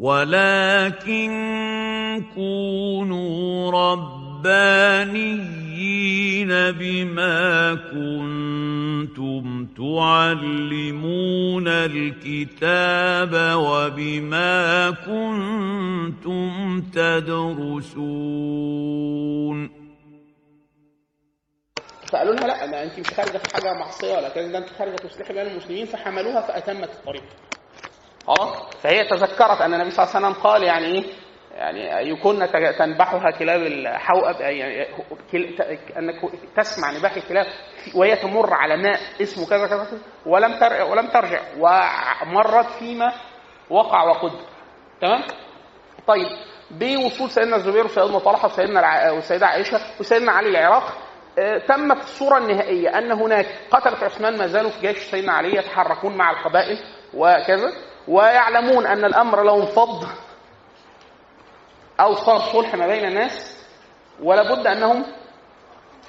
ولكن كونوا ربانيين بما كنتم تعلمون الكتاب وبما كنتم تدرسون. فقالوا لها لا ما أنت مش خارجة في حاجة معصية ولا كذا ده أنت خارجة تصلحي بين المسلمين فحملوها فأتمت الطريق. أه؟ فهي تذكرت أن النبي صلى الله عليه وسلم قال يعني إيه؟ يعني يكون تنبحها كلاب الحوأب يعني أنك تسمع نباح الكلاب وهي تمر على ماء اسمه كذا كذا ولم ولم ترجع ومرت فيما وقع وقدر تمام؟ طيب بوصول سيدنا الزبير وسيدنا طلحة وسيدنا والسيده عائشة وسيدنا علي العراق تمت الصورة النهائية أن هناك قتلة عثمان ما زالوا في جيش سيدنا علي يتحركون مع القبائل وكذا. ويعلمون أن الأمر لو انفض أو صار صلح ما بين الناس ولا بد أنهم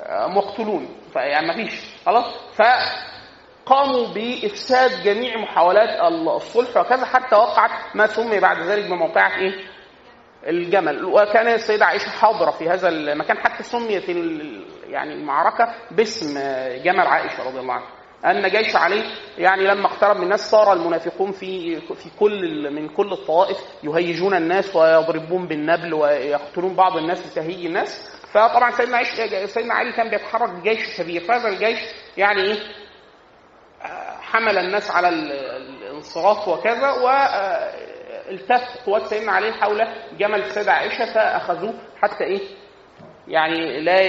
مقتولون. فيعني ما فيش. خلاص؟ فقاموا بإفساد جميع محاولات الصلح وكذا حتى وقعت ما سمي بعد ذلك بموقعة إيه؟ الجمل. وكان السيدة عائشة حاضرة في هذا المكان حتى سميت يعني المعركة باسم جمل عائشة رضي الله عنها. أن جيش علي يعني لما اقترب من الناس صار المنافقون في في كل من كل الطوائف يهيجون الناس ويضربون بالنبل ويقتلون بعض الناس لتهيج الناس. فطبعا سيدنا عيش سيدنا علي كان بيتحرك بجيش كبير. فهذا الجيش يعني إيه؟ حمل الناس على الانصراف وكذا والتف قوات سيدنا علي حول جمل السيده عائشة فأخذوه حتى إيه؟ يعني لا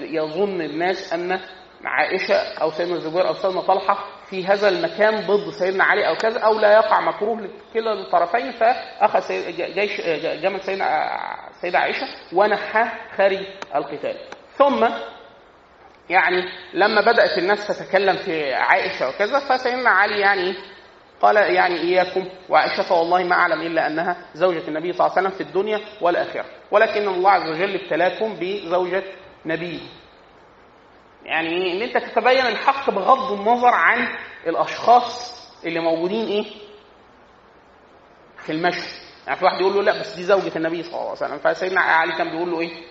يظن الناس ان عائشة أو سيدنا الزبير أو سيدنا طلحة في هذا المكان ضد سيدنا علي أو كذا أو لا يقع مكروه لكلا الطرفين فأخذ جيش جمل سيدنا سيدة عائشة ونحاه خارج القتال. ثم يعني لما بدأت الناس تتكلم في عائشة وكذا فسيدنا علي يعني قال يعني إياكم وعائشة والله ما أعلم إلا أنها زوجة النبي صلى الله عليه وسلم في الدنيا والآخرة ولكن الله عز وجل ابتلاكم بزوجة نبيه يعني إن أنت تتبين الحق بغض النظر عن الأشخاص اللي موجودين إيه؟ في المشهد. يعني في واحد يقول له لا بس دي زوجة النبي صلى الله عليه وسلم. فسيدنا علي كان بيقول له إيه؟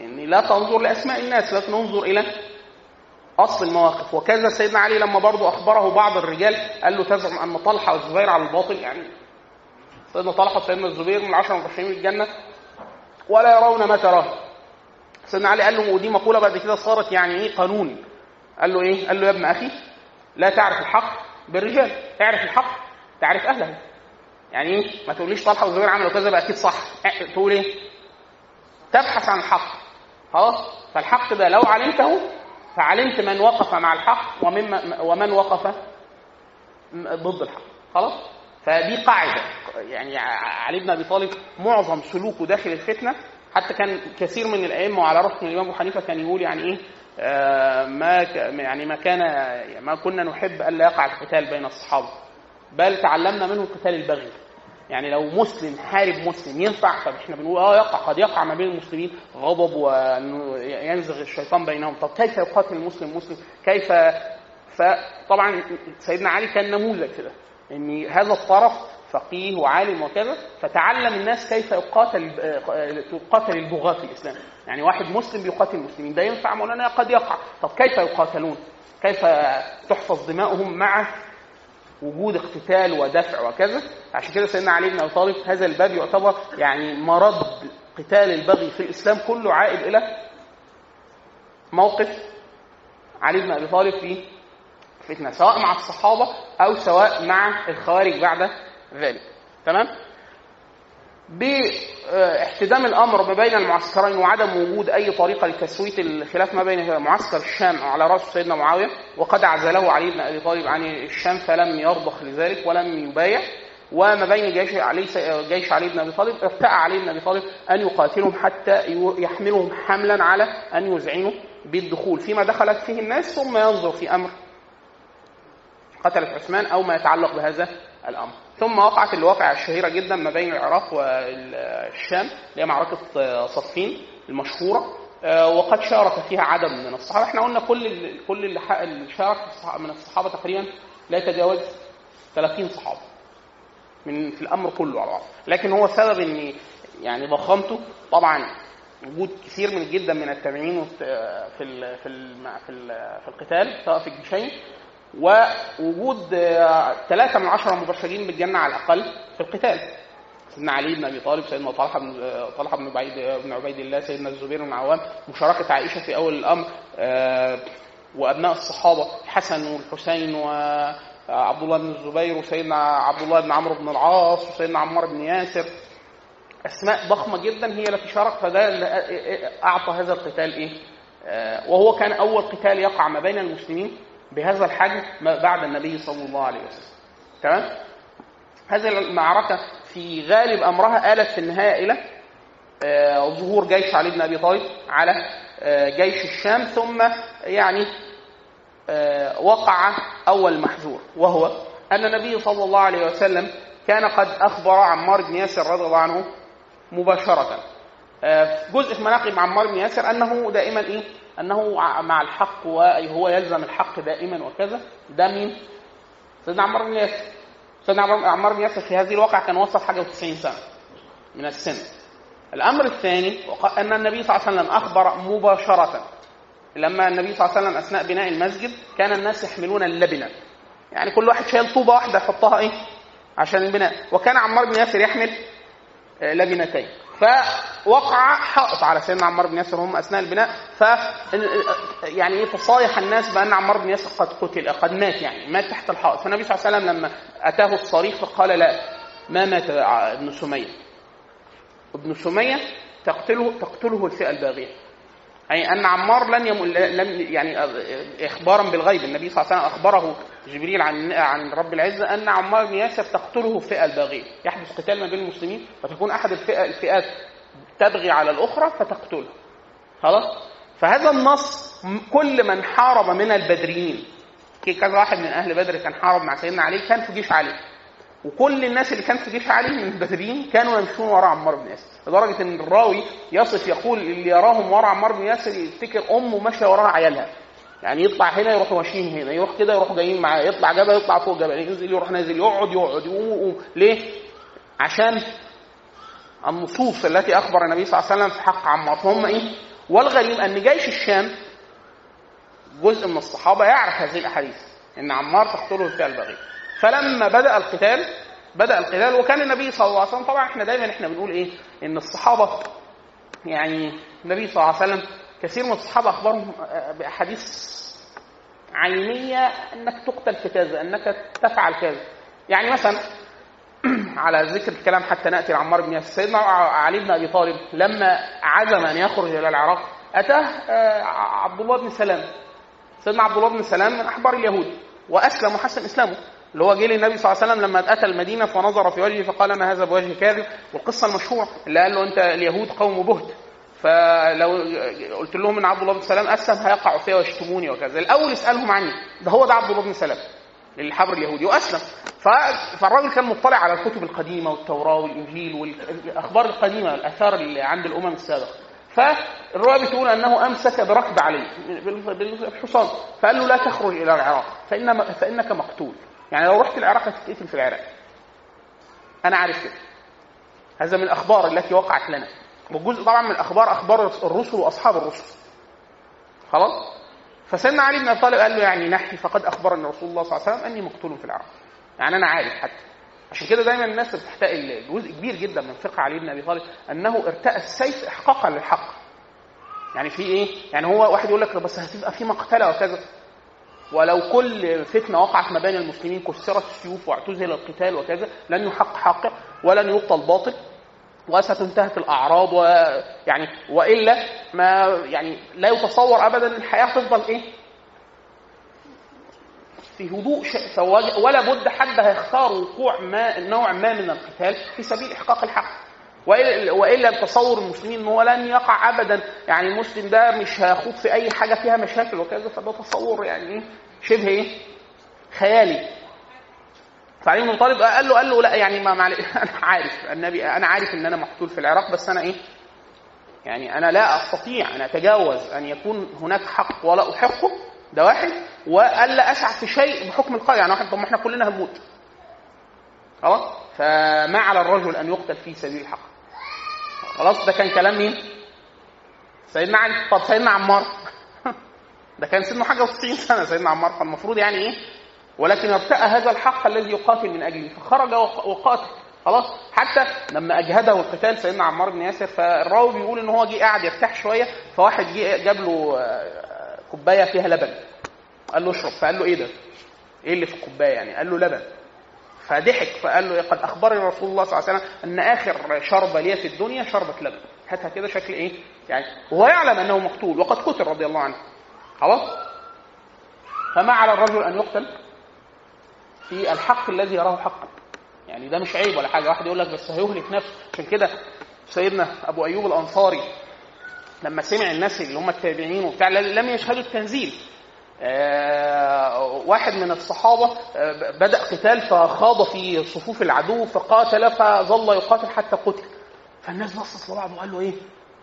إن لا تنظر لأسماء الناس لكن انظر إلى أصل المواقف. وكذا سيدنا علي لما برضه أخبره بعض الرجال قال له تزعم أن طلحة والزبير على الباطل. يعني سيدنا طلحة وسيدنا الزبير من العشره المبشرين بالجنه ولا يرون ما تراه. سيدنا علي قال له ودي مقولة بعد كده صارت يعني إيه قانون. قال له إيه؟ قال له يا ابن أخي لا تعرف الحق بالرجال. اعرف الحق تعرف أهله. يعني إيه؟ ما تقوليش طلحة والزبير عملوا كذا بقى أكيد صح. تقول إيه؟ تبحث عن الحق. خلاص؟ فالحق ده لو علمته فعلمت من وقف مع الحق ومن ومن وقف ضد الحق. خلاص؟ فدي قاعدة. يعني علي بن أبي طالب معظم سلوكه داخل الفتنة حتى كان كثير من الأئمة وعلى راسهم الإمام أبو حنيفة كان يقول يعني إيه آه ما يعني ما كان ما كنا نحب الا يقع القتال بين الصحابة بل تعلمنا منه قتال البغي. يعني لو مسلم حارب مسلم ينفع طب إحنا بنقول آه يقع قد يقع ما بين المسلمين غضب وينزغ الشيطان بينهم. طب كيف يقاتل المسلم مسلم؟ كيف؟ فطبعا سيدنا علي كان نموذج كده إن هذا الطرف فقيه وعالم وكذا فتعلم الناس كيف يقاتل تقاتل البغاة في الإسلام. يعني واحد مسلم بيقاتل المسلمين ده ينفع؟ مولانا قد يقع. طب كيف يقاتلون؟ كيف تحفظ دماؤهم مع وجود اقتتال ودفع وكذا؟ عشان كده سيدنا علي بن أبي طالب هذا الباب يعتبر يعني مرض قتال البغي في الإسلام. كله عائد إلى موقف علي بن أبي طالب في فتنة سواء مع الصحابة أو سواء مع الخوارج بعد ذلك. تمام؟ باحتدام الأمر ما بين المعسكرين وعدم وجود أي طريقة لتسوية الخلاف ما بين معسكر الشام على رأس سيدنا معاوية وقد عزله علي بن أبي طالب عن الشام فلم يرضخ لذلك ولم يبايع وما بين جيش علي جيش علي بن أبي طالب ارتأى علي بن أبي طالب أن يقاتلهم حتى يحملهم حملا على أن يذعنوا بالدخول. فيما دخلت فيه الناس ثم ينظر في أمر قتلة عثمان أو ما يتعلق بهذا الأمر. ثم وقعت الواقعة الشهيرة جدا ما بين العراق والشام اللي هي معركة صفين المشهورة. وقد شارك فيها عدد من الصحابة. إحنا قلنا كل كل اللي شارك من الصحابة تقريبا لا يتجاوز 30 صحابي من في الأمر كله على بعض. لكن هو سبب ان يعني ضخامته طبعا وجود كثير من جدا من التابعين في ال في في, ال في القتال سواء في الجيشين ووجود ثلاثة من عشرة مبشرين بالجنة على الأقل في القتال. سيدنا علي بن أبي طالب سيدنا طلحة بن طلحة بن عبيد بن عبيد الله سيدنا الزبير بن العوام مشاركة عائشة في أول الأمر آه، وأبناء الصحابة الحسن والحسين وعبد الله بن الزبير وسيدنا عبد الله بن عمرو بن العاص وسيدنا عمار بن ياسر. أسماء ضخمة جدا هي التي شارك فده اللي أعطى هذا القتال إيه؟ آه، وهو كان أول قتال يقع ما بين المسلمين. بهذا الحجم بعد النبي صلى الله عليه وسلم. تمام؟ هذه المعركة في غالب أمرها آلت في النهاية إلى آه، ظهور جيش علي بن أبي طالب على آه، جيش الشام ثم يعني وقع أول محذور وهو أن النبي صلى الله عليه وسلم كان قد أخبر عمار بن ياسر رضي الله عنه مباشرة آه، جزء في مناقب عمار بن ياسر أنه دائما إيه؟ أنه مع الحق وهو يلزم الحق دائما وكذا. ده مين؟ سيدنا عمار بن ياسر. سيدنا عمار بن ياسر في هذه الواقع كان وصل حاجة و90 سنة من السن. الأمر الثاني أن النبي صلى الله عليه وسلم أخبر مباشرة. لما النبي صلى الله عليه وسلم أثناء بناء المسجد كان الناس يحملون اللبنة. يعني كل واحد شايل طوبة واحدة يحطها إيه؟ عشان البناء. وكان عمار بن ياسر يحمل لبنتين. فوقع حائط على سيدنا عمار بن ياسر هم أثناء البناء. ف يعني إيه تصايح الناس بأن عمار بن ياسر قد قتل قد مات يعني مات تحت الحائط. فالنبي صلى الله عليه وسلم لما أتاه الصريخ فقال لا ما مات ابن سمية؟ ابن سمية تقتله تقتله الفئة الباغية. أي أن عمار لن يم... لم يعني إخبارا بالغيب. النبي صلى الله عليه وسلم أخبره جبريل عن عن رب العزة أن عمار بن ياسر تقتله الفئة الباغية. يحدث قتال ما بين المسلمين فتكون أحد الفئة الفئات تبغي على الأخرى فتقتله. خلاص؟ فهذا النص كل من حارب من البدريين. كذا واحد من أهل بدر كان حارب مع سيدنا علي كان في جيش علي. وكل الناس اللي كانت في جيش علي من البدريين كانوا يمشون وراء عمار بن ياسر. لدرجة إن الراوي يصف يقول اللي يراهم وراء عمار بن ياسر يفتكر أمه ماشية وراء عيالها. يعني يطلع هنا يروح ماشيين هنا يروح كده يروحوا جايين معاه يطلع جبل يطلع فوق جبل ينزل يروح نازل يقعد يقعد يقوم يقوم ليه؟ عشان النصوص التي أخبر النبي صلى الله عليه وسلم في حق عمار فهم إيه؟ والغريب أن جيش الشام جزء من الصحابة يعرف هذه الأحاديث إن عمار تقتله الفئه البغيه فلما بدأ القتال بدأ القتال وكان النبي صلى الله عليه وسلم طبعا إحنا دايما إحنا بنقول إيه إن الصحابة يعني النبي صلى الله عليه وسلم كثير من الصحابة أخبرهم بأحاديث عينية أنك تقتل في كذا أنك تفعل كذا. يعني مثلا على ذكر الكلام حتى نأتي لعمار بن ياسر. سيدنا علي بن أبي طالب لما عزم أن يخرج إلى العراق أتاه آه، عبد الله بن سلام. سيدنا عبد الله بن سلام من أحبار اليهود وأسلم وحسن إسلامه. اللي هو جه للنبي صلى الله عليه وسلم لما اتى المدينة فنظر في وجهه فقال ما هذا بوجه كاذب؟ والقصة المشهورة اللي قال له أنت اليهود قوم بهت. فلو قلت لهم إن عبد الله بن سلام أسلم هيقعوا فيها ويشتموني وكذا. الأول اسالهم عني. ده هو ده عبد الله بن سلام الحبر اليهودي وأسلم. فالراجل كان مطلع على الكتب القديمة والتوراة والإنجيل والأخبار القديمة الآثار اللي عند الأمم السابقة. فالروايه بتقول أنه أمسك بركب عليه بالحصان. فقال له لا تخرج إلى العراق فإن فإنك مقتول. يعني لو رحت العراق هتتقتل في العراق. أنا عارف كده. هذا من الأخبار التي وقعت لنا. والجزء طبعا من الأخبار أخبار الرسل وأصحاب الرسل. خلاص؟ فسيدنا علي بن أبي طالب قال له يعني نحي فقد اخبرني رسول الله صلى الله عليه وسلم أني مقتول في العراق يعني أنا عارف حتى. عشان كده دايما الناس بتحتاج جزء كبير جدا من فقه علي بن أبي طالب أنه ارتأى السيف احقاقا للحق. يعني في إيه؟ يعني هو واحد يقول لك بس هتبقى في مقتلة وكذا. ولو كل فتنة وقعت ما بين المسلمين كسرت السيوف واعتزل القتال وكذا لن يحق حقه ولن يبطل باطل. وستنتهك الأعراض ويعني وإلا ما يعني لا يتصور ابدا الحياة تفضل إيه؟ في هدوء ولا بد حد هيختار وقوع ما نوع ما من القتال في سبيل إحقاق الحق. وإلا تصور المسلمين إن هو لن يقع ابدا. يعني المسلم ده مش هيخوض في أي حاجة فيها مشاكل وكذا فده تصور يعني إيه؟ شبه إيه؟ خيالي. فعلي بن طالب قال له قال له لا يعني ما معلش أنا عارف. النبي أنا عارف إن أنا مقتول في العراق بس أنا إيه؟ يعني أنا لا أستطيع ان أتجاوز أن يكون هناك حق ولا أحقه. ده واحد. وألا اسعى في شيء بحكم القدر يعني واحد طب ما إحنا كلنا هنموت. خلاص؟ فما على الرجل أن يقتل في سبيل الحق خلاص؟ ده كان كلام مين؟ سيدنا علي. طب سيدنا عمار. ده كان سنه حاجة و90 سنة سيدنا عمار. فالمفروض يعني إيه؟ ولكن ارتأى هذا الحق الذي يقاتل من أجله فخرج وقاتل. خلاص؟ حتى لما أجهده القتال سيدنا عمار بن ياسر فالراوي بيقول إن هو جه قاعد يرتاح شوية فواحد جه جاب له آه، كوباية فيها لبن. قال له اشرب. فقال له إيه ده؟ إيه اللي في الكوباية يعني؟ قال له لبن. فضحك. فقال له قد أخبرني رسول الله صلى الله عليه وسلم أن آخر شربه لي في الدنيا شربة لبن. هاتها كده شكل إيه؟ يعني وهو يعلم أنه مقتول وقد قتل رضي الله عنه. خلاص؟ فما على الرجل أن يقتل؟ في الحق الذي يراه حقا. يعني ده مش عيب ولا حاجة. واحد يقول لك بس هيهلك نفسه. عشان كده سيدنا أبو أيوب الأنصاري لما سمع الناس اللي هم التابعين وبتاع لم يشهدوا التنزيل. آه واحد من الصحابة آه بدأ قتال فخاض في صفوف العدو فقاتل فظل يقاتل حتى قتل. فالناس بصت لبعض وقال له إيه؟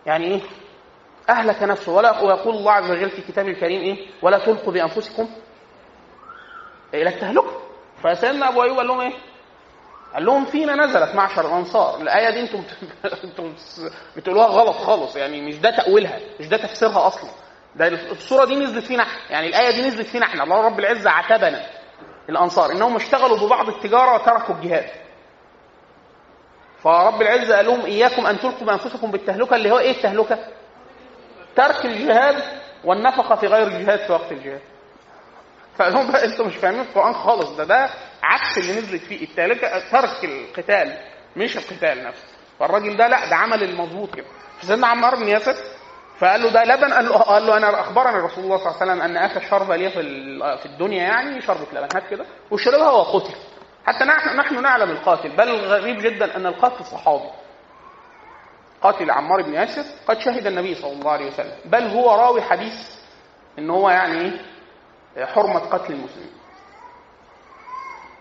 يعني إيه؟ أهلك نفسه. ولا ويقول الله عز وجل في كتابه الكريم إيه؟ ولا تلقوا بأنفسكم إلى التهلكه فسيدنا أبو أيوب قال لهم إيه؟ قال لهم فينا نزلت معشر الأنصار. الآية دي أنتم أنتم بتقولوها غلط خالص يعني مش ده تأويلها مش ده تفسيرها أصلا. ده الصورة دي نزلت فينا إحنا يعني الآية دي نزلت فينا إحنا. الله رب العزة عاتبنا الأنصار إنهم اشتغلوا ببعض التجارة وتركوا الجهاد. فرب العزة قال لهم إياكم أن تلقوا بأنفسكم بالتهلكة اللي هو إيه التهلكة؟ ترك الجهاد والنفقة في غير الجهاد في وقت الجهاد. فقال بقى أنتوا مش فاهمين القرآن خالص. ده ده عكس اللي نزلت فيه. التهلكه ترك القتال مش القتال نفسه. فالراجل ده لا ده عمل المظبوط كده. فسيدنا عمار بن ياسر فقال له ده لبن قال له, قال له أنا أخبرني رسول الله صلى الله عليه وسلم أن آخر شربه لي في في الدنيا يعني شربه لبن هات كده وشربها وقتل حتى نحن نحن نعلم القاتل بل غريب جدا أن القاتل صحابي. قاتل عمار بن ياسر قد شهد النبي صلى الله عليه وسلم بل هو راوي حديث إن هو يعني حرمة قتل المسلمين.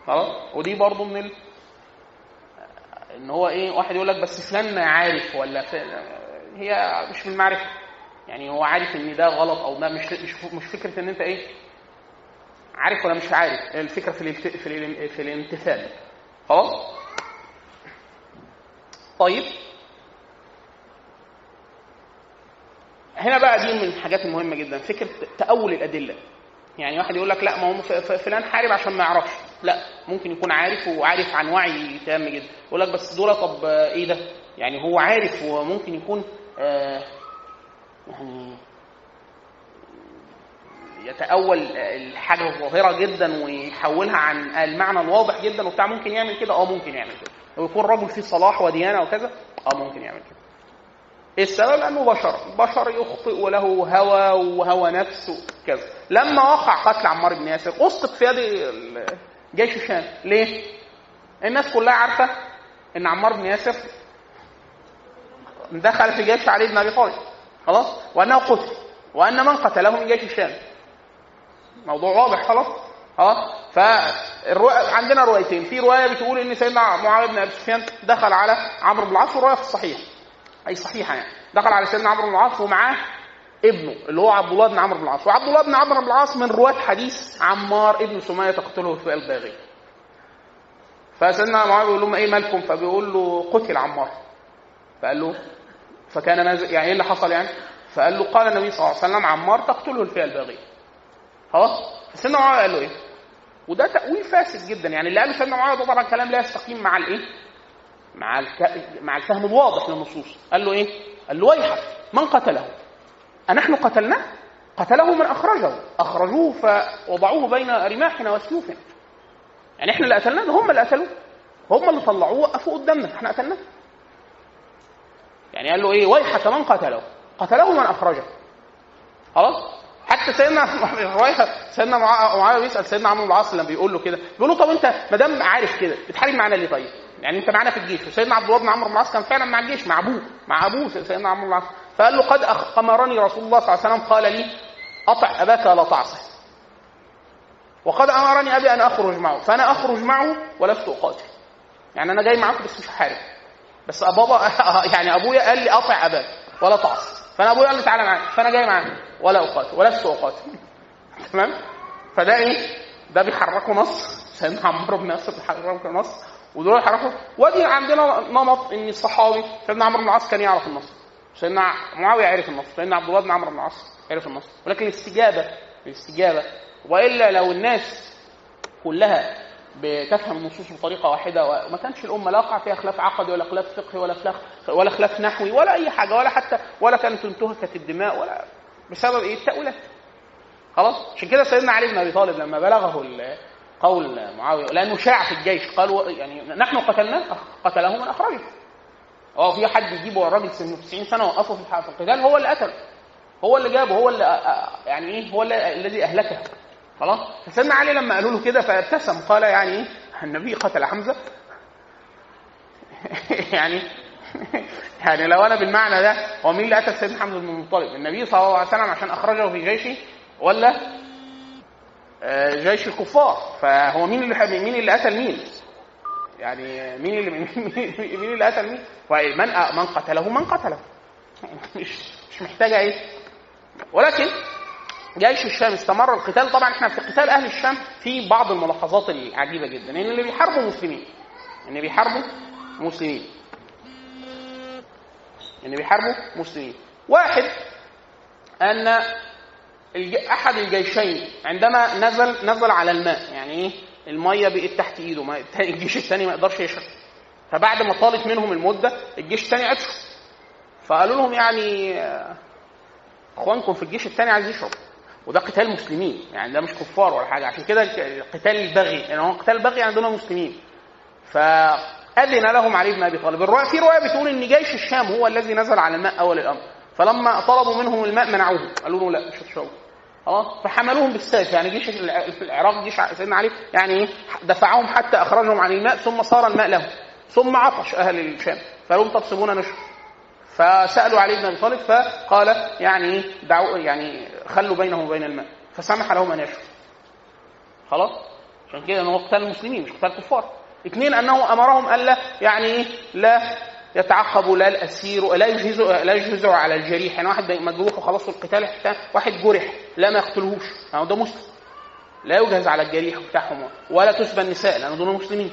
خلاص؟ ودي برضه من ال... إن هو إيه واحد يقول لك بس فلان عارف ولا فلان هي مش من المعرفة. يعني هو عارف إن ده غلط أو ده مش مش مش فكرة إن أنت إيه عارف ولا مش عارف. الفكرة في الالت... في, ال... في الامتثال. خلاص؟ طيب. هنا بقى دي من الحاجات المهمة جدا فكرة تأول الأدلة. يعني واحد يقول لك لا ما هو فلان حارب عشان ما يعرفش. لا ممكن يكون عارف وعارف عن وعي تام جدا. يقول لك بس دول طب إيه ده؟ يعني هو عارف وممكن يكون آه يعني يتأول الحاجة الظاهرة جدا ويحولها عن المعنى الواضح جدا وبتاع ممكن يعمل كده. آه ممكن يعمل كده. ويكون رجل فيه صلاح وديانة وكذا آه ممكن يعمل كده. السبب؟ لأنه بشر، بشر يخطئ وله هوى وهوى نفس وكذا. لما وقع قتل عمار بن ياسر أسقط في يد جيش الشام، ليه؟ الناس كلها عارفة إن عمار بن ياسر دخل في جيش علي بن أبي طالب خلاص؟ وأنه قتل وأن من قتله من جيش الشام. موضوع واضح خلاص؟ خلاص؟ فالرواية عندنا روايتين، في رواية بتقول إن سيدنا معاويه بن أبي سفيان دخل على عمرو بن العاص والرواية في الصحيح. أي صحيحة يعني. دخل على سيدنا عمرو بن العاص ومعاه ابنه اللي هو عبد الله بن عمرو بن العاص. وعبد الله بن عمرو بن العاص من رواة حديث عمار ابن سمية تقتله في الباغي. فسيدنا معاويه بيقول لهم إيه مالكم؟ فبيقول له قتل عمار. فقال له فكان ماذا يعني إيه اللي حصل يعني؟ فقال له قال النبي صلى الله عليه وسلم عمار تقتله الفئه الباغيه خلاص؟ سيدنا معاويه قال له إيه؟ وده تأويل فاسد جدا. يعني اللي قاله سيدنا معاويه ده طبعا كلام لا يستقيم مع الإيه؟ مع الك... مع الفهم الواضح للنصوص. قال له إيه؟ قال له ويحك من قتله؟ أنحن قتلناه قتله من أخرجه. أخرجوه فوضعوه بين رماحنا وسيوفنا. يعني إحنا اللي قتلناه هم اللي قتلوه. هم اللي طلعوه وقفوا قدامنا. إحنا قتلناه. يعني قال له إيه؟ ويحك من قتله؟ قتله من أخرجه. خلاص؟ حتى سيدنا سيدنا معاوية بيسأل سيدنا عمرو بن العاص لما بيقول له كده بيقول له طب أنت ما دام عارف كده بتحارب معانا ليه طيب؟ يعني انت معانا في الجيش وسيدنا عبد الله بن عمرو بن العاص كان فعلا مع الجيش مع أبوه مع أبوه سيدنا عمرو بن العاص. فقال له قد أمرني رسول الله صلى الله عليه وسلم قال لي أطع أباك ولا تعصه. وقد أمرني أبي أن أخرج معه فأنا أخرج معه ولست أقاتل. يعني أنا جاي معاكم بس مش هحارب بس بابا يعني أبويا قال لي أطع أباك ولا تعصي فأنا أبويا قال لي تعالى معايا. فأنا جاي معاك. ولا أقاتل ولست أقاتل. تمام؟ فده إيه؟ ده بيحركوا نص. سيدنا عمرو بن ياسر بيحركوا نص. ودول يعرفوا ودي عندنا نمط ان الصحابي سيدنا عمرو بن العاص كان يعرف النص سيدنا معاوية عرف النص سيدنا عبد الله بن عمرو بن العاص عرف النص ولكن الاستجابة الاستجابة. وإلا لو الناس كلها بتفهم النصوص بطريقة واحدة وما كانش الأمة لا وقع فيها خلاف عقدي ولا خلاف فقهي ولا خلاف ولا خلاف نحوي ولا أي حاجة ولا حتى ولا كانت انتهكت الدماء ولا بسبب إيه؟ التأويلات. خلاص؟ عشان كده سيدنا علي بن أبي طالب لما بلغه قول معاوية لأنه شاع في الجيش. قالوا يعني نحن قتلناه قتله من أخرجه. هو في حد يجيبه الراجل سنه 90 سنة وقفه في القتال هو اللي قتله. هو اللي جابه هو اللي يعني إيه هو الذي أهلكه. خلاص؟ فسيدنا علي لما قالوا له كده فابتسم. قال يعني إيه؟ النبي قتل حمزة. يعني يعني لو أنا بالمعنى ده هو مين اللي قتل سيدنا حمزة بن المطلب؟ النبي صلى الله عليه وسلم عشان أخرجه في جيشه ولا جيش الكفار. فهو مين اللي مين اللي قتل مين؟ يعني مين اللي مين اللي قتل مين؟ من من قتله؟ من قتله. مش مش محتاجة إيه؟ ولكن جيش الشام استمر. القتال طبعا إحنا في قتال أهل الشام في بعض الملاحظات العجيبة جدا. إن اللي بيحاربوا مسلمين. إن بيحاربوا مسلمين. إن بيحاربوا مسلمين. واحد أن أحد الجيشين. عندما نزل نزل على الماء يعني إيه؟ المية بقت تحت إيده ما الجيش الثاني ما يقدرش يشرب. فبعد ما طالت منهم المدة الجيش الثاني عطشوا. فقالوا لهم يعني إخوانكم في الجيش الثاني عايز يشرب. وده قتال مسلمين. يعني ده مش كفار ولا حاجة. عشان كده قتال البغي. يعني هو قتال البغي عندنا مسلمين. فأذن لهم علي بن أبي طالب. الروايه في رواية بتقول إن جيش الشام هو الذي نزل على الماء أول الأمر. فلما طلبوا منهم الماء منعوه قالوا له لا مش هتشربوا آه فحملوهم بالسيف يعني جيش العراق جيش سيدنا علي يعني إيه؟ دفعهم حتى أخرجهم عن الماء ثم صار الماء لهم. ثم عطش أهل الشام. فقالوا لهم طب سيبونا نشرب. فسألوا علي بن أبي طالب فقال يعني دعوا يعني خلوا بينهم وبين الماء. فسمح لهم أن يشربوا. خلاص؟ عشان كده انه قتال المسلمين مش قتال كفار. اثنين انه أمرهم ألا يعني لا يتعقب لا الأسير لا يجهز لا يجهز على الجريح. يعني واحد مجروح وخلاص القتال حتى واحد جرح لا ما يقتلهوش. يعني ده مسلم. لا يجهز على الجريح بتاعهم ولا تسبى النساء لأن دول مسلمين.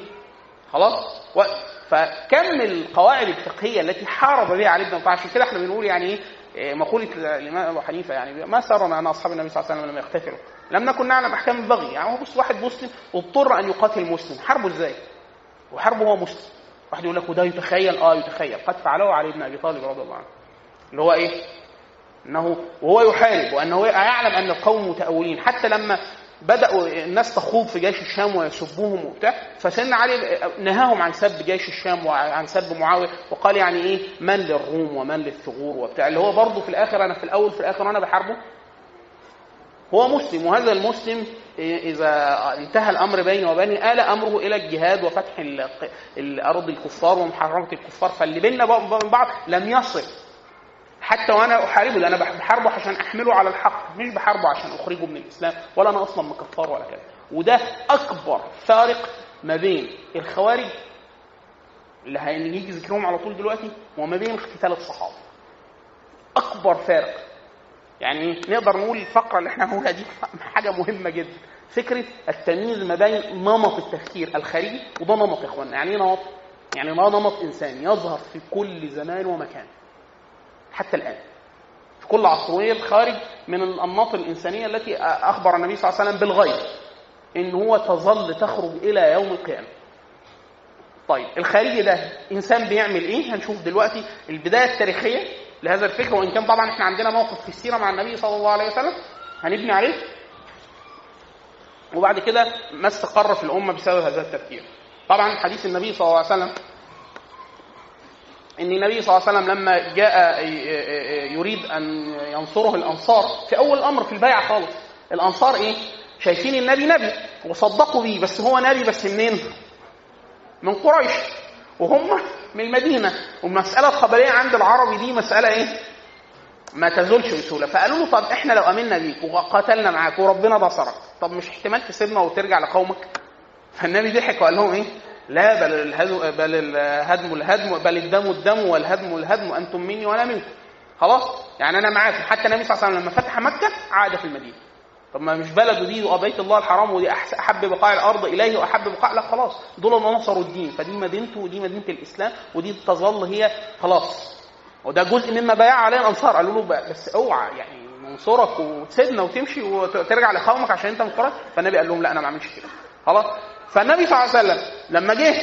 خلاص؟ و... فكم القواعد الفقهية التي حارب بها علي بن ابي عشان كده إحنا بنقول يعني إيه مقولة الإمام أبو حنيفة يعني ما سر معنا أصحاب النبي صلى الله عليه وسلم لم يقتتلوا. لم نكن نعلم أحكام البغي. يعني هو بص واحد مسلم واضطر أن يقاتل مسلم. حاربه إزاي؟ وحربه هو مسلم. واحد يقول لك وده يتخيل آه يتخيل. قد فعله علي بن أبي طالب رضي الله عنه. اللي هو إيه؟ إنه وهو يحارب وأنه يعلم أن القوم متأولين. حتى لما بدأوا الناس تخوض في جيش الشام ويسبوهم وبتاع فسيدنا علي نهاهم عن سب جيش الشام وعن سب معاوية وقال يعني إيه؟ من للروم ومن للثغور وبتاع. اللي هو برضه في الآخر أنا في الأول في الآخر أنا بحاربه هو مسلم وهذا المسلم إذا انتهى الأمر بينه وبينه آل أمره إلى الجهاد وفتح الأرض الكفار ومحاربة الكفار فاللي بيننا بعض لم يصل. حتى وأنا أحاربه لأن أنا بحاربه عشان أحمله على الحق مش بحاربه عشان أخرجه من الإسلام ولا أنا أصلا مكفار ولا كده وده أكبر فارق ما بين الخوارج اللي هنيجي ذكرهم على طول دلوقتي وما بين قتال الصحابة. أكبر فارق. يعني نقدر نقول الفقرة اللي إحنا هنقولها دي حاجة مهمة جدا. فكرة التمييز ما بين نمط التفكير الخارجي وده نمط يا اخوانا يعني إيه نمط؟ يعني ما نمط إنساني يظهر في كل زمان ومكان. حتى الآن. في كل عصرية الخارج من الأنماط الإنسانية التي أخبر النبي صلى الله عليه وسلم بالغيب. إن هو تظل تخرج إلى يوم القيامة. طيب الخارجي ده إنسان بيعمل إيه؟ هنشوف دلوقتي البداية التاريخية لهذا الفكر وإن كان طبعا إحنا عندنا موقف في السيرة مع النبي صلى الله عليه وسلم هنبني عليه. وبعد كده ما استقر في الأمة بسبب هذا التفكير. طبعا حديث النبي صلى الله عليه وسلم إن النبي صلى الله عليه وسلم لما جاء يريد أن ينصره الأنصار في أول الامر في البيعة خالص. الأنصار إيه؟ شايفين النبي نبي وصدقوا بيه بس هو نبي بس منين؟ من قريش. وهم من المدينة. والمسألة الخبرية عند العربي دي مسألة إيه؟ ما تزولش بسهولة. فقالوا له طب إحنا لو آمنا بيك وقاتلنا معاك وربنا نصرك طب مش احتمال تسيبنا وترجع لقومك؟ فالنبي ضحك وقال لهم إيه؟ لا بل الهدم بل الهدم الهدم بل الدم الدم والهدم الهدم أنتم مني وأنا منكم. خلاص؟ يعني أنا معاكم. حتى النبي صلى الله عليه وسلم لما فتح مكة عاد في المدينة. طب ما مش بلده دي وبيت الله الحرام ودي أحب بقاع الأرض إليه وأحب بقاع لا خلاص. دول اللي نصروا الدين. فدي مدينته ودي مدينة الإسلام ودي تظل هي خلاص. وده جزء مما بايع عليه الأنصار. قالوا له بس أوعى يعني ننصرك وتسيبنا وتمشي وترجع لقومك عشان أنت مقرر. فالنبي قال لهم لا أنا ما أعملش كده. خلاص. فالنبي صلى الله عليه وسلم لما جه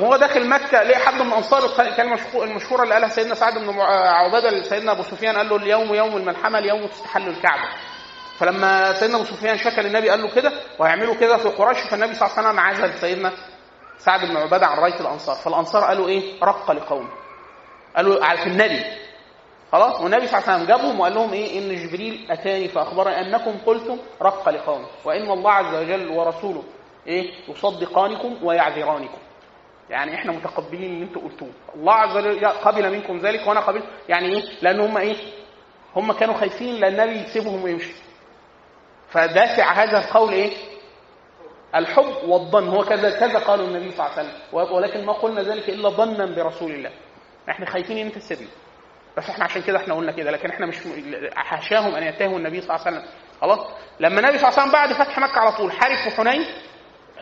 وهو داخل مكة ليه حد من أنصار الكلمة المشهورة اللي قالها سيدنا سعد بن عبادة لسيدنا أبو سفيان قال له اليوم يوم الملحمه اليوم تستحل الكعبة. فلما سيدنا أبو سفيان شكى للنبي قال له كده وهيعملوا كده في قريش فالنبي صلى الله عليه وسلم عزل سيدنا سعد بن عبادة عن راية الأنصار. فالأنصار قالوا إيه؟ رق لقومه. قالوا في النبي. خلاص؟ والنبي صلى الله عليه وسلم جابهم وقال لهم إيه؟ إن جبريل أتاني فأخبرني أنكم قلتم رق لقومه. وإن الله عز وجل ورسوله إيه؟ يصدقانكم ويعذرانكم. يعني إحنا متقبلين اللي أنتوا قلتوه. الله عز وجل قبل منكم ذلك وأنا قبل يعني إيه؟ لأن هم إيه؟ هم كانوا خايفين لأن النبي يسيبهم ويمشي. فدافع هذا القول إيه؟ الحب والظن. هو كذا كذا قالوا النبي صلى الله عليه وسلم. ولكن ما قلنا ذلك إلا ظنا برسول الله. إحنا خايفين إن انت تسيبنا بس إحنا عشان كده إحنا قلنا كده. لكن إحنا مش حاشاهم أن يتهموا النبي صلى الله عليه وسلم. خلاص؟ لما النبي صلى الله عليه وسلم بعد فتح مكة على طول حارب في حنين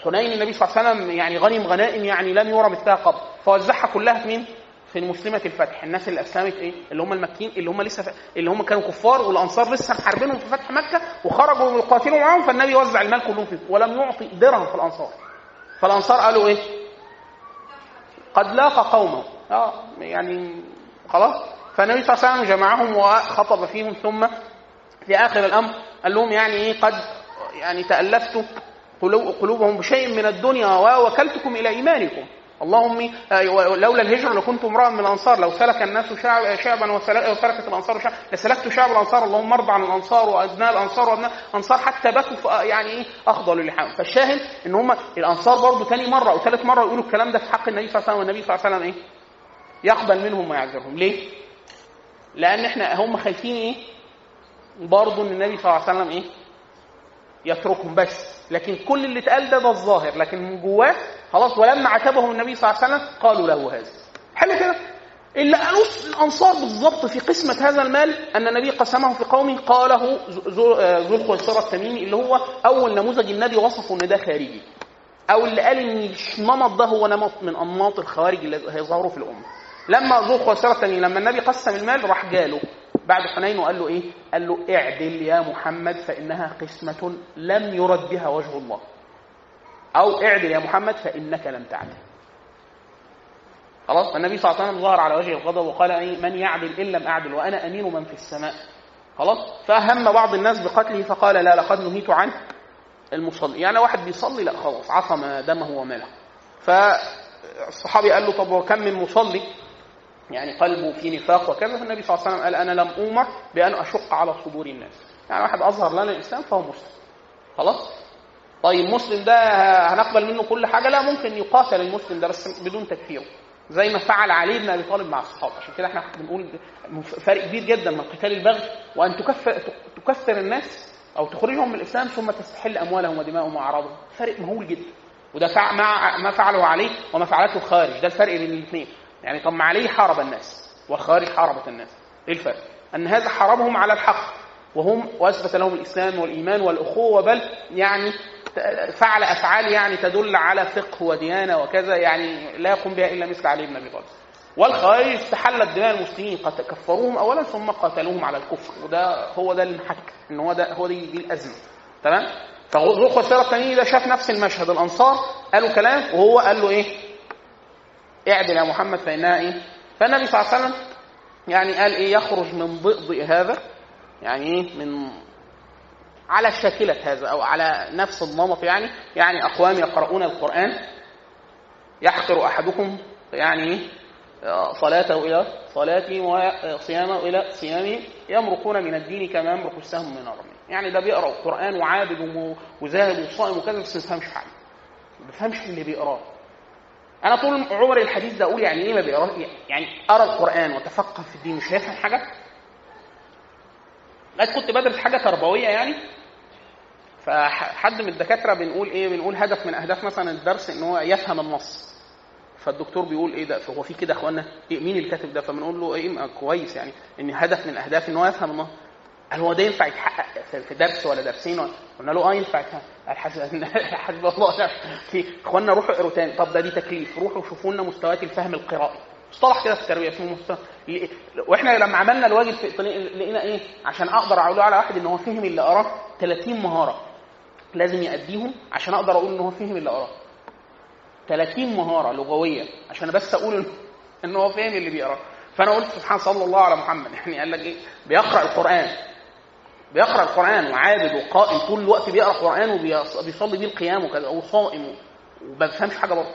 حنين النبي صلى الله عليه وسلم يعني غنم غنائم يعني لم يرى مثلها قبل فوزعها كلها في مين؟ في المسلمة الفتح. الناس اللي أسلمت إيه؟ اللي هم المكين اللي هم لسه. اللي هم كانوا كفار والأنصار لسه محاربينهم في فتح مكة وخرجوا يقاتلوا معاهم فالنبي وزع المال كلهم فيه ولم يعطي درهم في الأنصار. فالأنصار قالوا إيه؟ قد لاقى قومه. آه يعني خلاص. فالنبي صلى الله عليه وسلم جمعهم وخطب فيهم ثم في آخر الأمر قال لهم يعني إيه؟ قد يعني تألفت قلوبهم بشيء من الدنيا ووكلتكم إلى إيمانكم اللهم لولا الهجرة لكنت امرأ من الأنصار لو سلك الناس شعب شعبا وسلكت الأنصار شعبا لسلكت شعب الأنصار اللهم ارضى عن الأنصار وأبناء الأنصار وأبناء الأنصار حتى بكوا يعني إيه أخضلوا اللحام فالشاهد إن هم الأنصار برضه ثاني مرة أو ثالث مرة يقولوا الكلام ده في حق النبي صلى الله عليه وسلم والنبي صلى الله عليه وسلم إيه؟ يقبل منهم ويعذرهم ليه؟ لأن إحنا هم خايفين إيه؟ برضه إن النبي صلى الله عليه وسلم إيه؟ يتركهم بس. لكن كل اللي اتقال ده ده الظاهر. لكن من جواه خلاص ولما عاتبهم النبي صلى الله عليه وسلم قالوا له هذا. حلو كده؟ اللي قالوه الأنصار بالضبط في قسمة هذا المال أن النبي قسمه في قوم قاله ذو الخويصره التميمي اللي هو أول نموذج النبي وصفه إن ده خارجي. أو اللي قال إن النمط ده هو نمط من أنماط الخوارج اللي هيظهروا في الأمة. لما ذو الخويصره التميمي لما النبي قسم المال راح جاله. بعد حنين وقال له إيه؟ قال له اعدل يا محمد فإنها قسمة لم يرد بها وجه الله. أو اعدل يا محمد فإنك لم تعدل. خلاص فالنبي صلى الله عليه وسلم ظهر على وجه الغضب وقال من يعدل إن لم أعدل وأنا أمين من في السماء. خلاص فهم بعض الناس بقتله فقال لا لقد نهيت عن المصلي يعني واحد بيصلي لا خلاص عصم دمه وماله. فالصحابي قال له طب وكم من مصلي يعني قلبه في نفاق وكذا فالنبي صلى الله عليه وسلم قال أنا لم اومر بأن أشق على صدور الناس. يعني واحد أظهر لنا الاسلام فهو مسلم. خلاص؟ طيب مسلم ده هنقبل منه كل حاجة؟ لا ممكن يقاتل المسلم ده بس بدون تكفيره زي ما فعل علي بن أبي طالب مع الصحابة. عشان كده إحنا بنقول فرق كبير جدا من قتال البغي وأن تكفر تكفر الناس أو تخرجهم من الإسلام ثم تستحل أموالهم ودماءهم وأعراضهم. فرق مهول جدا. وده مع ما فعله علي وما فعلته الخارج ده الفرق بين الاثنين. يعني طب ما عليه حارب الناس والخوارج حاربت الناس. إيه الفرق؟ أن هذا حاربهم على الحق وهم وأثبت لهم الإسلام والإيمان والأخوة بل يعني فعل أفعال يعني تدل على فقه وديانة وكذا يعني لا يقوم بها إلا مثل علي بن أبي طالب. والخوارج استحلت دماء المسلمين كفروهم اولا ثم قاتلوهم على الكفر وده هو ده المحك إن هو ده هو دي, دي الأزمة. تمام؟ فذو الخساره الثاني ده شاف نفس المشهد الأنصار قالوا كلام وهو قال له إيه؟ اعدل يا محمد فانها إيه فالنبي صلى الله عليه وسلم يعني قال إيه؟ يخرج من ضئضئ هذا يعني إيه؟ من على شاكلة هذا أو على نفس النمط يعني يعني أقوام يقرؤون القرآن يحقر أحدكم يعني صلاته إلى صلاته وصيامه إلى صيامه يمرقون من الدين كما يمرق السهم من الرمي يعني ده بيقرأ القرآن وعابد وزاهد وصائم وكذا بس ما بيفهمش حاجة. ما بيفهمش اللي بيقرأه. أنا طول عمري الحديث ده أقول يعني إيه ما بيقرا يعني ارى القرآن وتفقه في الدين مش هيفهم حاجة؟ لقيت كنت بدرس حاجة تربوية يعني. فحد من الدكاترة بنقول إيه؟ بنقول هدف من أهداف مثلا الدرس إن هو يفهم النص. فالدكتور بيقول إيه ده؟ هو في كده يا اخوانا إيه؟ مين اللي كاتب ده؟ فبنقول له إيه؟ كويس يعني إن هدف من أهداف إن هو يفهم النص. هل هو ده ينفع يتحقق في درس ولا درسين قلنا له آه ينفع حسب الله في اخوانا روحوا اقروا تاني. طب ده دي تكليف. روحوا شوفوا لنا مستويات الفهم القرائي. مصطلح كده في التربية اسمه مصطلح وإحنا لما عملنا الواجب في لقينا إيه؟ عشان أقدر أقول على واحد إن هو فهم اللي قراه 30 مهارة. لازم يأديهم عشان أقدر أقول إن هو فهم اللي قراه 30 مهارة لغوية عشان بس أقول ان هو فاهم اللي بيقراه. فأنا قلت سبحان صلى الله على محمد. يعني قال لك إيه؟ بيقرأ القرآن. بيقرأ القرآن وعابد وقائم طول الوقت بيقرأ قران وبيصلي بيه القيام وكذا وصائم وما بفهمش حاجة برضه.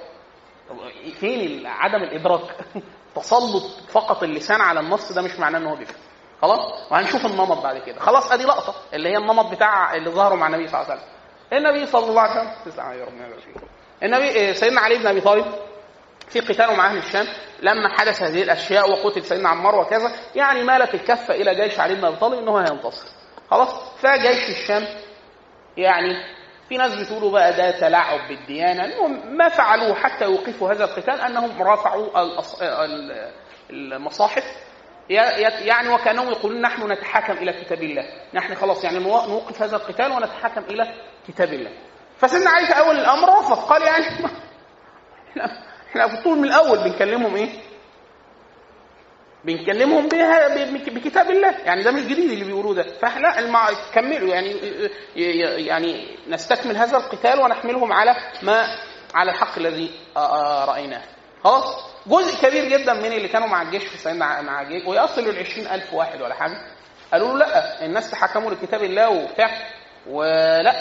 فين عدم الإدراك؟ تسلط فقط اللسان على النص ده مش معناه إن هو بيفهم. خلاص؟ وهنشوف النمط بعد كده. خلاص أدي لقطة اللي هي النمط بتاع اللي ظهروا مع النبي صلى الله عليه وسلم. النبي صلى الله عليه وسلم يا ربنا النبي سيدنا علي بن أبي طالب في قتاله مع أهل الشام لما حدث هذه الأشياء وقتل سيدنا عمار وكذا يعني مالت الكفة إلى جيش علي بن أبي طالب انه هينتصر. خلاص؟ فجيش الشام يعني في ناس بتقولوا بقى ده تلاعب بالديانة المهم ما فعلوه حتى يوقفوا هذا القتال أنهم رفعوا المصاحف يعني وكأنهم يقولون نحن نتحاكم إلى كتاب الله. نحن خلاص يعني نوقف هذا القتال ونتحاكم إلى كتاب الله. فسيدنا في أول الأمر رفض قال يعني إحنا طول من الأول بنكلمهم إيه؟ بنكلمهم بها بكتاب الله. يعني ده مش جديد اللي بيقولوه ده. فاحنا المع... كملوا. يعني يعني نستكمل هذا القتال ونحملهم على ما على الحق الذي رأيناه. خلاص؟ جزء كبير جدا من اللي كانوا مع الجيش في سيدنا مع الجيش. ويصل ل ألف واحد ولا حاجة. قالوا له لأ الناس تحكموا لكتاب الله وبتاع. ولأ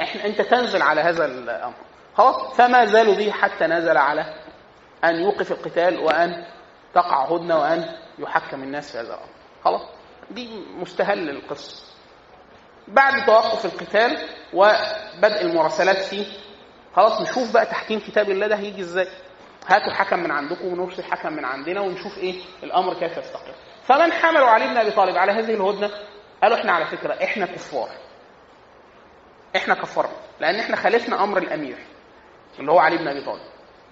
إحنا أنت تنزل على هذا الأمر. خلاص؟ فما زالوا به حتى نزل على أن يوقف القتال وأن تقع هدنة وأن يحكم الناس في هذا الأمر. خلاص؟ دي مستهل القصة. بعد توقف القتال وبدء المراسلات فيه خلاص نشوف بقى تحكيم كتاب الله ده هيجي إزاي. هاتوا حكم من عندكم ونرسل حكم من عندنا ونشوف إيه الأمر كيف يستقر. فمن حملوا علي بن أبي طالب على هذه الهدنة؟ قالوا إحنا على فكرة إحنا كفار. إحنا كفرنا لأن إحنا خالفنا أمر الأمير اللي هو علي بن أبي طالب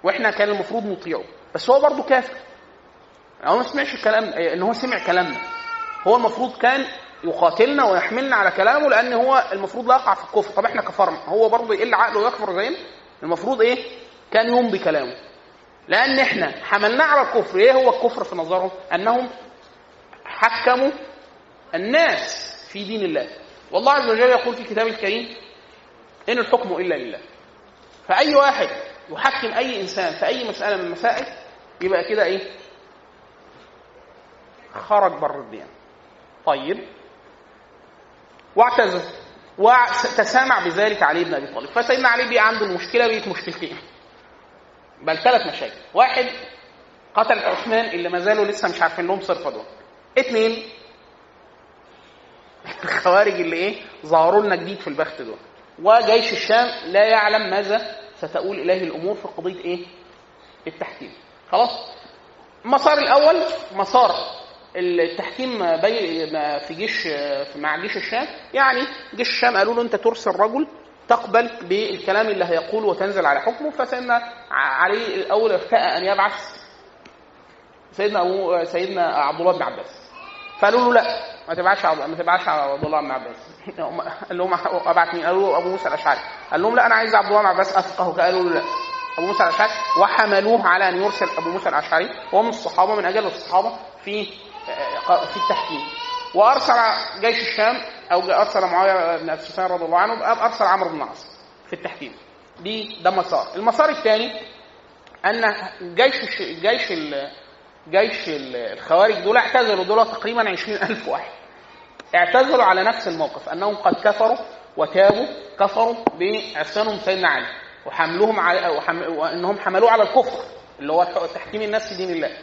وإحنا كان المفروض نطيعه. بس هو برضه كافر. هو ما سمعش الكلام إن هو سمع كلامنا. هو المفروض كان يقاتلنا ويحملنا على كلامه لأن هو المفروض لا يقع في الكفر. طب إحنا كفرنا. هو برضه يقل عقله ويكفر زينا؟ المفروض إيه؟ كان يوم بكلامه. لأن إحنا حملناه على الكفر. إيه هو الكفر في نظرهم أنهم حكموا الناس في دين الله. والله عز وجل يقول في كتابه الكريم إن الحكم إلا لله. فأي واحد يحكم أي إنسان في أي مسألة من المسائل يبقى كده إيه؟ خرج بر الديانه طيب. واعتذر وتسامع بذلك علي بن أبي طالب. فسيدنا علي بقى عنده المشكلة بقت مشكلتين. بل ثلاث مشاكل. واحد قتل عثمان اللي ما زالوا لسه مش عارفين لهم صرفه دول. اثنين الخوارج اللي إيه ظهروا لنا جديد في البخت دول. وجيش الشام لا يعلم ماذا ستؤول إليه الأمور في قضية إيه؟ التحكيم. خلاص؟ المسار الأول مسار التحكيم بي في جيش مع جيش الشام. يعني جيش الشام قالوا له انت ترسل رجل تقبل بالكلام اللي هيقوله وتنزل على حكمه. فسيدنا علي الأول ارتأى أن يبعث سيدنا ابو سيدنا عبد الله بن عباس. فقالوا له لا ما تبعتش ما تبعتش عبد الله بن عباس. قال لهم ابعت مين؟ قالوا أبو موسى الأشعري. قال لهم لا أنا عايز عبد الله بن عباس أفقه. قالوا له لا أبو موسى الأشعري. وحملوه على أن يرسل أبو موسى الأشعري. وهو من الصحابة من أجل الصحابة في في التحكيم. وأرسل جيش الشام أو أرسل معاوية بن ابي سفيان رضي الله عنه أرسل عمرو بن العاص في التحكيم. دي ده مسار. المسار الثاني أن جيش جيش جيش الخوارج دول اعتزلوا دول تقريبا عشرين ألف واحد. اعتزلوا على نفس الموقف أنهم قد كفروا وتابوا كفروا بعصيانهم سيدنا علي وحملوهم على وحم... وإنهم حملوه على الكفر اللي هو تحكيم الناس في دين الله.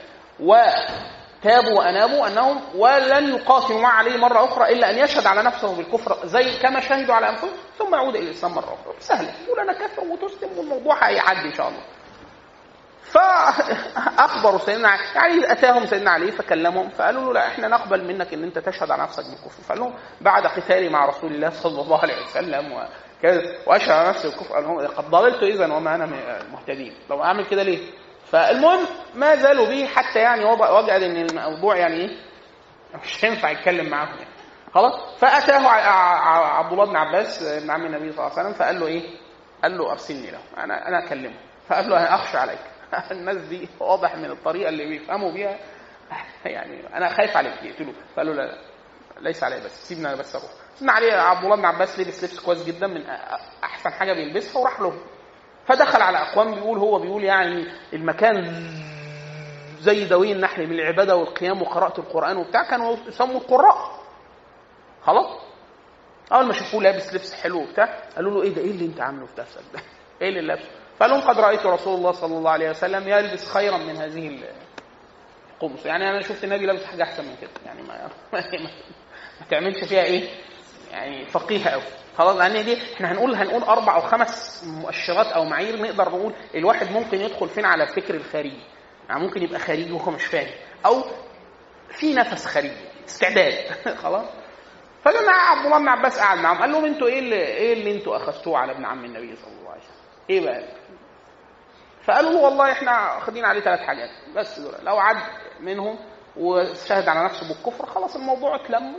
وتابوا وأنابوا أنهم ولن يقاتلوا مع علي مرة أخرى إلا أن يشهد على نفسه بالكفر زي كما شهدوا على أنفسهم ثم يعود إلى الإسلام مرة أخرى. سهله يقول أنا كافر وتسلم والموضوع هيعدي إن شاء الله. فاخبروا سيدنا علي يعني أتاهم سيدنا علي فكلمهم فقالوا له لا إحنا نقبل منك إن أنت تشهد على نفسك بالكفر. فقال لهم بعد قتالي مع رسول الله صلى الله عليه وسلم وكذا وأشهد على نفسي بالكفر. قال لهم قد ضللت اذا وما أنا من المهتدين. لو أعمل كده ليه؟ فالمهم ما زالوا به حتى يعني وجد إن الموضوع يعني إيه مش هينفع يتكلم معاهم يعني. خلاص؟ فأتاه عبد الله بن عباس ابن عم النبي صلى الله عليه وسلم فقال له إيه؟ قال له أرسلني له أنا أنا أكلمه. فقال له أنا أخشى عليك. الناس دي واضح من الطريقة اللي بيفهموا بيها. يعني أنا خايف عليك يقتلوه فقال له لا, لا ليس علي بس سيبنا بس أروح سيدنا علي عبد الله بن عباس لبس لبس كويس جدا من أحسن حاجة بيلبسها وراح له فدخل على أقوام بيقول هو بيقول يعني المكان زي دوي النحل من العبادة والقيام وقراءة القرآن وبتاع كانوا يسموا القراء. خلاص؟ أول ما شافوه لابس لبس حلو وبتاع قالوا له إيه ده؟ إيه اللي أنت عامله في نفسك ده؟ إيه اللي لابسه؟ فقال لهم قد رأيت رسول الله صلى الله عليه وسلم يلبس خيرا من هذه القمص. يعني أنا شفت النبي لابس حاجة أحسن من كده. يعني ما ما تعملش فيها إيه؟ يعني فقيهة قوي خلاص لأن دي إحنا هنقول هنقول أربع أو خمس مؤشرات أو معايير نقدر نقول الواحد ممكن يدخل فين على الفكر الخارجي. يعني ممكن يبقى خارجي وهو مش فاهم أو في نفس خارجي استعداد. خلاص؟ فلما عبد الله بن عباس قعد معاهم قال لهم أنتوا إيه اللي إيه اللي أنتوا أخذتوه على ابن عم النبي صلى الله عليه وسلم؟ إيه بقى؟ فقالوا له والله إحنا واخدين عليه ثلاث حاجات بس دول. لو عد منهم وشهد على نفسه بالكفر خلاص الموضوع اتلم.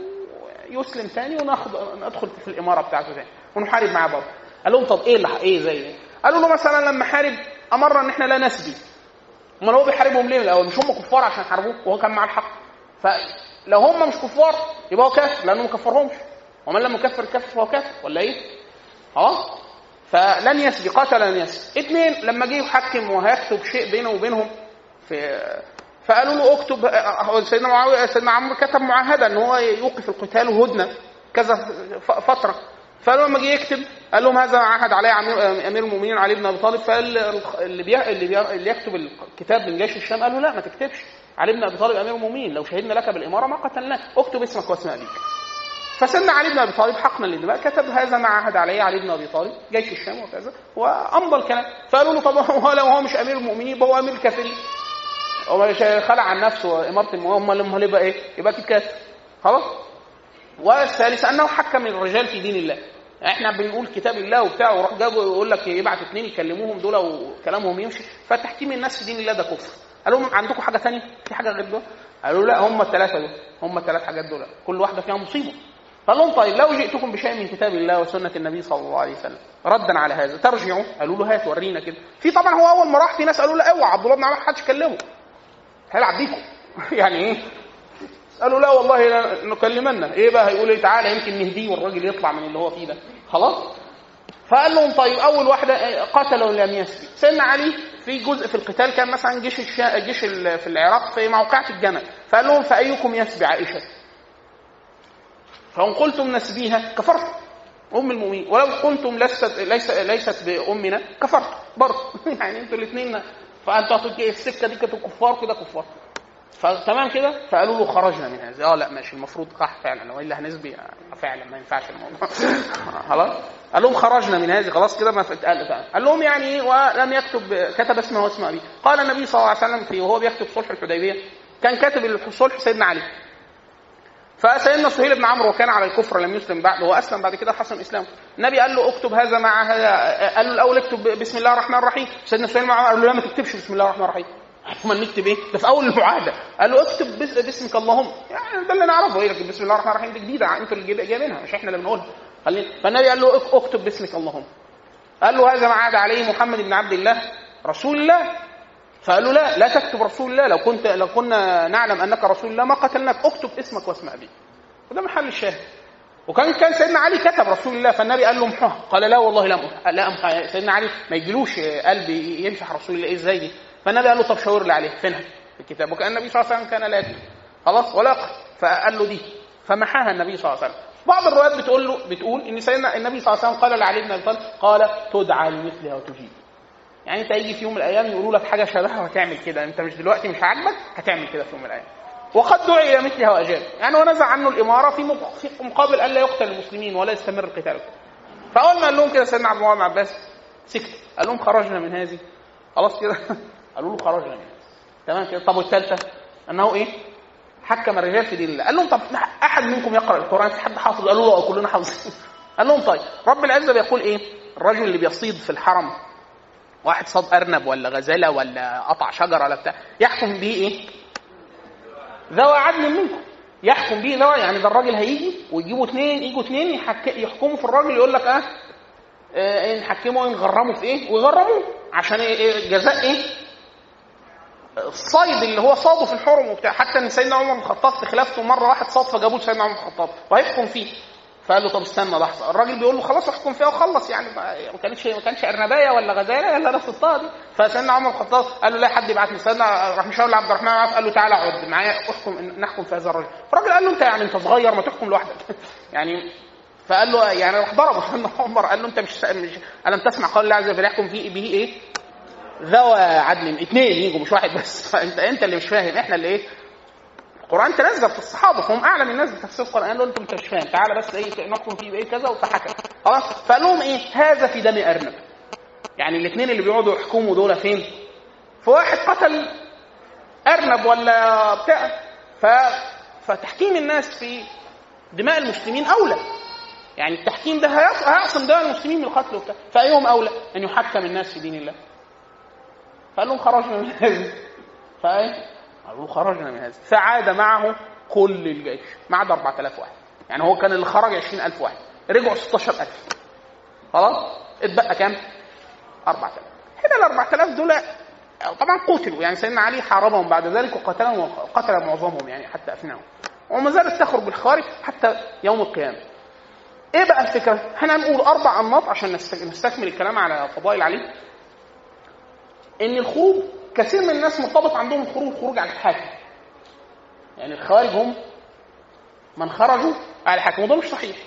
يسلم ثاني وناخد ندخل في الإمارة بتاعته ثاني ونحارب معاه برضه قال لهم طب إيه اللي إيه زي إيه؟ قالوا له مثلا لما حارب أمرنا إن إحنا لا نسبي أمال هو بيحاربهم ليه؟ الأول مش هم كفار عشان حاربوه وهو كان مع الحق. فلو هم مش كفار يبقى هو كافر لأنه ما كفرهمش. ومن لم يكفر الكافر فهو كافر ولا إيه؟ أه؟ فلن يسبي قاتل لن يسبي اثنين لما جه يحكم وهيكتب شيء بينه وبينهم في فقالوا له اكتب سيدنا معاوية سيدنا عمرو كتب معاهده إن هو يوقف القتال وهدنة كذا فترة. فقالوا لما جه يكتب قال لهم هذا عهد عليه أمير المؤمنين علي بن أبي طالب. فاللي بي... اللي, بي... اللي يكتب الكتاب من جيش الشام قالوا لا ما تكتبش. علي بن أبي طالب أمير المؤمنين لو شهدنا لك بالإمارة ما قتلناك. اكتب اسمك واسم أبيك. فسيدنا علي بن أبي طالب حقنا للدماء كتب هذا ما عهد عليه علي بن أبي طالب جيش الشام وكذا وامضى الكلام فقالوا له طب هو لو هو مش أمير المؤمنين هو أمير الكافرين. هو خلع عن نفسه إمارة المؤمنين امال امال يبقى إيه؟ يبقى أكيد كافر خلاص؟ والثالث أنه حكم الرجال في دين الله. إحنا بنقول كتاب الله وبتاع وراح جابوا يقول لك يبعت اثنين يكلموهم دول وكلامهم يمشي. فتحكيم الناس في دين الله ده كفر. قال لهم عندكم حاجة ثانية في حاجة غير دول؟ قالوا لا هم الثلاثة دول. هم الثلاث حاجات دول. كل واحدة فيها مصيبة. قال لهم طيب لو جئتكم بشيء من كتاب الله وسنة النبي صلى الله عليه وسلم ردا على هذا ترجعوا؟ قالوا له هات ورينا كده. في طبعا هو أول ما راح في ناس قالوا له اوعى عبد الله بن عمر حدش كلمه. هيلعب بيكم. يعني إيه؟ قالوا لا والله نكلمنا إيه بقى؟ هيقول إيه؟ تعالى يمكن نهديه والراجل يطلع من اللي هو فيه ده. خلاص؟ فقال لهم طيب أول واحدة قتلوا لم يسبي سيدنا علي في جزء في القتال كان مثلا جيش الشا... جيش في العراق في موقعة الجمل. فقال لهم فأيكم يسبي عائشة؟ فان قلتم نسبيها كفرت أم المؤمنين. ولو قلتم ليست ليست ليست بأمنا كفرت برضه. يعني أنتوا الاثنين فأنتوا السكة دي كانتوا كفار كده كفار. فتمام كده؟ فقالوا له خرجنا من هذا. آه لا ماشي المفروض صح فعلا. والا هنسبي فعلا ما ينفعش الموضوع. خلاص؟ قال لهم خرجنا من هذه خلاص كده ما قال قال لهم يعني إيه؟ ولم يكتب كتب اسمه واسم أبيه. قال النبي صلى الله عليه وسلم في وهو بيكتب صلح الحديبية كان كاتب الصلح سيدنا علي. فسيدنا سهيل بن عمرو وكان على الكفر لم يسلم بعد هو أسلم بعد كده حسن اسلامه النبي قال له اكتب هذا مع هذا قال له الأول اكتب بسم الله الرحمن الرحيم. سيدنا سهيل بن عمرو قال له لا ما تكتبش بسم الله الرحمن الرحيم. أمال نكتب إيه؟ ده في أول المعاهدة. قال له اكتب باسمك اللهم. يعني ده اللي نعرفه. إيه بسم الله الرحمن الرحيم دي جديدة أنتوا اللي جايبينها مش إحنا اللي بنقولها. خلينا فالنبي قال له اكتب باسمك اللهم. قال له هذا ما عاد عليه محمد بن عبد الله رسول الله. فقال له لا لا تكتب رسول الله. لو كنت لو كنا نعلم أنك رسول الله ما قتلناك. اكتب اسمك واسم ابيك وده محل الشاهد. وكان كان سيدنا علي كتب رسول الله فالنبي قال له امحوها قال لا والله لا امحى لا امحى سيدنا علي ما يجيلوش قلب يمسح رسول الله. إزاي دي؟ فالنبي قال له طب شاور لي عليه. فينها؟ في الكتاب. وكأن النبي صلى الله عليه وسلم كان لا يكتب. خلاص؟ ولا فقال له دي. فمحاها النبي صلى الله عليه وسلم. بعض الروايات بتقول له بتقول إن سيدنا النبي صلى الله عليه وسلم قال لعلي بن أبي طالب قال تدعى لمثلها وتجيب. يعني انت هيجي في يوم من الأيام يقولوا لك حاجة شبهها وهتعمل كده. انت مش دلوقتي مش عاجبك هتعمل كده في يوم من الأيام. وقد دعي إلى مثلها واجاب يعني ونزع عنه الإمارة في مقابل الا يقتل المسلمين ولا يستمر القتال فأول ما قال لهم كده سيدنا عبد الله بن عباس سكت. قال لهم خرجنا من هذه. خلاص كده. قالوا له خرجنا من هذه. تمام كده. طب والثالثة؟ أنه إيه؟ حكم الرجال في دين الله. قال لهم طب أحد منكم يقرأ القرآن؟ في حد حافظ؟ قالوا له كلنا حافظين. قال لهم طيب. رب العزة بيقول إيه؟ الرجل اللي بيصيد في الحرم واحد صاد أرنب ولا غزالة ولا قطع شجرة ولا بتاع يحكم به إيه؟ ذوى عدل منكم. يحكم به ده يعني ده الراجل هيجي ويجيبوا اثنين يجوا اثنين يحكموا في الراجل يقول لك آه, آه نحكمه نغرمه في إيه؟ ويغرموه. عشان إيه, إيه؟ جزاء إيه؟ الصيد اللي هو صاده في الحرم وبتاع. حتى إن سيدنا عمر بن الخطاب في خلافته مرة واحد صاد فجابوه سيدنا عمر بن الخطاب. وهيحكم فيه. فقال له طب استنى لحظة. الراجل بيقول له خلاص احكم فيها وخلص يعني. ما كانتش ما كانش ارنبايه ولا غزالة إلا أنا صدتها دي فسيدنا عمر الخطاب قال له لا حد يبعت لي سيدنا راح مشاور لعبد الرحمن قال له تعالى اقعد معايا احكم نحكم في هذا الرجل. فالراجل قال له انت يعني انت صغير ما تحكم لوحدك. يعني فقال له يعني راح ضربه سيدنا عمر. قال له انت مش, مش ألم تسمع قول الله عز وجل يحكم فيه به إيه؟ ذوى عدل. اثنين يجوا مش واحد بس. فانت أنت اللي مش فاهم. إحنا اللي إيه؟ القرآن تنزل في الصحابة فهم أعلم الناس بتفسير القرآن قال أنتم مش فاهم تعالى بس إيه نحكم فيه بإيه كذا وفحكم خلاص فقال لهم إيه هذا في دم أرنب. يعني الاثنين اللي بيقعدوا يحكموا دول فين؟ في واحد قتل أرنب ولا بتاع. ف... فتحكيم الناس في دماء المسلمين أولى. يعني التحكيم ده هيعصم دماء المسلمين من القتل وبتاع. فأيهم أولى؟ أن يحكم الناس في دين الله. فقال لهم خرجنا من هذا فإيه؟ قالوا خرجنا من هذا. فعاد معه كل الجيش. ما عدا 4000 واحد. يعني هو كان اللي خرج 20000 واحد. رجعوا 16000 خلاص؟ اتبقى كام؟ 4000 هنا ال 4000 دول طبعا قتلوا. يعني سيدنا علي حاربهم بعد ذلك وقتلهم وقتل معظمهم يعني حتى افناهم وما زالت تخرج بالخارج حتى يوم القيامة. إيه بقى الفكرة؟ إحنا هنقول أربع أنماط عشان نستكمل الكلام على فضائل علي. إن الخروج كثير من الناس مرتبط عندهم الخروج خروج على الحاكم. يعني الخوارج هم من خرجوا على الحاكم وده مش صحيح.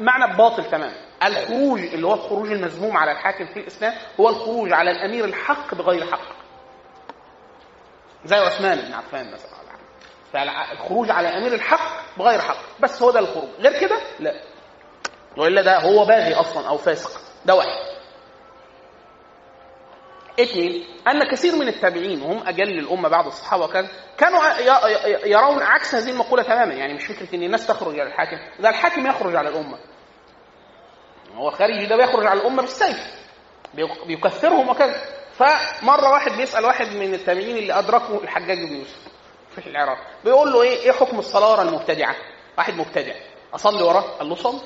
معنى باطل تماما الخروج اللي هو الخروج المذموم على الحاكم في الإسلام هو الخروج على الأمير الحق بغير حق. زي عثمان بن عفان مثلا. فالخروج على أمير الحق بغير حق. بس هو ده الخروج. غير كده لا. وإلا ده هو باغي أصلا أو فاسق. ده واحد. اثنين أن كثير من التابعين وهم أجل الأمة بعد الصحابة وكذا كانوا يرون عكس هذه المقولة تماما. يعني مش فكرة ان الناس تخرج على الحاكم. ده الحاكم يخرج على الأمة. هو خارجي ده بيخرج على الأمة بالسيف. بيكثرهم وكذا. فمرة واحد بيسأل واحد من التابعين اللي ادركوا الحجاج بن يوسف في العراق بيقول له إيه؟ إيه حكم الصلاة المبتدعة؟ واحد مبتدع. أصلي وراه قال له صل.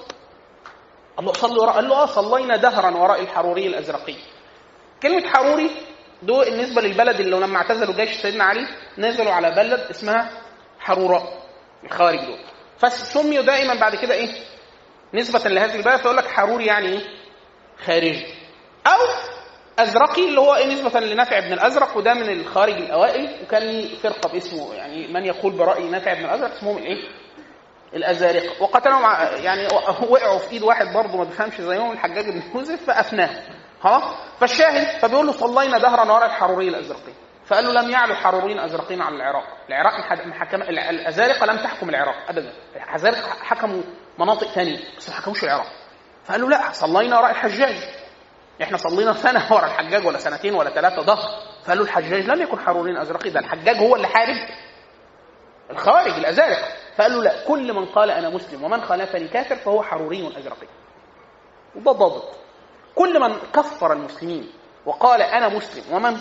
قال له صلي وراه قال له آه صلينا دهرا وراء الحروري الأزرقي. كلمة حروري دول بالنسبة للبلد اللي لما اعتزلوا جيش سيدنا علي نزلوا على بلد اسمها حروراء الخوارج دول. فسميوا دائما بعد كده إيه؟ نسبة لهذه البلد. فيقول لك حروري يعني إيه؟ خارجي. أو أزرقي اللي هو إيه نسبة لنافع بن الأزرق وده من الخارج الأوائل. وكان لي فرقة باسمه يعني من يقول برأي نافع بن الأزرق اسمهم الايه الأزارقة. وقتلهم يعني وقعوا في إيد واحد برضه ما بيفهمش زيهم الحجاج بن يوسف فأفناه. خلاص؟ فالشاهد فبيقول له صلينا دهرا وراء الحروري الازرقي فقال له لم يعلو حروريين أزرقين على العراق. العراق محكم الأزارقة لم تحكم العراق ابدا. الأزارقة حكموا مناطق ثانية بس ما حكموش العراق. فقال له لا صلينا وراء الحجاج. إحنا صلينا سنة وراء الحجاج ولا سنتين ولا ثلاثة ظهر فقال له الحجاج لم يكن حروريين ازرقي ده الحجاج هو اللي حارب الخوارج الأزارقة. فقال له لا كل من قال أنا مسلم ومن خالفني كافر فهو حروري أزرقي. وده ضابط كل من كفر المسلمين وقال أنا مسلم ومن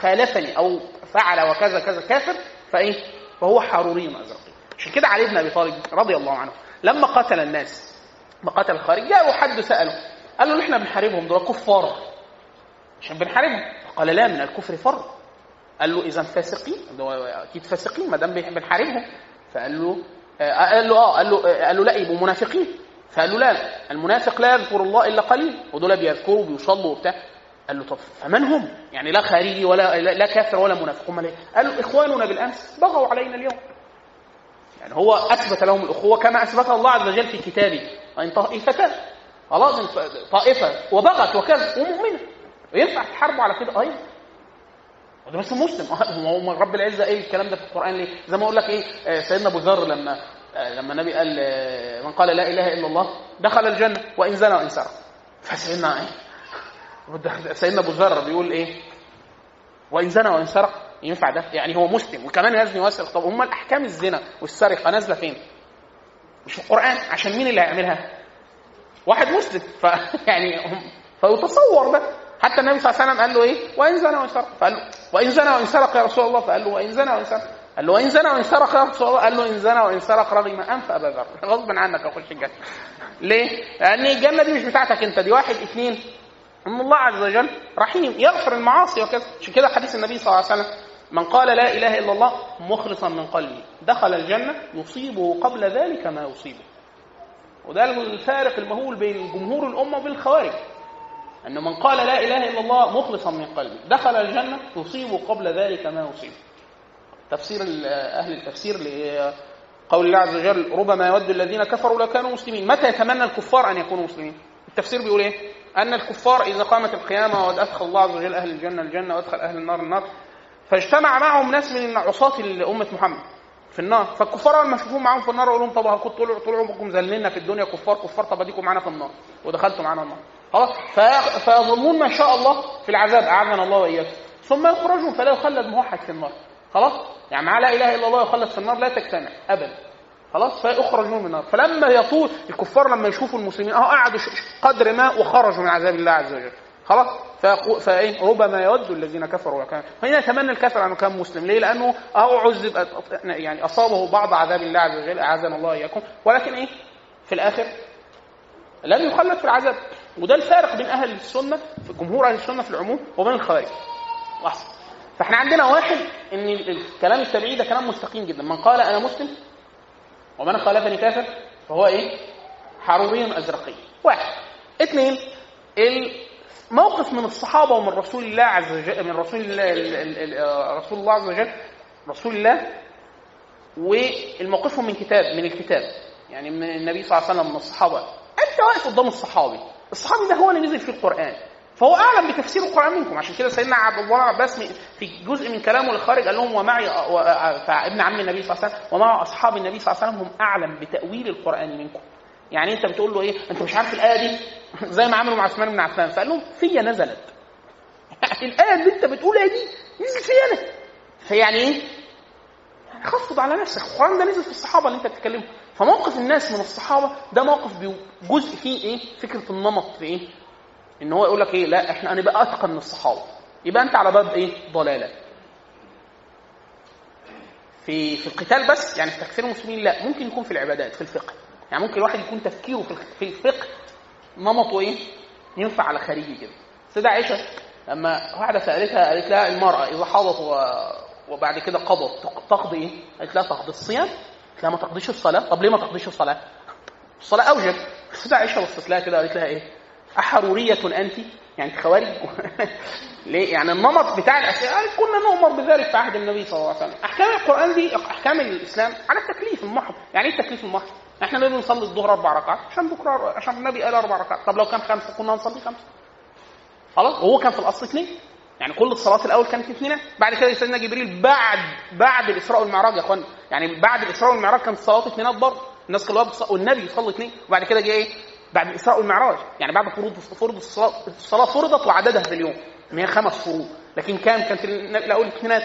خالفني أو فعل وكذا كذا كافر فإيه؟ فهو حروري ازرقي عشان كده علي بن أبي طالب رضي الله عنه لما قتل الناس ما قتل الخارج جاء حد سأله قال له إحنا بنحاربهم دول كفار. عشان بنحاربهم. قال لا من الكفر فر قال له إذا فاسقين أكيد فاسقين ما دام بنحاربهم. فقال له آه، قال له آه قال له آه، قال له لا يبقوا منافقين. فقال له لا المنافق لا يذكر الله إلا قليل ودول بيذكروا وبيصلوا وبتاع قال له طب فمن هم؟ يعني لا خارجي ولا لا كافر ولا منافق هم ليه؟ قال له إخواننا بالأمس بغوا علينا اليوم. يعني هو أثبت لهم الأخوة كما اثبتها الله عز وجل في كتابه وإن طائفتان خلاص طائفة وبغت وكذا ومؤمنة وينفع تحاربوا على كده أيضا وده بس مسلم هو رب العزة إيه الكلام ده في القرآن ليه؟ زي ما أقول لك إيه آه، سيدنا أبو ذر لما لما النبي قال آه، من قال لا إله إلا الله دخل الجنة وإن زنى وإن سرق فسيدنا إيه؟ سيدنا أبو ذر بيقول إيه؟ وإن زنى وإن سرق ينفع ده؟ يعني هو مسلم وكمان يزني ويسرق طب أمال أحكام الزنا والسرقة نازلة فين؟ مش في القرآن. عشان مين اللي هيعملها؟ واحد مسلم. ف يعني فيتصور ده. حتى النبي صلى الله عليه وسلم قال له إيه؟ وإن زنى وإن سرق فقال له وإن زنى وإن سرق يا رسول الله. فقال له وإن زنى وإن سرق. قال له وإن زنى وإن سرق قال له إن زنى وإن سرق رغم انف أبا ذر. غصب عنك اخش الجنه ليه؟ لأن الجنة دي مش بتاعتك أنت دي واحد اثنين. ان الله عز وجل رحيم يغفر المعاصي وكذا. عشان كده حديث النبي صلى الله عليه وسلم؟ من قال لا إله إلا الله مخلصا من قلبه دخل الجنة يصيبه قبل ذلك ما يصيبه. وده الفارق المهول بين جمهور الأمة وبين الخوارج أن من قال لا إله إلا الله مخلصا من قلبه دخل الجنة تصيبه قبل ذلك ما يصيبه. تفسير أهل التفسير لقول الله عز وجل ربما يود الذين كفروا لو كانوا مسلمين. متى يتمنى الكفار أن يكونوا مسلمين؟ التفسير بيقول إيه؟ أن الكفار إذا قامت القيامة وأدخل الله عز وجل أهل الجنة الجنة وأدخل أهل النار النار. فاجتمع معهم ناس من عصاة أمة محمد في النار. فالكفار أول ما يشوفوهم معاهم في النار يقولوا لهم طب كنتوا طول طول عمركم ذللنا في الدنيا كفار كفار طب أديكم معانا في النار. ودخلتوا معانا النار. خلاص؟ فيظنون ما شاء الله في العذاب أعاذنا الله وإياكم. ثم يخرجون فلا يخلد موحد في النار. خلاص؟ يعني مع لا إله إلا الله يخلد في النار لا تجتمع ابدا. خلاص؟ فيخرجون من النار. فلما يطول الكفار لما يشوفوا المسلمين أهو قعدوا قدر ما وخرجوا من عذاب الله عز وجل. خلاص؟ فايه ربما يود الذين كفروا وكان هنا يتمنى الكافر أنه كان مسلم. ليه؟ لأنه أو عذب يعني أصابه بعض عذاب الله عز وجل أعاذنا الله اياكم ولكن إيه؟ في الآخر لم يخلد في العذاب. وده الفارق بين أهل السنة في جمهور أهل السنة في العموم وبين الخوارج. واحد. فاحنا عندنا واحد إن الكلام التبعي ده كلام مستقيم جدا. من قال أنا مسلم ومن خالفني كافر فهو إيه؟ حروري أزرقي. واحد. اثنين موقف من الصحابة ومن رسول الله عز وجل من رسول الله رسول الله عز وجل رسول الله والموقفهم من كتاب من الكتاب. يعني من النبي صلى الله عليه وسلم من الصحابة. أنت واقف قدام الصحابي. الصحابي ده هو اللي نزل في القرآن. فهو أعلم بتفسير القرآن منكم. عشان كده سيدنا عبد الله عباس في جزء من كلامه الخارج قال لهم ومعي ابن عم النبي صلى الله عليه وسلم ومع أصحاب النبي صلى الله عليه وسلم هم أعلم بتأويل القرآن منكم. يعني أنت بتقول له إيه؟ أنت مش عارف الآية دي؟ زي ما عملوا مع عثمان بن عفان. فقال لهم فيا نزلت. الآية اللي أنت بتقولها دي نزلت فيا أنا. فيعني إيه؟ يعني خفض على نفسك. القرآن ده نزل في الصحابة اللي أنت بتتكلمه فموقف الناس من الصحابة ده موقف جزء فيه إيه؟ فكرة النمط في إيه؟ إن هو يقول لك إيه لا إحنا هنبقى اتقى من الصحابة يبقى أنت على باب إيه ضلالة في في القتال بس يعني في تكفير المسلمين لا ممكن يكون في العبادات في الفقه يعني ممكن الواحد يكون تفكيره في الفقه نمطه إيه؟ ينفع على خارجي كده. سيدة عائشة لما واحدة سألتها قالت لها المرأة إذا حاضت وبعد كده قضت تقضي إيه؟ قالت لها تقضي الصيام؟ قالت لها ما تقضيش الصلاة، طب ليه ما تقضيش الصلاة؟ الصلاة أوجب. سيدة عائشة بصت لها كده قالت لها إيه؟ أحرورية أنت؟ يعني خوارج ليه؟ يعني النمط بتاع الأسئلة يعني كنا نؤمر بذلك في عهد النبي صلى الله عليه وسلم. أحكام القرآن دي أحكام الإسلام على التكليف المحض، يعني إيه التكليف المحض؟ إحنا ليه بنصلي الظهر أربع ركعات؟ عشان بكرة عشان النبي قال أربع ركعات، طب لو كان خمسه كنا هنصلي خمسه. خلاص؟ وهو كان في الأصل اثنين. يعني كل الصلاة الأول كانت اثنين، بعد كده سيدنا جبريل بعد بعد الاسراء والمعراج يا اخوانا، يعني بعد الاسراء والمعراج كانت الصلاة اثنينات برضه، الناس كلها بتصلي والنبي يصلي اثنين، وبعد كده جه إيه؟ بعد الاسراء والمعراج، يعني بعد فروض فرض الصلاه الصلاة فرضت وعددها في اليوم، ان هي خمس فروض، لكن كان كانت الأول اثنينات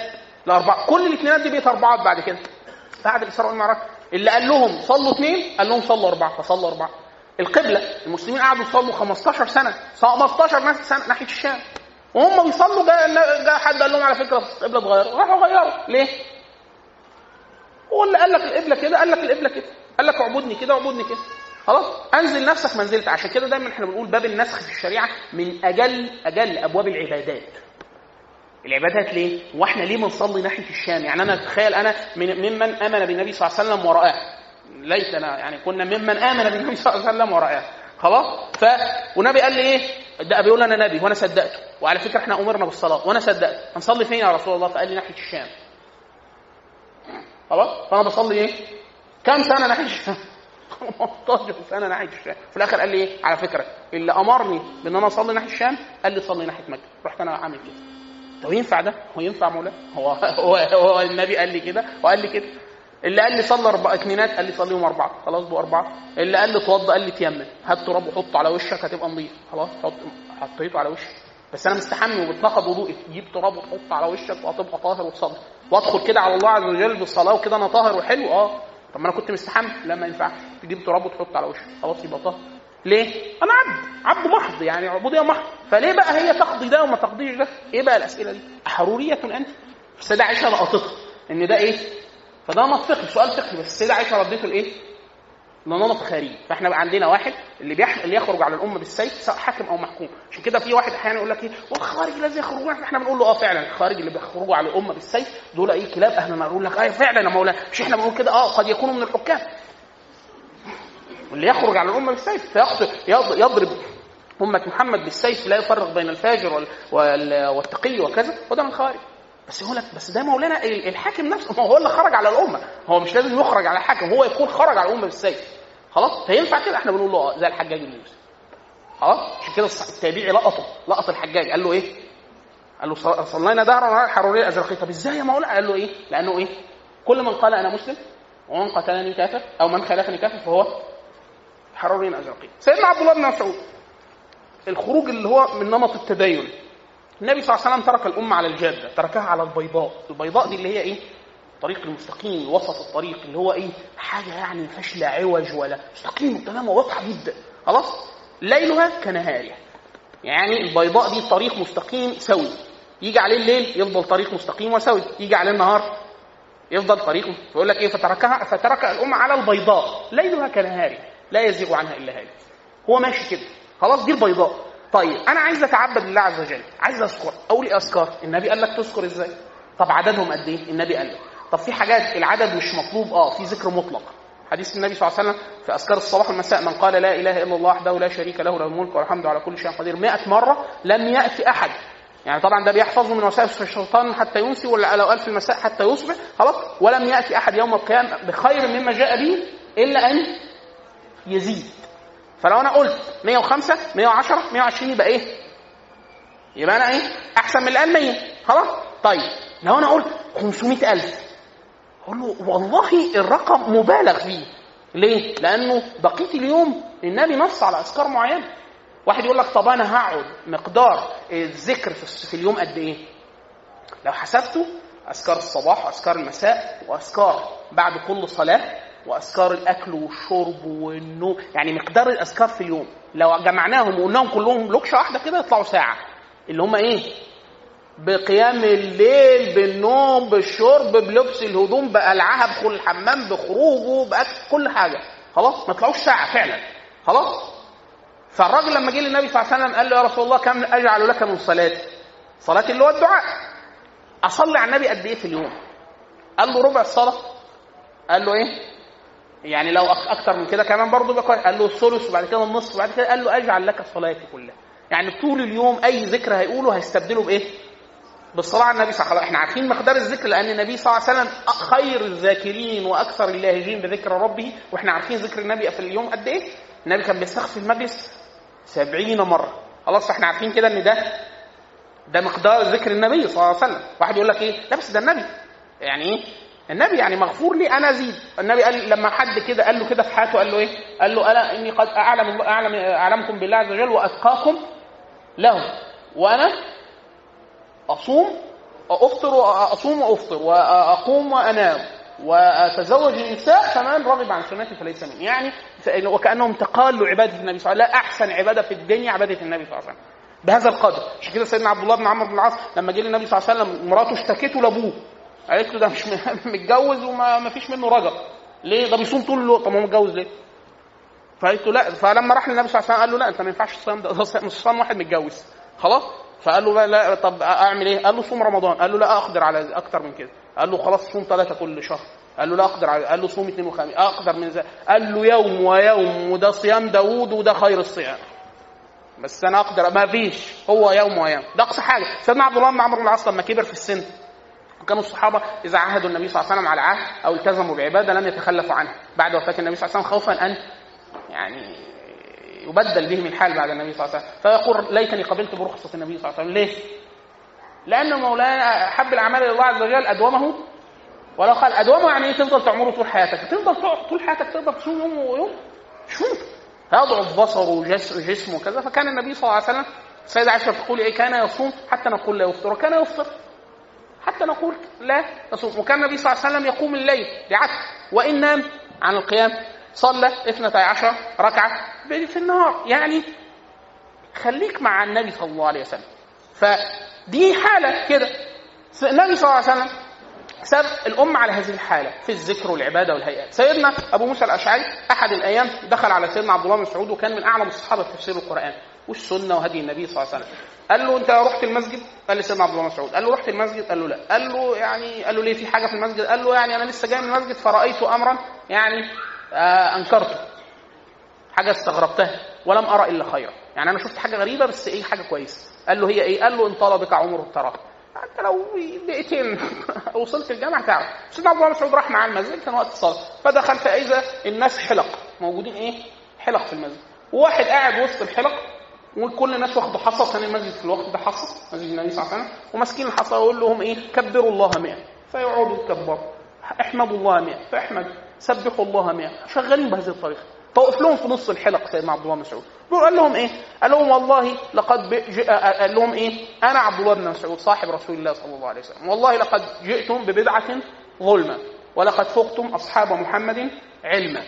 الاربعه، كل الاثنينات دي بقت اربعات بعد كده. بعد الاسراء والمعراج اللي قال لهم صلوا اثنين قال لهم صلوا أربعة فصلوا أربعة. القبلة المسلمين قعدوا يصلوا 15 سنة. 15 سنة ناحية الشام. وهم بيصلوا جاء جا حد قال لهم على فكرة القبلة اتغيرت. راحوا غيروا. ليه؟ هو اللي قال لك القبلة كده قال لك القبلة كده. قال لك اعبدني كده اعبدني كده. خلاص انزل نفسك منزلت عشان كده دايما إحنا بنقول باب النسخ في الشريعة من أجل أجل أبواب العبادات العبادات ليه؟ وإحنا ليه بنصلي ناحيه الشام؟ يعني أنا اتخيل أنا من ممن آمن بالنبي صلى الله عليه وسلم ورآه. ليتنا يعني كنا ممن آمن بالنبي صلى الله عليه وسلم ورآه. خلاص؟ ف والنبي قال لي إيه؟ ده بيقول أنا نبي وأنا صدقته، وعلى فكرة إحنا أمرنا بالصلاة وأنا صدقت، هنصلي فين يا رسول الله؟ فقال لي ناحية الشام. خلاص؟ فأنا بصلي إيه؟ كم سنة ناحية الشام؟ 15 سنة ناحية الشام، في الآخر قال لي إيه؟ على فكرة اللي أمرني بإن أنا أصلي ناحية الشام قال لي صلي ناحية مكة، رحت أنا عامل كده. هو ينفع ده؟ هو ينفع مولاه؟ هو هو هو النبي قال لي كده وقال لي كده. اللي قال لي صلي أربع اثنينات قال لي صليهم أربعة، خلاص بقوا أربعة. اللي قال لي اتوضى قال لي تيمم، هات تراب وحطه على وشك هتبقى نظيف، خلاص حط حطيته على وشي. بس أنا مستحمي وبتنقض وضوئي، تجيب تراب وتحطه على وشك وهتبقى طاهر وتصلي. وأدخل كده على الله عز وجل بالصلاة وكده أنا طاهر وحلو آه. طب ما أنا كنت مستحمي، لا ما ينفعش، تجيب تراب وتحط على وشك، خلاص يبقى. ليه؟ أنا عبد عبد محض يعني عبودية محض فليه بقى هي تقضي ده وما تقضيش ده؟ إيه بقى الأسئلة دي؟ حروريه أنت؟ السيدة عائشة لقطتها إن ده إيه؟ فده نمط فقهي سؤال فقهي بس السيدة عائشة ردته الإيه؟ نمط خارجي. فإحنا عندنا واحد اللي بيح... اللي يخرج على الأمة بالسيف سواء حاكم أو محكوم. عشان كده في واحد أحيانا يقول لك إيه والخارج الذي يخرجون إحنا بنقول له آه فعلا. الخارج اللي بيخرجوا على الأمة بالسيف دول إيه كلاب أهل النار يقول لك آه فعلا يا مولانا. مش إحنا بنقول كده آه قد يكونوا من الحكام. واللي يخرج على الأمة بالسيف يضرب أمة محمد بالسيف لا يفرق بين الفاجر وال... وال... والتقي وكذا وده من الخوارج. بس يقول لك بس ده مولانا الحاكم نفسه هو اللي خرج على الأمة. هو مش لازم يخرج على الحاكم هو يكون خرج على الأمة بالسيف. خلاص فينفع كده؟ إحنا بنقول له آه زي الحجاج بن يوسف خلاص؟ عشان كده التابعي لقطه لقط الحجاج. قال له إيه؟ قال له صلينا دهرا على الحرورية الازرقيه طب إزاي يا مولانا؟ قال له إيه؟ لأنه إيه؟ كل من قال أنا مسلم ومن قتلني كافر أو من خالفني كافر فهو حروري ازرقي سيدنا عبد الله بن مسعود الخروج اللي هو من نمط التدين. النبي صلى الله عليه وسلم ترك الأمة على الجادة تركها على البيضاء. البيضاء دي اللي هي إيه؟ الطريق المستقيم وسط الطريق اللي هو إيه؟ حاجة يعني ما عوج ولا مستقيم تمام واضحة جدا. خلاص؟ ليلها كنهارها. يعني البيضاء دي طريق مستقيم سوي. يجي عليه الليل يفضل طريق مستقيم وسوي. يجي عليه النهار يفضل طريق فيقول لك إيه؟ فتركها فترك الأمة على البيضاء. ليلها كنهارها. لا يزيغ عنها إلا هالك. هو ماشي كده. خلاص؟ دي البيضاء. طيب أنا عايز أتعبد لله عز وجل. عايز أذكر. أقول إيه أذكار. النبي قال لك تذكر إزاي؟ طب عددهم قد إيه؟ النبي قال لك. طب في حاجات العدد مش مطلوب آه في ذكر مطلق حديث النبي صلى الله عليه وسلم في أذكار الصباح والمساء من قال لا إله إلا الله وحده لا شريك له له الملك والحمد على كل شيء قدير 100 مرة لم يأتي أحد يعني طبعا ده بيحفظه من وسائل الشيطان حتى ينسي ولا لو قال في المساء حتى يصبح خلاص ولم يأتي أحد يوم القيامة بخير مما جاء به إلا أن يزيد فلو أنا قلت 105 110 120 يبقى إيه؟ يبقى أنا إيه؟ أحسن من قال 100 خلاص؟ طيب لو أنا قلت 500000 أقول له والله الرقم مبالغ فيه. ليه؟ لأنه بقية اليوم النبي نص على أذكار معينة. واحد يقول لك طب أنا هقعد. مقدار الذكر في اليوم قد إيه؟ لو حسبته أذكار الصباح وأذكار المساء وأذكار بعد كل صلاة وأذكار الأكل والشرب والنوم يعني مقدار الأذكار في اليوم. لو جمعناهم وقلناهم كلهم لوكشة واحدة كده يطلعوا ساعة. اللي هم إيه؟ بقيام الليل بالنوم بالشرب بلبس الهدوم بقلعها بدخول الحمام بخروجه بأكل كل حاجة. خلاص؟ ما طلعوش ساعة فعلا. خلاص؟ فالراجل لما جه للنبي صلى الله عليه وسلم قال له يا رسول الله كم أجعل لك من صلاتي؟ صلاه اللي هو الدعاء. أصلي على النبي قد إيه في اليوم؟ قال له ربع الصلاة. قال له إيه؟ يعني لو أكتر من كده كمان برضه بقى قال له الثلث وبعد كده النصف وبعد كده. قال له أجعل لك صلاتي كلها. يعني طول اليوم أي ذكر هيقوله هيستبدله بإيه؟ بالصلاه على النبي صلى الله عليه وسلم إحنا عارفين مقدار الذكر لأن النبي صلى الله عليه وسلم خير الذاكرين وأكثر اللاهجين بذكر ربه وإحنا عارفين ذكر النبي في اليوم قد إيه؟ النبي كان بيستغفر المجلس سبعين مرة. خلاص إحنا عارفين كده إن ده ده مقدار ذكر النبي صلى الله عليه وسلم. واحد يقول لك إيه؟ لا بس ده النبي. يعني إيه؟ النبي يعني مغفور لي أنا أزيد. النبي قال لما حد كده قال له كده في حياته قال له إيه؟ قال له أنا إني قد أعلم أعلم أعلمكم بالله عز وجل وأتقاكم له وأنا أصوم أفطر وأصوم وأفطر وأقوم وأنام وأتزوج النساء فمن رغب عن سنتي فليس مني. يعني وكأنهم تقالوا عبادة النبي صلى الله عليه وسلم. لا أحسن عبادة في الدنيا عبادة النبي صلى الله عليه وسلم. بهذا القدر. عشان كده سيدنا عبد الله بن عمرو بن العاص لما جه للنبي صلى الله عليه وسلم مراته اشتكته لأبوه. قالت له ده مش متجوز وما فيش منه رجا ليه؟ ده بيصوم طول الوقت. طب هو متجوز ليه؟ فقالت له لا. فلما راح للنبي صلى الله عليه وسلم قال له لا أنت ما ينفعش الصيام ده. صيام واحد متجوز. خلاص؟ فقال له لا طب أعمل إيه؟ قال له صوم رمضان. قال له لا أقدر على أكتر من كده. قال له خلاص صوم ثلاثة كل شهر. قال له لا أقدر على قال له صوم اثنين وخميس. أقدر من ذلك قال له يوم ويوم وده صيام داوود وده خير الصيام. بس أنا أقدر ما فيش. هو يوم ويوم. ده أقصى حاجة. سيدنا عبد الله بن عمرو بن العاص لما كبر في السن وكانوا الصحابة إذا عاهدوا النبي صلى الله عليه وسلم على عهد أو التزموا بعبادة لم يتخلفوا عنها. بعد وفاة النبي صلى الله عليه وسلم خوفا أن يعني يبدل بهم الحال بعد النبي صلى الله عليه وسلم. فيقول ليتني قبلت برخصة النبي صلى الله عليه وسلم. ليه؟ لأن مولانا حب الأعمال إلى الله عز وجل أدومه. ولو قال أدومه يعني إيه؟ تفضل تعمره طول حياتك. تفضل طول حياتك تقدر تصوم يوم ويوم. ممكن يضعف بصره وجسمه وكذا فكان النبي صلى الله عليه وسلم السيدة عائشة تقول إيه؟ كان يصوم حتى نقول لا يفطر وكان يفطر. حتى نقول لا يصوم. وكان النبي صلى الله عليه وسلم يقوم الليل لعدل وإن نام عن القيام صلى اثنتي عشر ركعة في النهار. يعني خليك مع النبي صلى الله عليه وسلم. فدي حالة كده. النبي صلى الله عليه وسلم ساب الأمة على هذه الحالة. في الذكر والعبادة والهيئات. سيدنا أبو موسى الأشعري أحد الأيام دخل على سيدنا عبد الله بن مسعود وكان من أعلم الصحابة في تفسير القرآن والسنة وهدي النبي صلى الله عليه وسلم. قال له أنت رحت المسجد؟ قال لي سيدنا عبد الله مسعود قال له رحت المسجد؟ قال له لا. قال له يعني قال له ليه في حاجة في المسجد؟ قال له يعني أنا لسه جاي من المسجد فرأيت أمرا يعني آه أنكرته. حاجة استغربتها. ولم أرى إلا خيرا. يعني أنا شفت حاجة غريبة بس إيه حاجة كويسة. قال له هي إيه؟ قال له إن طال بك عمر التراخي. أنت لو دقيقتين وصلت الجامعة تعرف سيدنا عبد الله مسعود راح مع المسجد كان وقت الصلاة. فدخل فاذا الناس حلق. موجودين إيه؟ حلق في المسجد. وواحد قاعد وسط الحلق وكل الناس واخده حصى كان المسجد في الوقت ده حصى مسجد النبي صلى الله عليه وسلم. وماسكين الحصى ويقول لهم إيه؟ كبروا الله 100 فيقعدوا يكبروا احمدوا الله 100 فاحمد. سبحوا الله 100 شغالين بهذه الطريقة. طوف لهم في نص الحلق سيدنا عبد الله مسعود. قال لهم إيه؟ قال لهم والله لقد قال لهم إيه؟ أنا عبد الله بن مسعود صاحب رسول الله صلى الله عليه وسلم. والله لقد جئتم ببدعة ظلما ولقد فقتم أصحاب محمد علما.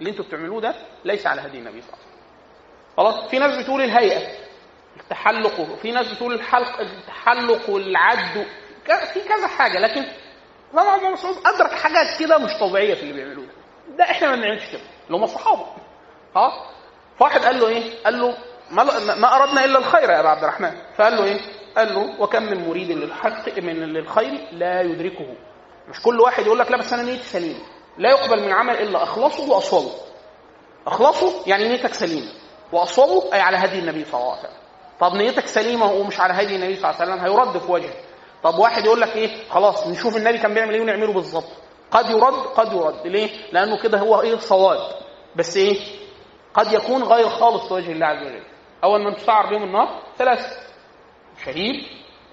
اللي أنتم بتعملوه ده ليس على هدي النبي صلى الله عليه وسلم. خلاص؟ في ناس بتقول الهيئة التحلق وفي ناس بتقول الحلق التحلق والعد في كذا حاجة لكن عبد الله مسعود أدرك حاجات كده مش طبيعية في اللي بيعملوه. ده ده إحنا ما بنعملش كده. اللي هم الصحابه ها؟ فواحد قال له إيه؟ قال له ما, ما أردنا إلا الخير يا أبا عبد الرحمن. فقال له إيه؟ قال له وكم من مريد للحق من للخير لا يدركه. مش كل واحد يقول لك لا بس أنا نيتي سليمة. لا يقبل من عمل إلا أخلصه وأصوبه. أخلصه يعني نيتك سليمة. وأصوبه أي على هدي النبي صلى الله عليه وسلم. طب نيتك سليمة ومش على هدي النبي صلى الله عليه وسلم هيرد في وجهه. طب واحد يقول لك إيه؟ خلاص نشوف النبي كان بيعمل إيه ونعمله بالظبط. قد يرد قد يرد. ليه؟ لأنه كده هو إيه؟ صواب. بس إيه؟ قد يكون غير خالص في وجه الله عز وجل. أول من تسعر بهم النار ثلاثة. شهيد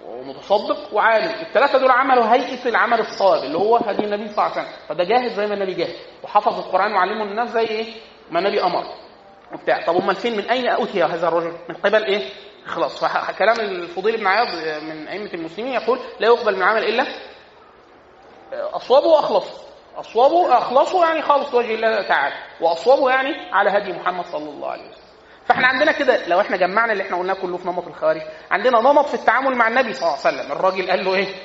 ومتصدق وعالم. الثلاثة دول عملوا هيئة العمل الصواب اللي هو هدي النبي صلى الله عليه وسلم. فده جاهز زي ما النبي جاهز. وحفظ القرآن وعلمه الناس زي إيه؟ ما النبي أمر. وبتاع. طب أمال فين؟ من أين أوتي هذا الرجل؟ من قبل إيه؟ خلاص. فكلام الفضيل بن عياض من أئمة المسلمين يقول لا يقبل من عمل إلا اصوبه وأخلصه. اصوبه أخلصه يعني خالص وجه الله تعالى. واصوبه يعني على هدي محمد صلى الله عليه وسلم. فإحنا عندنا كده لو إحنا جمعنا اللي إحنا قلناه كله في نمط الخوارج عندنا نمط في التعامل مع النبي صلى الله عليه وسلم. الراجل قال له إيه؟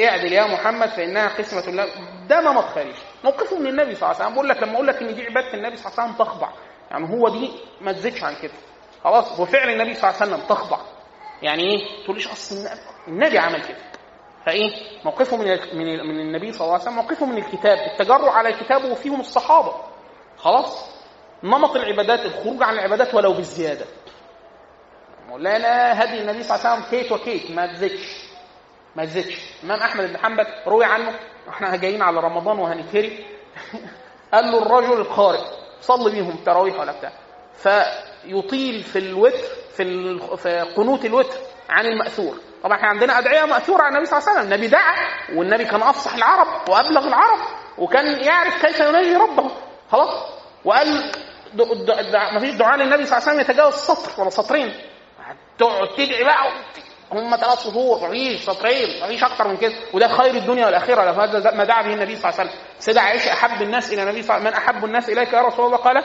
اعدل يا محمد فإنها قسمة الله ده نمط خارجي. موقفه من النبي صلى الله عليه وسلم. بقول لك لما أقول لك إن دي عبادة النبي صلى الله عليه وسلم تخضع. يعني هو دي ما تزيدش عن كده. خلاص. وفعل النبي صلى الله عليه وسلم تخضع. يعني إيه؟ تقوليش أصل النبي عمل كده. فإيه؟ موقفه من من من النبي صلى الله عليه وسلم موقفه من الكتاب. التجرع على الكتاب وفيهم الصحابة. خلاص. نمط العبادات الخروج عن العبادات ولو بالزيادة. مولانا هدي النبي صلى الله عليه وسلم كيت وكيت ما تزيدش ما تزيدش الامام أحمد بن حنبل روي عنه. إحنا جايين على رمضان وهنتهري. قال له الرجل القارئ صلي بيهم تراويح ولا بتاع. فيطيل في الوتر في في قنوت الوتر عن المأثور. طبعا إحنا عندنا أدعية مأثورة عن النبي صلى الله عليه وسلم. النبي دعا والنبي كان أفصح العرب وأبلغ العرب وكان يعرف كيف يناجي ربه. خلاص؟ وقال ما فيش دعاء للنبي صلى الله عليه وسلم يتجاوز سطر ولا سطرين تقعد تدعي بقى هم ثلاث سطور مفيش سطرين مفيش أكتر من كده. وده خير الدنيا والآخرة هذا ما دعا به النبي صلى الله عليه وسلم. سيدة عائشة أحب الناس إلى النبي صلى الله عليه وسلم. من أحب الناس إليك يا رسول الله؟ قال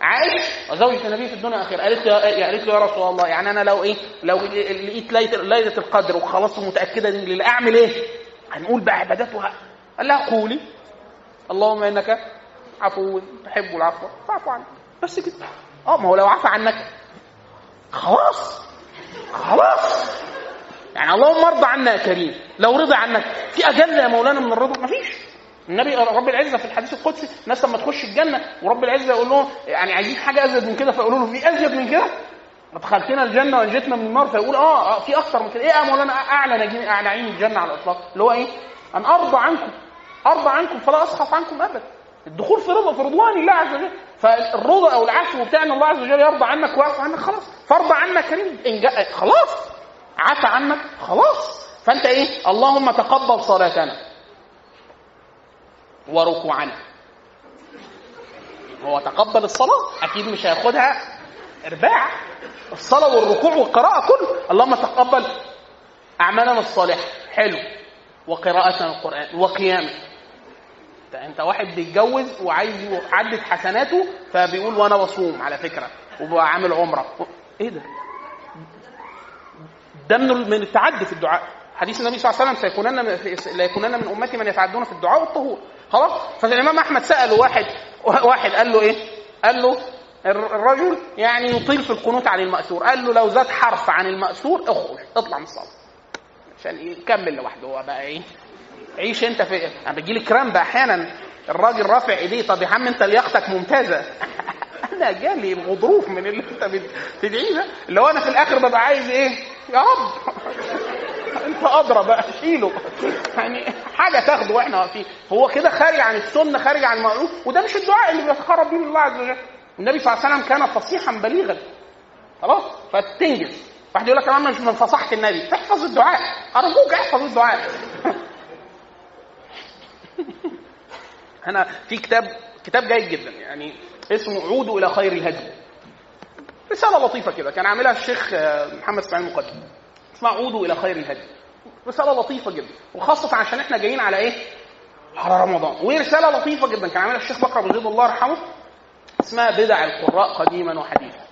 عائش وزوجة النبي في الدنيا الاخيره قالت له قالت له يا رسول الله يعني أنا لو إيه؟ لو لقيت ليله القدر وخلاص متأكدة ان أعمل إيه؟ هنقول بقى عبادات وها. قال لها قولي. اللهم إنك عفو تحب العفو. فاعف عنك بس كده. آه ما هو لو عفى عنك. خلاص. خلاص. يعني اللهم ارضى عنا يا كريم. لو رضي عنك. في أجل يا مولانا من الرضا؟ مفيش. النبي رب العزة في الحديث القدسي الناس لما تخش الجنة ورب العزة يقول لهم يعني عايزين حاجة أزيد من كده فيقولوا له في أزيد من كده؟ أدخلتنا الجنة وانجتنا من النار. فيقول آه, آه في أكثر من كده. إيه يا مولانا أعلى نعيم الجنة على الإطلاق. اللي هو إيه؟ أن أرضى عنكم أرضى عنكم فلا أسخط عنكم أبدا. الدخول في رضا في رضوان الله عز وجل. فالرضا أو العفو بتاع إن الله عز وجل يرضى عنك ويعفو عنك خلاص. فارضى عنك خلاص. عفى عنك خلاص. فأنت إيه؟ اللهم تقبل صلاتنا. وركوعنا. هو تقبل الصلاة؟ أكيد مش هياخدها إرباع. الصلاة والركوع والقراءة كله. اللهم تقبل أعمالنا الصالحة. حلو. وقراءتنا القرآن وقيامه. أنت واحد بيتجوز وعايز يعدد حسناته فبيقول وأنا بصوم على فكرة وعامل عمرة. إيه ده؟ ده من التعدي في الدعاء. حديث النبي صلى الله عليه وسلم سيكونن لا يكونن من أمتي من يتعدون في الدعاء والطهور. خلاص؟ فالإمام أحمد ساله واحد واحد قال له إيه؟ قال له الرجل يعني يطيل في القنوت عن المأثور. قال له لو زاد حرف عن المأثور اخرج اطلع من الصلاة عشان يكمل لوحده. هو بقى إيه؟ عيش أنت في أنا بيجي لي كرام بقى أحيانا. الراجل رافع إيديه طب يا عم أنت لياقتك ممتازة. أنا جالي غضروف من اللي أنت بتدعيه ده. اللي هو أنا في الآخر ببقى عايز إيه؟ يا رب. انت ادرى بقى شيله يعني حاجة تاخده وإحنا واقفين. هو كده خارج عن السنة خارج عن المألوف وده مش الدعاء اللي بيتقرب به الله عز وجل. النبي صلى الله عليه وسلم كان فصيحا بليغا. خلاص؟ فتنجز. واحد يقول لك أنا مش من فصاحة النبي. احفظ الدعاء. أرجوك احفظ الدعاء. أنا في كتاب كتاب جيد جدا. يعني اسمه عودوا إلى خير الهدي. رسالة لطيفة كده. كان عاملها الشيخ محمد إسماعيل المقدم اسمها عودوا إلى خير الهدي. رسالة لطيفة جدا. وخاصة عشان إحنا جايين على إيه؟ على رمضان. ورساله لطيفة جدا. كان عاملها الشيخ بكر ابو زيد الله يرحمه. اسمها بدع القراء قديما وحديثا.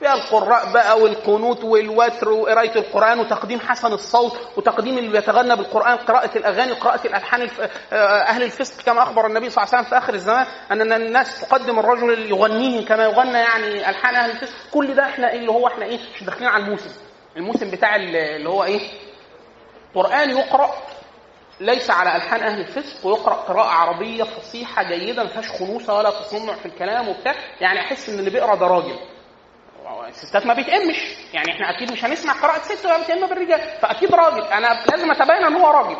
فيها القراء بقى والقنوت والوتر وقرايه القرآن وتقديم حسن الصوت وتقديم اللي بيتغنى بالقرآن قراءة الأغاني وقراءة الألحان الف... أهل الفسق. كما أخبر النبي صلى الله عليه وسلم في آخر الزمان أن الناس تقدم الرجل اللي يغنيه كما يغنى يعني ألحان أهل الفسق. كل ده إحنا اللي هو إحنا إيه؟ مش داخلين على الموسم. الموسم بتاع اللي هو إيه؟ قرآن يقرأ ليس على ألحان أهل الفسق ويقرأ قراءة عربية فصيحة جيدة ما فيهاش خنوصة ولا تصنع في الكلام وبتاع. يعني أحس إن اللي بيقرأ ده راجل. الستات ما بيتأمش يعني إحنا أكيد مش هنسمع قراءة ست ولا بتأم بالرجال. فأكيد راجل. أنا لازم اتبين إن هو راجل.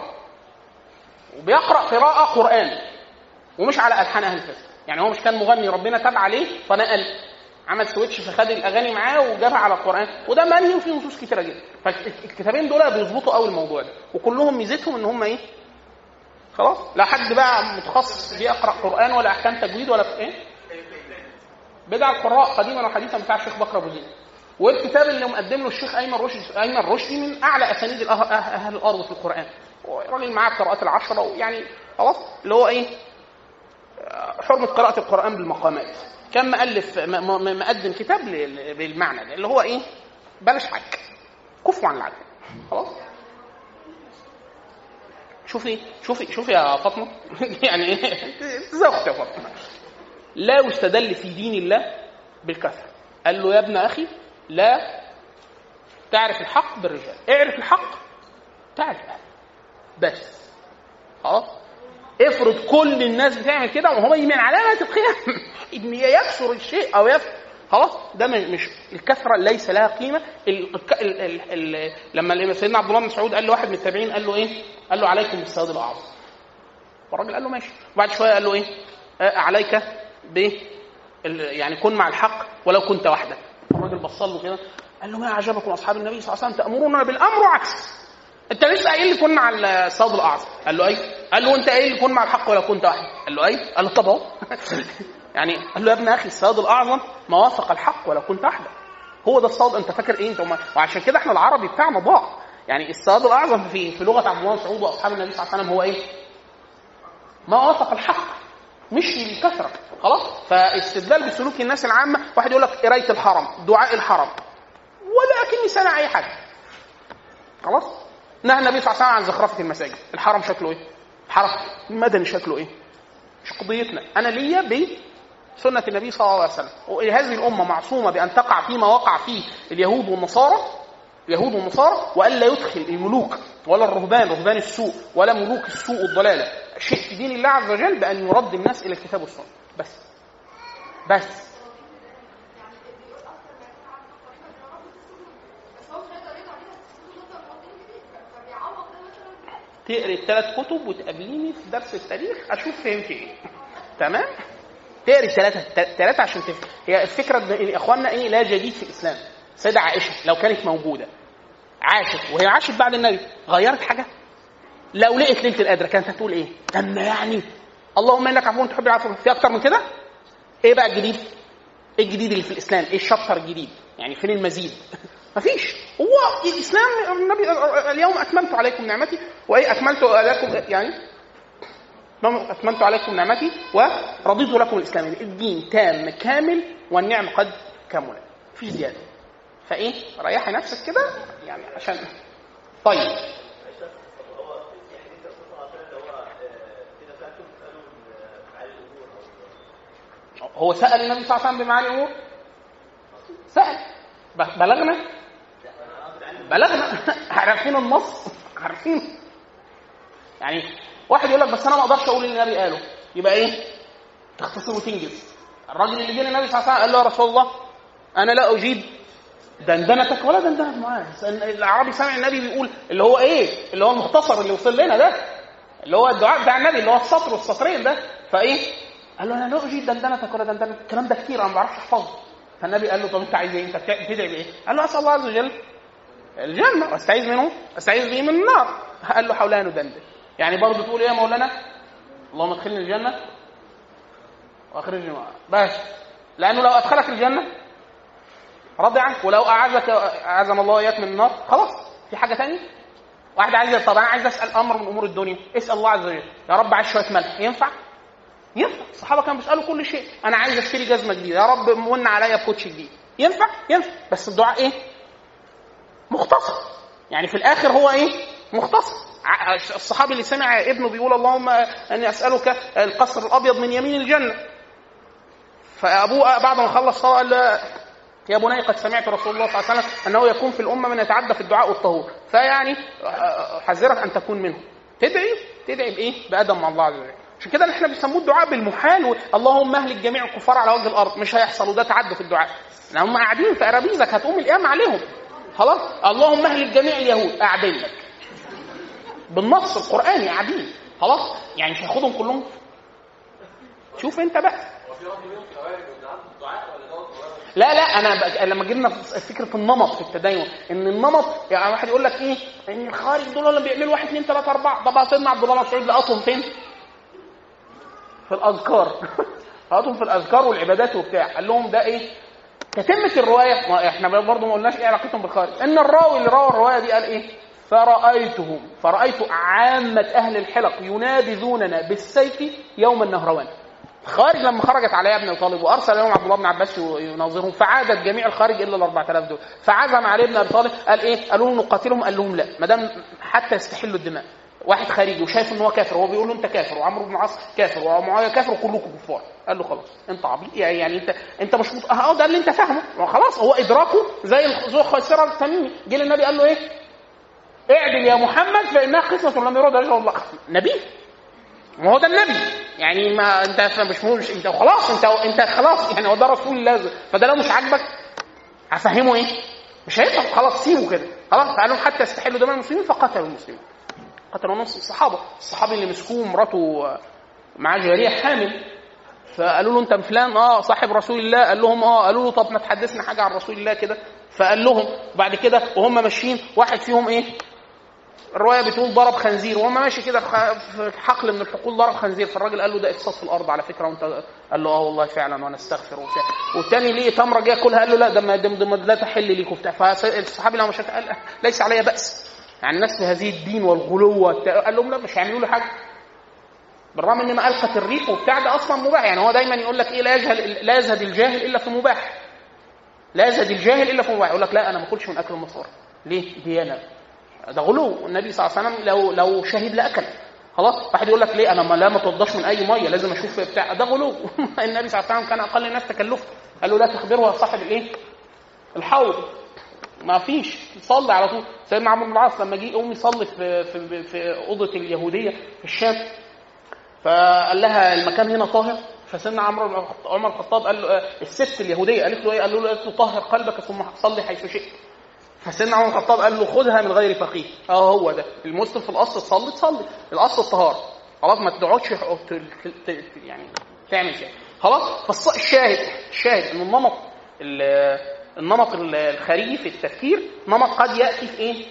وبيقرأ قراءة قرآن. ومش على ألحان أهل الفسق. يعني هو مش كان مغني ربنا تاب عليه فنقل. عمل سويتش فخد الأغاني معاه وجابها على القرآن وده منهي وفيه نصوص كتيرة جدا. فالكتابين دول بيظبطوا قوي الموضوع ده وكلهم ميزتهم إن هم إيه؟ خلاص لا حد بقى متخصص بيقرا قرآن ولا أحكام تجويد ولا إيه؟ بدع القراء قديما وحديثا بتاع الشيخ بكر أبو زيد. والكتاب اللي مقدم له الشيخ أيمن رشدي أيمن رشدي من أعلى أسانيد أهل الأرض في القرآن. راجل معاه القراءات العشرة ويعني خلاص اللي هو إيه؟ حرمة قراءة القرآن بالمقامات. كان مؤلف مقدم كتاب بالمعنى ده اللي هو إيه؟ بلاش حك كفوا عن العدل. خلاص؟ شوفي شوفي شوفي يا فاطمة. يعني إيه؟ يا فاطمة. لا يستدل في دين الله بالكثره قال له يا ابن أخي لا تعرف الحق بالرجال. اعرف الحق تعرف بس. خلاص؟ افرض كل الناس بتعمل كده وهو من علامه القيام إن يكثر الشيء أو يكثر خلاص ده مش الكثرة ليس لها قيمة. ال ال ال ال لما سيدنا عبد الله بن مسعود قال لواحد من التابعين قال له إيه؟ قال له عليكم بالسواد الأعظم. والراجل قال له ماشي. وبعد شوية قال له إيه؟ عليك ب يعني كن مع الحق ولو كنت وحدك. الراجل بص له كده قال له ما اعجبكم أصحاب النبي صلى الله عليه وسلم تامرون بالأمر وعكس. انت لسه قايل لي كن مع الصوت الأعظم. قال له أي؟ قال له انت قايل لي كن مع الحق ولو كنت وحدك قال له أي؟ قال له طب أهو. يعني قال له يا ابن أخي الصياد الأعظم ما وافق الحق ولو كنت وحدك هو ده الصاد أنت فاكر إيه؟ أنت وما... وعشان كده إحنا العربي بتاعنا ضاع. يعني الصياد الأعظم في في لغة عبد الله مسعود وأصحاب النبي صلى الله عليه وسلم هو إيه؟ ما وافق الحق. مش الكثره خلاص؟ فاستدلال بسلوك الناس العامة. واحد يقول لك قراية الحرم دعاء الحرم. ولا اكني سامع أي حاجة. خلاص؟ نهى النبي صلى الله عليه وسلم عن زخرفة المساجد. الحرم شكله إيه؟ الحرم المدني شكله إيه؟ مش قضيتنا. أنا ليا بسنة النبي صلى الله عليه وسلم. وهذه الأمة معصومة بأن تقع فيما وقع فيه اليهود والنصارى اليهود والنصارى والا يدخل الملوك ولا الرهبان رهبان السوء ولا ملوك السوء والضلالة. شيء في دين الله عز وجل بأن يرد الناس إلى الكتاب والسنة. بس. بس. تقري الثلاث كتب وتقابليني في درس التاريخ أشوف فهمت إيه. تمام؟ تقري الثلاثة الثلاثة عشان تفهم هي الفكرة إن إخواننا إيه لا جديد في الإسلام. سيدة عائشة لو كانت موجودة. عاشت وهي عاشت بعد النبي. غيرت حاجة؟ لو لقيت ليلة القدر كانت هتقول إيه؟ اما يعني. اللهم إنك عفو تحب العفو. في أكتر من كده؟ إيه بقى الجديد؟ إيه الجديد اللي في الإسلام إيه الشابتر الجديد؟ يعني فين المزيد؟ مفيش. هو الإسلام النبي اليوم اكملت عليكم نعمتي وايه اكملت لكم يعني أتممت عليكم نعمتي ورضيت لكم الإسلام. الدين تام كامل والنعم قد كملت. مفيش زيادة. فإيه ريحي نفسك كده يعني عشان طيب. هو سأل النبي صلى الله عليه وسلم بمعاني الأمور سأل. بلغنا؟ بلغنا عارفين النص. عارفين. يعني واحد يقول لك بس أنا ما أقدرش أقول اللي النبي قاله. يبقى إيه؟ تختصر وتنجز. الراجل اللي جه للنبي صلى الله عليه وسلم قال له يا رسول الله أنا لا أجيب دندنتك ولا دندنة معاذ الاعرابي سمع النبي بيقول اللي هو إيه؟ اللي هو المختصر اللي وصل لنا ده. اللي هو الدعاء بتاع النبي اللي هو السطر والسطرين ده. فإيه؟ قال له أنا لا أجيب دندنتك ولا دندنتك الكلام ده كتير أنا ما بعرفش أحفظه. فالنبي قال له طب أنت عايز إيه؟ أنت بتدعي بإيه؟ قال له أسأل الله عز وجل. الجنة واستعيذ منه؟ أستعيذ به من النار. قال له حولها ندندن يعني برضه تقول إيه يا مولانا؟ اللهم ادخلني الجنة. وأخرجني بس. لأنه لو أدخلك الجنة رضي عنك ولو أعزك أعزم الله اياك من النار خلاص. في حاجة ثانية واحد عايز طب أنا عايز أسأل أمر من أمور الدنيا. اسأل الله عز وجل. يا رب عايز شوية ملح. ينفع؟ ينفع. الصحابة كانوا بيسألوا كل شيء. أنا عايز أشتري جزمة جديدة. يا رب من عليا بكوتش جديد. ينفع؟ ينفع. بس الدعاء إيه؟ مختصر يعني في الآخر هو إيه؟ مختصر الصحابي اللي سمع ابنه بيقول اللهم أني أسألك القصر الأبيض من يمين الجنة. فأبوه بعد ما خلص صلاة قال يا بني قد سمعت رسول الله صلى الله عليه وسلم أنه يكون في الأمة من يتعدى في الدعاء والطهور. فيعني احذرك أن تكون منهم. تدعي؟ تدعي بإيه؟ بادم مع الله عز وجل. عشان كده إحنا بنسموه الدعاء بالمحال اللهم أهلك جميع الكفار على وجه الأرض. مش هيحصل وده تعدى في الدعاء. هم قاعدين في أرابيزك هتقوم القيامة عليهم. خلاص؟ اللهم اهلك جميع اليهود قاعدين لك بالنص القرآني قاعدين خلاص؟ يعني مش هياخدهم كلهم؟ شوف انت بقى. لا لا أنا لما جبنا فكرة النمط في التدين إن النمط يعني واحد يقول لك إيه؟ إن الخارج دول لما بيعملوا واحد اثنين ثلاثة أربعة. طب سيدنا عبد الله مسعود لقطهم فين؟ في الأذكار. لقطهم في الأذكار والعبادات وبتاع. قال لهم ده إيه؟ تتمة الرواية؟ ما إحنا برضه ما قلناش إيه علاقتهم بالخارج. إن الراوي اللي روى الرواية دي قال إيه؟ فرأيتهم فرأيت عامة أهل الحلق ينابذوننا بالسيف يوم النهروان. خارج لما خرجت علي ابن طالب وأرسل لهم عبد الله بن عباس يناظرهم فعادت جميع الخارج إلا ال 4000 دول. فعزم علي ابن أبي طالب قال إيه؟ قالوا له نقاتلهم؟ قال لهم لا. ما دام حتى يستحلوا الدماء. واحد خارجي وشايف ان هو كافر وهو بيقول له أنت كافر وعمرو بن العاص كافر ومعاوية كافر وكلكم كفار. قال له خلاص أنت عبيط يعني انت أنت مش مط... أه ده اللي أنت فاهمه. خلاص هو إدراكه زي ذو خيسره التميمي. جه للنبي قال له إيه؟ اعدل يا محمد فإنها قسمه لم يرد اجر الله. نبي. ما هو ده النبي. يعني ما أنت مش مش أنت خلاص انت أنت خلاص يعني هو ده رسول الله. فده لو مش عاجبك هفهمه إيه؟ مش هيفهم خلاص سيبه كده. خلاص قالوا حتى يستحلوا دماء المسلمين فقتلوا المسلمين. قتلوا نص الصحابه الصحابي اللي مسكوه مراته معاه جارية حامل. فقالوا له انت فلان آه صاحب رسول الله. قال لهم آه قالوا له طب ما تحدثنا حاجة عن رسول الله كده. فقال لهم بعد كده وهم ماشيين واحد فيهم إيه؟ الرواية بتقول ضرب خنزير. وهم ماشي كده في حقل من الحقول ضرب خنزير. فالراجل قال له ده افساد في الأرض على فكرة. وانت قال له آه والله فعلا وأنا أستغفر وبتاع. والتاني ليه؟ تمرة جه ياكلها قال له لا ده ما لا تحل ليك وبتاع. فالصحابي لما شاف قال ليس علي بأس. يعني في هذه الدين والغلو قال لهم لا مش هيعملوا له حاجة. بالرغم إن ما القت الريح وبتاع ده أصلا مباح. يعني هو دايما يقول لك إيه لا يجهل لا يزهد الجاهل إلا في مباح. لا يزهد الجاهل إلا في مباح. يقول لك لا أنا ما أكلش من أكل المصار ليه؟ ديانه ده غلو. النبي صلى الله عليه وسلم لو لو شهد لأكل. خلاص؟ واحد يقول لك ليه؟ أنا ما لا ما توضاش من أي مية. لازم أشوف بتاع. ده غلو. النبي صلى الله عليه وسلم كان أقل الناس تكلفا قال له لا تخبره صاحب الايه الحوض. ما فيش. صلي على طول. سيدنا عمرو بن العاص لما جه يقوم يصلي في في في أوضة اليهودية في الشام فقال لها المكان هنا طاهر. فسيدنا عمرو عمر الخطاب قال له الست اليهودية قالت له إيه؟ قال له قالت له طهر قلبك ثم صلي حيث شئت. فسيدنا عمر الخطاب قال له خذها من غير فقيه. آه هو ده. المسلم في الأصل تصلي تصلي. الأصل الطهاره خلاص ما تقعدش يعني تعمل كده. خلاص؟ فالشاهد الشاهد إن النمط النمط الخارجي في التفكير نمط قد يأتي في إيه؟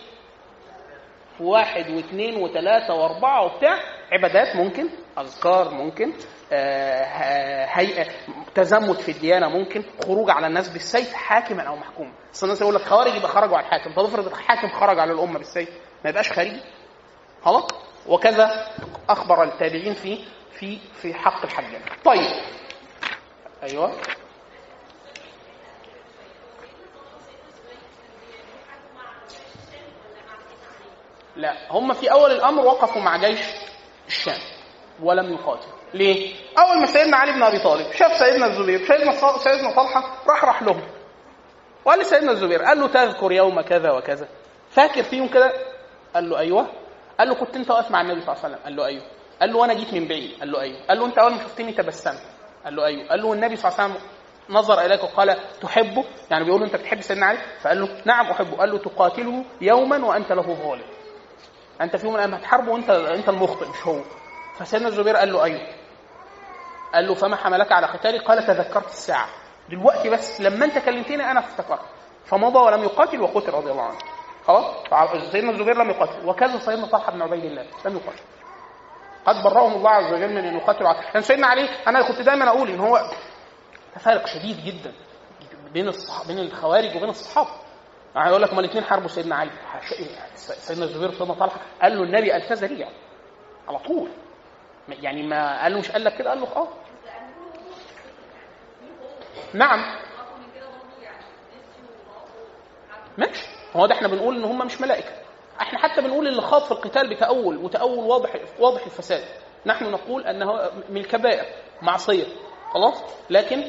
في واحد واثنين وثلاثة وأربعة وبتاع عبادات ممكن أذكار ممكن آه هيئة تزمت في الديانة ممكن خروج على الناس بالسيف حاكما أو محكوما بس الناس يقول لك خوارج يبقى خرجوا على الحاكم. طب افرض الحاكم خرج على الأمة بالسيف ما يبقاش خارجي. خلاص وكذا أخبر التابعين في في في حق الحجاج طيب. أيوه. لا هم في اول الامر وقفوا مع جيش الشام ولم يقاتلوا ليه؟ اول ما سيدنا علي بن ابي طالب شاف سيدنا الزبير سيدنا سيدنا طلحه راح راح لهم وقال لسيدنا الزبير قال له تذكر يوم كذا وكذا فاكر فيهم كده؟ قال له أيوه قال له كنت انت واقف مع النبي صلى الله عليه وسلم قال له أيوه قال له وأنا جيت من بعيد قال له أيوه قال له انت اول ما شفتني تبسمت قال له أيوه قال له النبي صلى الله عليه وسلم نظر اليك وقال تحبه يعني بيقول له انت بتحب سيدنا علي فقال له نعم احبه قال له تقاتله يوما وانت له ظالم أنت في يوم من الأيام هتحاربه وانت أنت المخطئ مش هو. فسيدنا الزبير قال له أيوه. قال له فما حملك على قتالي قال تذكرت الساعة. دلوقتي بس لما أنت كلمتني أنا افتكرت. فمضى ولم يقاتل وقتل رضي الله عنه. خلاص؟ سيدنا الزبير لم يقاتل. وكذا سيدنا طلحة بن عبيد الله لم يقاتل. قد برأهم الله عز وجل من أن يقاتلوا كان يعني سيدنا علي أنا كنت دايما أقول إن هو تفارق شديد جدا بين الصح... بين الخوارج وبين الصحابة. يعني يقول لك ما الاثنين حاربوا سيدنا علي؟ سيدنا الزبير وسيدنا طلحه قال له النبي التزى لي على طول. يعني ما قال له مش قال لك كده؟ قال له آه. نعم. ماشي. هو ده إحنا بنقول إن هم مش ملائكة. إحنا حتى بنقول اللي خاض في القتال بتأول وتأول واضح واضح الفساد. نحن نقول أنه من الكبائر معصية. خلاص؟ لكن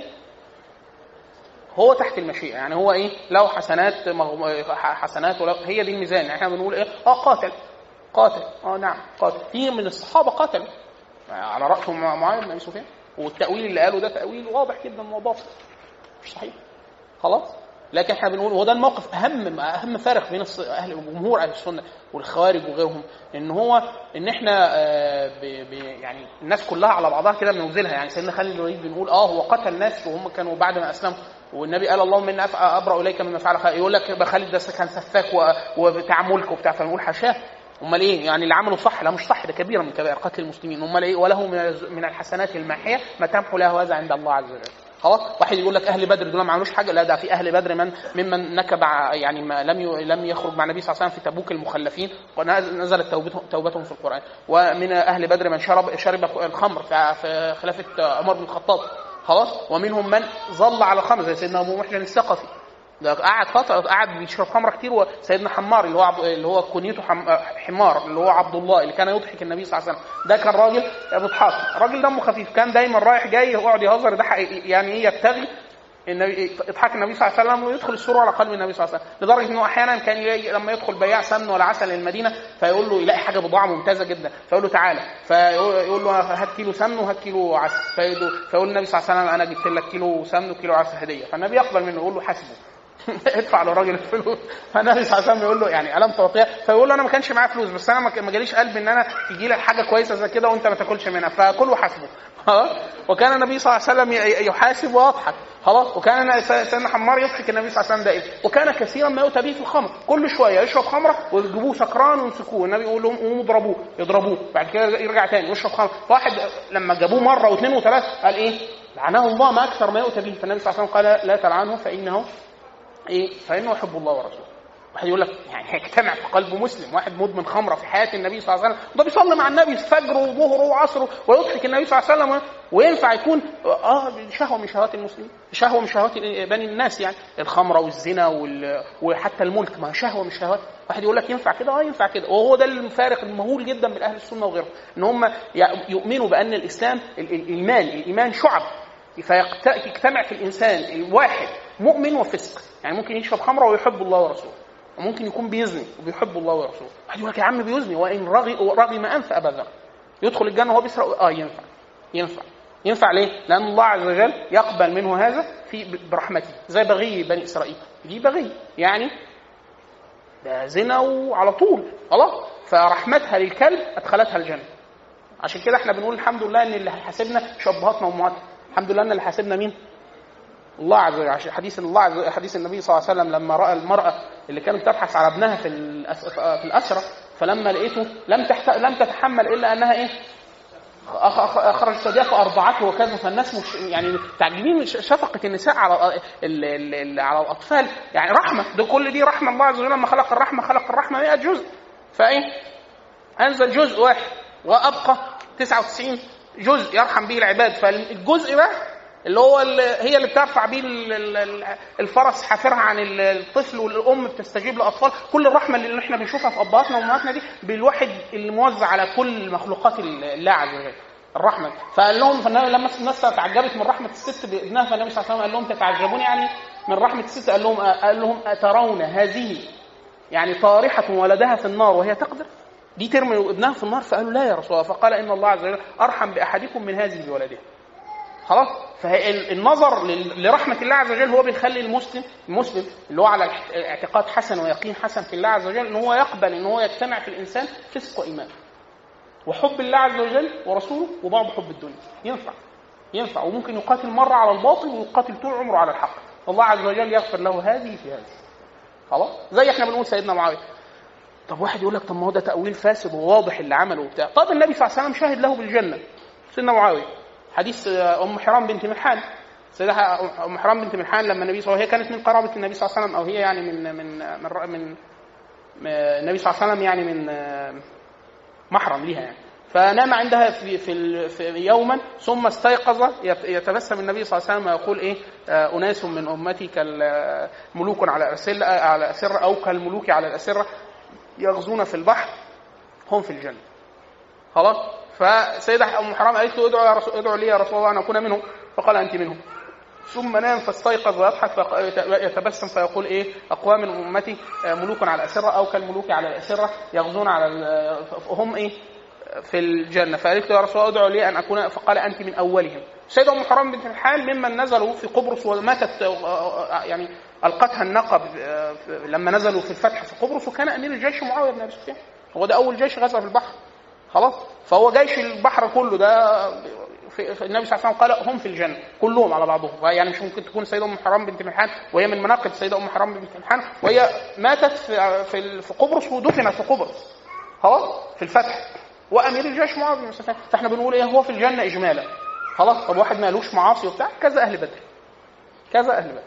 هو تحت المشيئة. يعني هو إيه؟ له حسنات حسنات ولا هي دي الميزان. يعني إحنا بنقول إيه؟ آه قاتل. قاتل. آه نعم قاتل. في من الصحابة قاتل. على راسهم معاوية بن سفيان. والتأويل اللي قاله ده تأويل واضح جدا وباطل. مش صحيح. خلاص؟ لكن إحنا بنقول هو ده الموقف أهم أهم فارق بين أهل جمهور أهل السنة والخوارج وغيرهم. إن هو إن إحنا آه، ب ب يعني الناس كلها على بعضها كده بنوزنها يعني سيدنا خالد الوليد بنقول آه هو قتل ناس وهم كانوا بعد ما أسلموا. والنبي قال اللهم إني أبرأ إليك مما فعل خالد يقول لك خالد ده كان سفاك وبتاع ملك وبتاع. فنقول حاشاه أمال إيه؟ يعني اللي عمله صح. لا مش صح. ده كبيره من كبائر قتل المسلمين. أمال إيه؟ وله من الحسنات الماحية ما تمحو له هذا عند الله عز وجل. خلاص؟ واحد يقول لك أهل بدر دول ما عملوش حاجة. لا ده في أهل بدر من ممن نكب يعني ما لم لم يخرج مع النبي صلى الله عليه وسلم في تبوك المخلفين. ونزلت توبتهم توبتهم في القرآن. ومن أهل بدر من شرب شرب الخمر. في خلافة عمر بن الخطاب. خلاص؟ ومنهم من ظل على الخمر زي سيدنا أبو محسن الثقفي. ده قعد فترة قعد بيشرب خمرة كتير وسيدنا حمار اللي هو عب... اللي هو كنيته حم... حمار اللي هو عبد الله اللي كان يضحك النبي صلى الله عليه وسلم. ده كان راجل بيضحك راجل دمه خفيف كان دايما رايح جاي يقعد يهزر ده يعني إيه يبتغي؟ النبي يضحك النبي صلى الله عليه وسلم ويدخل السرور على قلب النبي صلى الله عليه وسلم لدرجة إنه أحيانا كان لما يدخل بياع سمن ولا عسل المدينة فيقول له يلاقي حاجة بضاعة ممتازة جدا فيقول له تعالى فيقول له هات كيلو سمن وهات كيلو عسل فيقول النبي صلى الله عليه وسلم أنا جبت لك كيلو سمن وكيلو عسل هدية فالنبي يقبل منه يقول له حاسبه. ادفع للراجل الفلوس. فالنبي صلى الله عليه وسلم يقول له يعني ألم تعطيها فيقول له أنا ما كانش معايا فلوس بس أنا ما جاليش قلب إن أنا تجي لك حاجة كويسة زي كده وأنت ما تاكلش منها. فكل وحاسبه. وكان النبي صلى الله عليه وسلم يحاسب ويضحك. خلاص؟ وكان سيدنا حمار يضحك النبي صلى الله عليه وسلم دائما وكان كثيرا ما يؤتى به في الخمر. كل شوية يشرب خمرة ويجيبوه سكران ويمسكوه. النبي يقول لهم قوموا اضربوه يضربوه بعد كده يرجع تاني يشرب خمر واحد لما جابوه مرة واثنين وثلاثة قال إيه؟ لعنه الله ما أكثر ما يؤتى به. فالنبي صلى الله عليه وسلم قال لا تلعنه فإنه إيه؟ فإنه يحب الله ورسوله. واحد يقول لك يعني هيجتمع في قلب مسلم واحد مدمن خمرة في حياة النبي صلى الله عليه وسلم. ده بيصلي مع النبي فجره وظهره وعصره ويضحك النبي صلى الله عليه وسلم. وينفع يكون آه شهوة من شهوات المسلمين. شهوة من شهوات بني الناس يعني. الخمرة والزنا وال... وحتى الملك ما شهوة من الشهوات واحد يقول لك ينفع كده؟ آه ينفع كده. وهو ده الفارق المهول جدا بين أهل السنة وغيرهم. إن هم يؤمنوا بأن الإسلام الإيمان الإيمان شعب. فيجتمع في الإنسان الواحد مؤمن وفسق. يعني ممكن يشرب خمرة ويحب الله ورسوله. وممكن يكون بيزني وبيحب الله ورسوله. واحد يقول لك يا عم بيزني وإن رغي رغم انف ابا يدخل الجنة وهو بيسرق آه ينفع. ينفع. ينفع ليه؟ لأن الله عز وجل يقبل منه هذا في برحمته. زي بغي بني إسرائيل. دي بغي. يعني ده زنا وعلى طول. خلاص؟ فرحمتها للكلب أدخلتها الجنة. عشان كده إحنا بنقول الحمد لله إن اللي حاسبنا شبهاتنا وأمهاتنا. الحمد لله أن اللي حاسبنا مين؟ الله عز وجل. حديث الله عز حديث النبي صلى الله عليه وسلم لما رأى المرأة اللي كانت تبحث على ابنها في في الأسرة فلما لقيته لم تحت... لم تتحمل إلا أنها إيه؟ اخرج ثديها فأرضعته وكذا. فالناس مش يعني تعجبين شفقة النساء على ال... ال... على الأطفال. يعني رحمة. ده كل دي رحمة. الله عز وجل لما خلق الرحمة خلق الرحمة 100 جزء. فإيه؟ أنزل جزء واحد. وأبقى 99 جزء يرحم به العباد. فالجزء ده اللي هو اللي هي اللي بترفع بيه الفرس حافرها عن الطفل والأم بتستجيب لأطفال. كل الرحمة اللي إحنا بنشوفها في أبهاتنا وأمهاتنا دي بالواحد اللي موزع على كل مخلوقات الله عز وجل. الرحمة. فقال لهم لما الناس تعجبت من رحمة الست بابنها فالنبي صلى الله عليه وسلم قال لهم تتعجبون يعني من رحمة الست؟ قال لهم قال لهم أترون هذه؟ يعني طارحة ولدها في النار وهي تقدر. دي ترمي ابنها في النار فقالوا لا يا رسول الله. فقال إن الله عز وجل أرحم بأحدكم من هذه بولدها خلاص؟ فالنظر لرحمة الله عز وجل هو بيخلي المسلم المسلم اللي هو على اعتقاد حسن ويقين حسن في الله عز وجل إن هو يقبل إن هو يجتمع في الإنسان فسق وإيمان. وحب الله عز وجل ورسوله وبعض حب الدنيا. ينفع. ينفع. وممكن يقاتل مرة على الباطل ويقاتل طول عمره على الحق. الله عز وجل يغفر له هذه في هذه. خلاص؟ زي إحنا بنقول سيدنا معاوية. طب واحد يقول لك طب ما هو ده تأويل فاسد وواضح اللي عمله وبتاع. طب النبي صلى الله عليه وسلم شاهد له بالجنة. سيدنا معاوية. حديث أم حرام بنت ملحان. سيدة أم حرام بنت ملحان لما النبي صلى الله عليه وسلم هي كانت من قرابة النبي صلى الله عليه وسلم أو هي يعني من من من, من النبي صلى الله عليه وسلم يعني من محرم ليها يعني. فنام عندها في في, يوما ثم استيقظ يتبسم النبي صلى الله عليه وسلم ويقول إيه؟ آه، أناس من أمتي كالملوك على على الاسره أو كالملوك على الأسرة. يغزون في البحر هم في الجنة. خلاص؟ فسيدة أم حرام قالت له ادعو, يا رسول ادعو لي يا رسول الله أن أكون منهم. فقال أنت منهم. ثم نام فاستيقظ ويضحك يتبسم فيقول إيه؟ أقوام من أمتي آه، ملوك على الاسره أو كالملوك على الاسره يغزون على هم إيه؟ في الجنة. فقالت له يا رسول الله ادعو لي أن اكون فقال أنت من أولهم. سيدة ام حرام بنت الحال ممن نزلوا في قبرص وماتت آه، آه، يعني القتها النقب لما نزلوا في الفتح في قبرص وكان أمير الجيش معاوية بن أبي سفيان. هو ده أول جيش غزا في البحر. خلاص؟ فهو جيش البحر كله ده في, النبي صلى الله عليه وسلم قال هم في الجنة كلهم على بعضهم. يعني مش ممكن تكون سيدة أم حرام بنت ملحان وهي من مناقب سيدة أم حرام بنت ملحان وهي ماتت في في, في قبرص ودفنت في قبرص. خلاص؟ في الفتح. وأمير الجيش معاذ بن سفيان. فإحنا بنقول إيه؟ هو في الجنة اجمالا. خلاص؟ طب واحد مالوش معاصي وبتاع؟ كذا أهل بدر. كذا أهل بدر.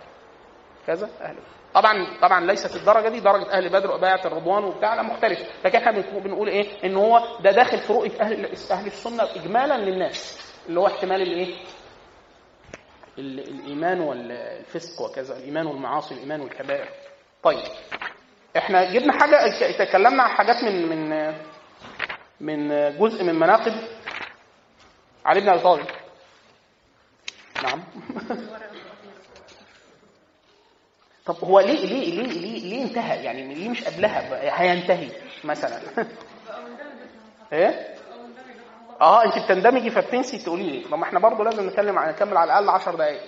كذا أهل. طبعا طبعا ليست الدرجة دي درجة أهل بدر وبيعة الرضوان وبتاع لا مختلف لكن إحنا بنقول إيه؟ إن هو ده داخل في رؤية أهل أهل السنة اجمالا للناس اللي هو احتمال الايه الإيمان والفسق وكذا الإيمان والمعاصي الإيمان والكبائر. طيب إحنا جبنا حاجة تكلمنا عن حاجات من من من جزء من مناقب علي بن أبي طالب. نعم. طب هو ليه ليه ليه ليه, ليه انتهى؟ يعني ليه مش قبلها؟ هينتهي مثلا. إيه؟ آه انت بتندمجي فبتنسي تقولي لي. ما إحنا برضه لازم نتكلم عن نكمل على الأقل 10 دقائق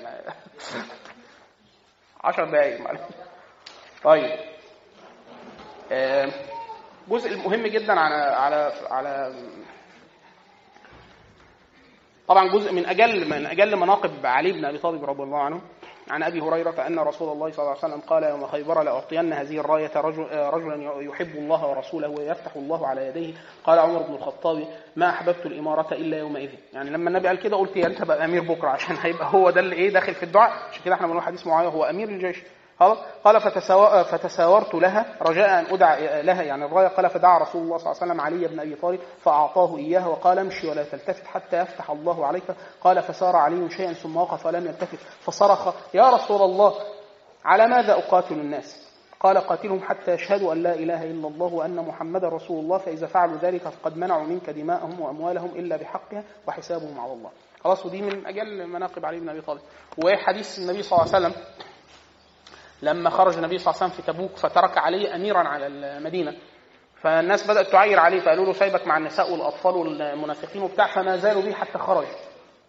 10 دقائق معلش طيب. آه جزء المهم جدا على على على طبعا جزء من أجل من أجل مناقب علي بن أبي طالب رضي الله عنه. عن أبي هريرة ان رسول الله صلى الله عليه وسلم قال يوم خيبر لأعطين هذه الراية رجل رجلا يحب الله ورسوله ويفتح الله على يديه. قال عمر بن الخطاب ما أحببت الإمارة إلا يومئذ. يعني لما النبي قال كده قلت يا انت بقى أمير بكرة عشان هيبقى هو ده اللي إيه داخل في الدعاء. عشان كده إحنا بنقول حديث معاوية هو أمير الجيش. قال فتساورت لها رجاء أن ادعى لها يعني الرايه قال فدعا رسول الله صلى الله عليه وسلم علي بن أبي طالب فأعطاه اياها وقال امشي ولا تلتفت حتى يفتح الله عليك قال فسار علي شيئا ثم وقف ولم يلتفت فصرخ يا رسول الله على ماذا أقاتل الناس؟ قال قاتلهم حتى يشهدوا أن لا إله إلا الله وأن محمدا رسول الله فإذا فعلوا ذلك فقد منعوا منك دماءهم وأموالهم إلا بحقها وحسابهم على الله. خلاص ودي من أجل مناقب علي بن أبي طالب. وحديث النبي صلى الله عليه وسلم لما خرج النبي صلى الله عليه وسلم في تبوك فترك علي أميرا على المدينة. فالناس بدأت تعاير عليه فقالوا له سايبك مع النساء والأطفال والمنافقين وبتاع فما زالوا به حتى خرج.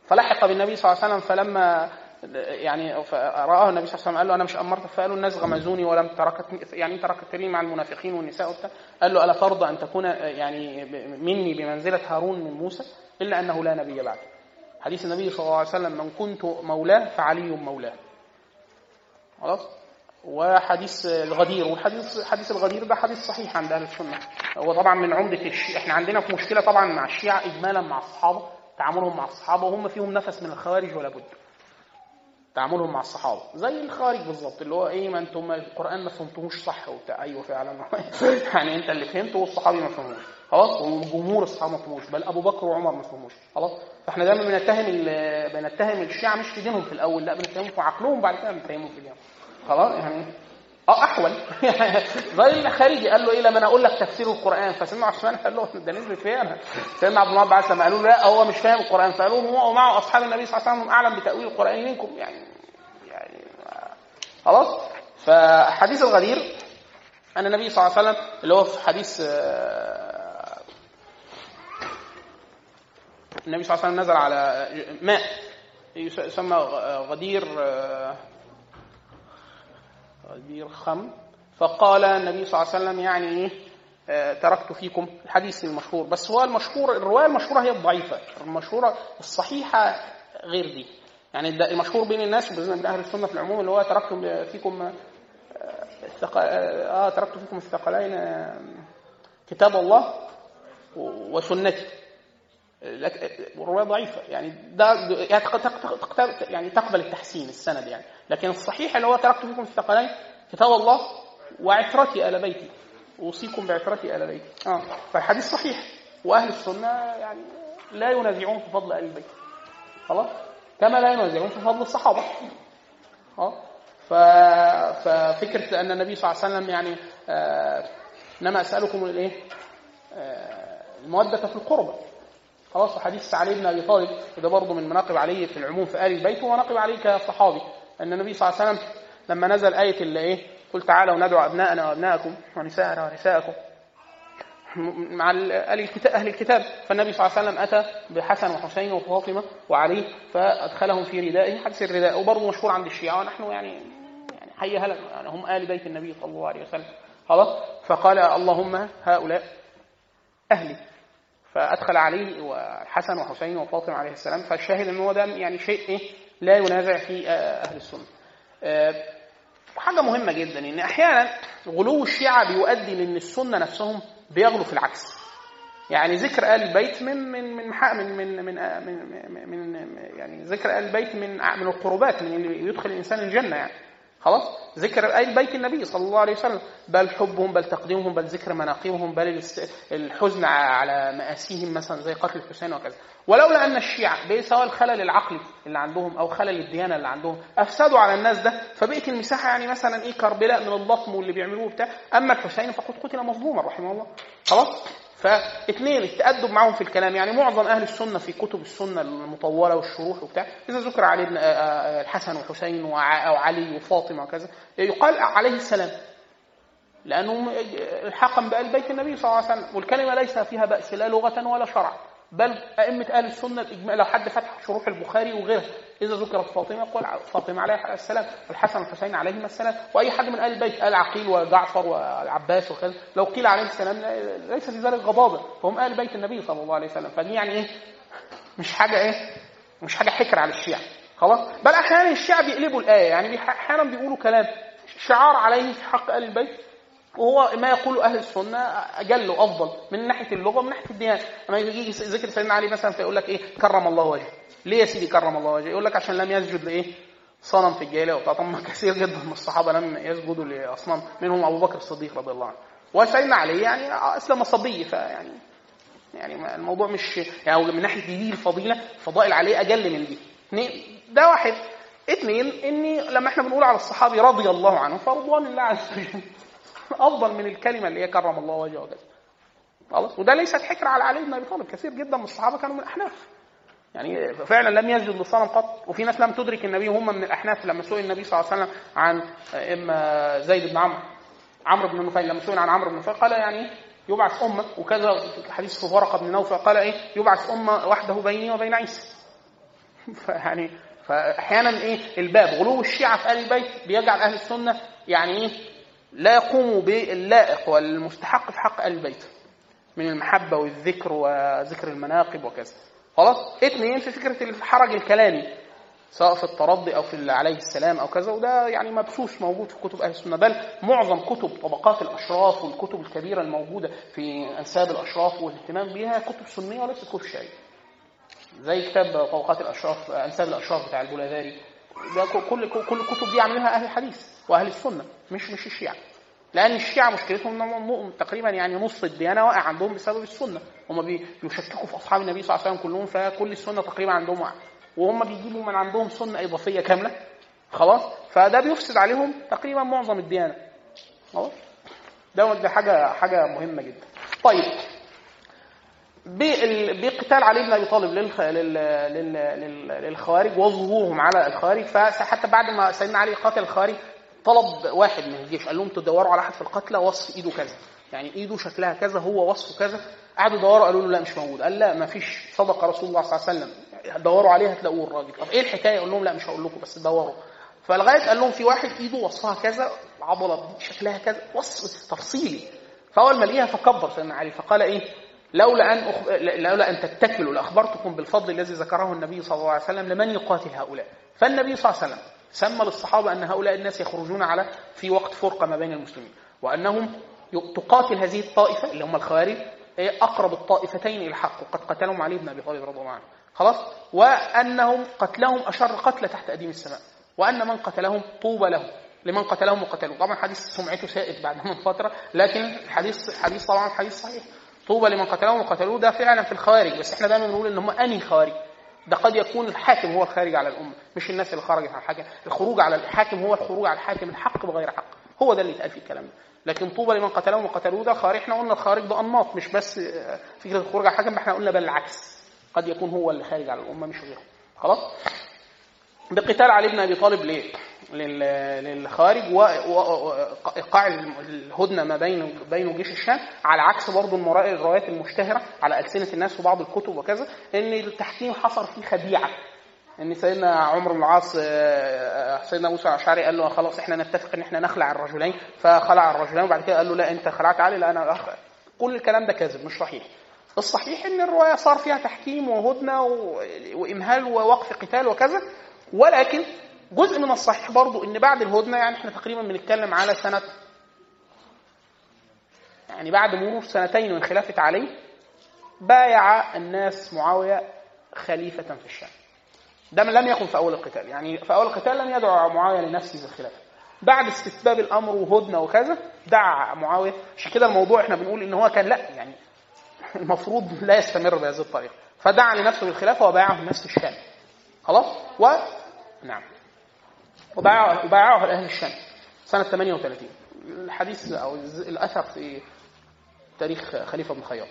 فلحق بالنبي صلى الله عليه وسلم فلما يعني رآه النبي صلى الله عليه وسلم قال له أنا مش أمرتك؟ فقالوا الناس غمزوني ولم تركت يعني تركتني مع المنافقين والنساء وبتاع. قال له ألا ترضى أن تكون يعني مني بمنزلة هارون من موسى؟ إلا أنه لا نبي بعد حديث النبي صلى الله عليه وسلم من كنت مولاه فعلي مولاه. خلاص؟ وحديث الغدير والحديث حديث الغدير ده حديث صحيح عند أهل السنة. هو طبعا من عمدة الشيعة. إحنا عندنا في مشكلة طبعا مع الشيعة اجمالا مع الصحابه تعاملهم مع الصحابه وهم فيهم نفس من الخوارج ولا بد. تعاملهم مع الصحابة. زي الخارج بالظبط اللي هو إيه ما أنتم القرآن ما فهمتوهوش صح. وبتاع أيوه فعلا. يعني أنت اللي فهمته والصحابي ما فهموش. خلاص؟ وجمهور الصحابه ما فهموش. بل أبو بكر وعمر ما فهموش. خلاص؟ فإحنا دايما بنتهم بنتهم الشيعة مش في دينهم في الأول لا بنتهمهم في عقلهم بعد كده بنتهمهم في دينهم. خلاص يعني أه أحول. زي الخارجي قال له إيه لما أنا أقول لك تفسير القرآن. فسيدنا عثمان قال له ده نزل فين سيدنا عبد الله عباس لما قالوا له لا هو مش فاهم القرآن. فقالوا له هو ومعه أصحاب النبي صلى الله عليه وسلم أعلم بتأويل القرآن منكم. يعني يعني خلاص. فحديث الغدير أن النبي صلى الله عليه وسلم اللي هو في حديث آه، النبي صلى الله عليه وسلم نزل على ماء يسمى غدير آه، غدير خم فقال النبي صلى الله عليه وسلم يعني إيه؟ آه، تركت فيكم الحديث المشهور. بس هو المشهور الرواية المشهورة هي الضعيفة. المشهورة الصحيحة غير دي. يعني المشهور بين الناس وبين أهل السنة في العموم اللي هو تركت فيكم آه, آه تركت فيكم الثقلين آه كتاب الله وسنتي. والروايه ضعيفة. يعني ده يعني تقبل التحسين السند يعني. لكن الصحيح اللي هو تركت فيكم الثقلين كتاب الله وعترتي آل بيتي. أوصيكم بعترتي آل بيتي. آه. فالحديث صحيح. وأهل السنة يعني لا ينازعون في فضل آل البيت خلاص؟ كما لا ينازعون في فضل الصحابة. آه. ففكرة أن النبي صلى الله عليه وسلم يعني آه إنما أسألكم الإيه؟ آه المودة في القربى خلاص حديث علي بن أبي طالب وده برضه من مناقب علي في العموم في آل البيت ومناقب علي كصحابي أن النبي صلى الله عليه وسلم لما نزل آية اللي إيه قل تعالوا ندعو أبناءنا وأبناءكم ونساءنا ونساءكم مع أهل الكتاب. فالنبي صلى الله عليه وسلم أتى بحسن وحسين وفاطمة وعلي فأدخلهم في ردائه حديث الرداء. وبرضه مشهور عند الشيعة ونحن يعني يعني حي هلا يعني هم آل بيت النبي صلى الله عليه وسلم. خلاص؟ فقال اللهم هؤلاء أهلي. فأدخل عليه وحسن وحسين وفاطمه عليه السلام فالشاهد إن هو ده يعني شيء إيه لا ينازع في أهل السنة. وحاجه مهمة جدا إن أحيانا غلو الشيعة بيؤدي لإن السنة نفسهم بيغلو في العكس. يعني ذكر آل البيت من من من من من من, من, من يعني ذكر آل البيت من من القربات من اللي يدخل الإنسان الجنة يعني. خلاص؟ ذكر آل بيت النبي صلى الله عليه وسلم. بل حبهم بل تقديمهم بل ذكر مناقبهم بل الحزن على مآسيهم مثلا زي قتل الحسين وكذا. ولولا أن الشيعة سواء الخلل العقلي اللي عندهم أو خلل الديانة اللي عندهم أفسدوا على الناس ده. فبقت المساحة يعني مثلا إيه كربلاء من اللطم واللي بيعملوه بتاع أما الحسين فقد قتل مظلوما رحمه الله. خلاص؟ فاثنين التأدب معهم في الكلام. يعني معظم أهل السنة في كتب السنة المطولة والشروح وبتاع إذا ذكر علي بن الحسن وحسين وعلي وفاطمة وكذا يقال عليه السلام. لأنه الحقا بآل بيت النبي صلى الله عليه وسلم. والكلمة ليس فيها بأس لا لغة ولا شرعا بل أئمة أهل السنة الإجماع لو حد فتح شروح البخاري وغيرها إذا ذكرت فاطمة يقول فاطمة عليها السلام والحسن والحسين عليهما السلام وأي حد من أهل البيت آل عقيل وجعفر والعباس وكذا لو قيل عليه السلام ليس في ذلك غضاضة فهم أهل بيت النبي صلى الله عليه وسلم. فدي يعني إيه؟ مش حاجة إيه؟ مش حاجة حكر على الشيعة. خلاص؟ بل أحيانا الشيعة بيقلبوا الآية يعني أحيانا بيقولوا كلام. شعار عليه في حق أهل البيت؟ وهو ما يقول أهل السنة أجل وأفضل من ناحية اللغة ومن ناحية الديانه لما يجي ذكر سيدنا علي مثلا فيقول لك إيه؟ كرم الله وجهه. ليه يا سيدي كرم الله وجهه؟ يقول لك عشان لم يسجد لإيه؟ صنم في الجاهلية وبتاع طبعا كثير جدا من الصحابة لم يسجدوا لأصنام. منهم أبو بكر الصديق رضي الله عنه. وسيدنا علي يعني اسلم صبي فيعني يعني الموضوع مش يعني من ناحية دي الفضيلة فضائل عليه أجل من دي. ده واحد. اثنين إني لما إحنا بنقول على الصحابي رضي الله عنه فرضوان الله عز وجل افضل من الكلمة اللي هي كرم الله وجهه وكذا خلاص؟ وده ليست حكر على علي بن أبي طالب. كثير جدا من الصحابة كانوا من الأحناف. يعني فعلا لم يسجد للصنم قط وفي ناس لم تدرك النبي هم من الأحناف لما سئل النبي صلى الله عليه وسلم عن إما زيد بن عمرو عمرو بن نفيل لما سئل عن عمرو بن نفيل قال يعني يبعث أمة وكذا حديث في ورقة بن نوفل قال إيه؟ يبعث أمة وحده بيني وبين عيسى. فيعني فاحيانا إيه؟ الباب غلو الشيعة في ال البيت بيجعل أهل السنة يعني إيه؟ لا يقوموا باللائق والمستحق في حق البيت من المحبة والذكر وذكر المناقب وكذا. خلاص؟ اثنين في فكرة الحرج الكلامي سواء في الترضي أو في عليه السلام أو كذا وده يعني مبسوس موجود في كتب أهل السنة. بل معظم كتب طبقات الأشراف والكتب الكبيرة الموجودة في أنساب الأشراف والاهتمام بها كتب سنية وليست كتب شيعية. زي كتاب طبقات الأشراف أنساب الأشراف بتاع البولاذاري ده كل كل الكتب دي عاملينها أهل الحديث وأهل السنة مش مش الشيعة. لأن الشيعة مشكلتهم انهم تقريبا يعني نص الديانة واقع عندهم بسبب السنة. هم بيشككوا في أصحاب النبي صلى الله عليه وسلم كلهم فكل السنة تقريبا عندهم واقع وهم بيجيبوا من عندهم سنة إضافية كاملة. خلاص؟ فده بيفسد عليهم تقريبا معظم الديانة. خلاص؟ ده حاجة حاجة مهمة جدا. طيب. بقتال علي بن أبي طالب للخوارج وظهورهم على الخوارج. فحتى بعد ما سيدنا علي قاتل الخوارج طلب واحد من الجيش قال لهم تدوروا على احد في القتلى وصف إيده كذا. يعني إيده شكلها كذا هو وصفه كذا. قعدوا يدوروا قالوا له لا مش موجود. قال لا ما فيش. صدق رسول الله صلى الله عليه وسلم. دوروا عليه هتلاقوه الراجل. طب إيه الحكاية؟ قال لهم لا مش هقول لكم بس دوروا. فلغاية قال لهم في واحد إيده وصفها كذا عضلة شكلها كذا وصف تفصيلي. فأول ما لقيها فكبر سيدنا علي فقال إيه؟ لولا أن أخ... لولا أن تتكلوا لأخبرتكم بالفضل الذي ذكره النبي صلى الله عليه وسلم لمن يقاتل هؤلاء. فالنبي صلى الله عليه وسلم سمى للصحابة أن هؤلاء الناس يخرجون على في وقت فرقة ما بين المسلمين وأنهم تقاتل هذه الطائفة اللي هم الخوارج أقرب الطائفتين إلى الحق وقد قتلهم علي بن أبي طالب رضي الله عنه. خلاص؟ وأنهم قتلهم أشر قتل تحت أديم السماء وأن من قتلهم طوبى له لمن قتلهم وقتلوا طبعا حديث سمعته سائد بعد من فترة لكن الحديث حديث طبعا حديث صحيح. طوبى لمن قتلهم وقتلوه ده فعلا في الخوارج بس إحنا دايما بنقول إن هم أنهي خوارج ده قد يكون الحاكم هو الخارج على الأمة مش الناس اللي خرجت على الحاكم. الخروج على الحاكم هو الخروج على الحاكم الحق بغير حق. هو ده اللي اتقال في الكلام ده. لكن طوبى لمن قتلهم وقتلوه ده خارج إحنا قلنا الخارج ده أنماط مش بس فكرة الخروج على الحاكم إحنا قلنا بل العكس. قد يكون هو اللي خارج على الأمة مش غيره. خلاص؟ بقتال علي بن أبي طالب ليه؟ للخارج وايقاع الهدنة ما بين بين جيش الشام على عكس برضه الروايات المشتهرة على ألسنة الناس وبعض الكتب وكذا إن التحكيم حصل فيه خديعة إن سيدنا عمرو بن العاص سيدنا موسى الأشعري قال له خلاص إحنا نتفق إن إحنا نخلع الرجلين فخلع الرجلين وبعد كده قال له لا أنت خلعت علي لا أنا. كل الكلام ده كاذب مش صحيح الصحيح إن الرواية صار فيها تحكيم وهدنة وإمهال ووقف قتال وكذا ولكن جزء من الصحيح برضو إن بعد الهدنة يعني إحنا تقريبا بنتكلم على سنة يعني بعد مرور سنتين من خلافة علي بايع الناس معاوية خليفة في الشام. ده لم يكن في أول القتال يعني في أول القتال لم يدعو معاوية لنفسه بالخلافه بعد استتباب الأمر وهدنة وكذا دعا معاوية. عشان كده الموضوع إحنا بنقول إن هو كان لأ يعني المفروض لا يستمر بهذه الطريقة. فدعا لنفسه بالخلافة وبايعه الناس في الشام. خلاص؟ و نعم. وبايعه أهل الشام. سنة 38 الحديث أو الأثر في تاريخ خليفة بن خياط.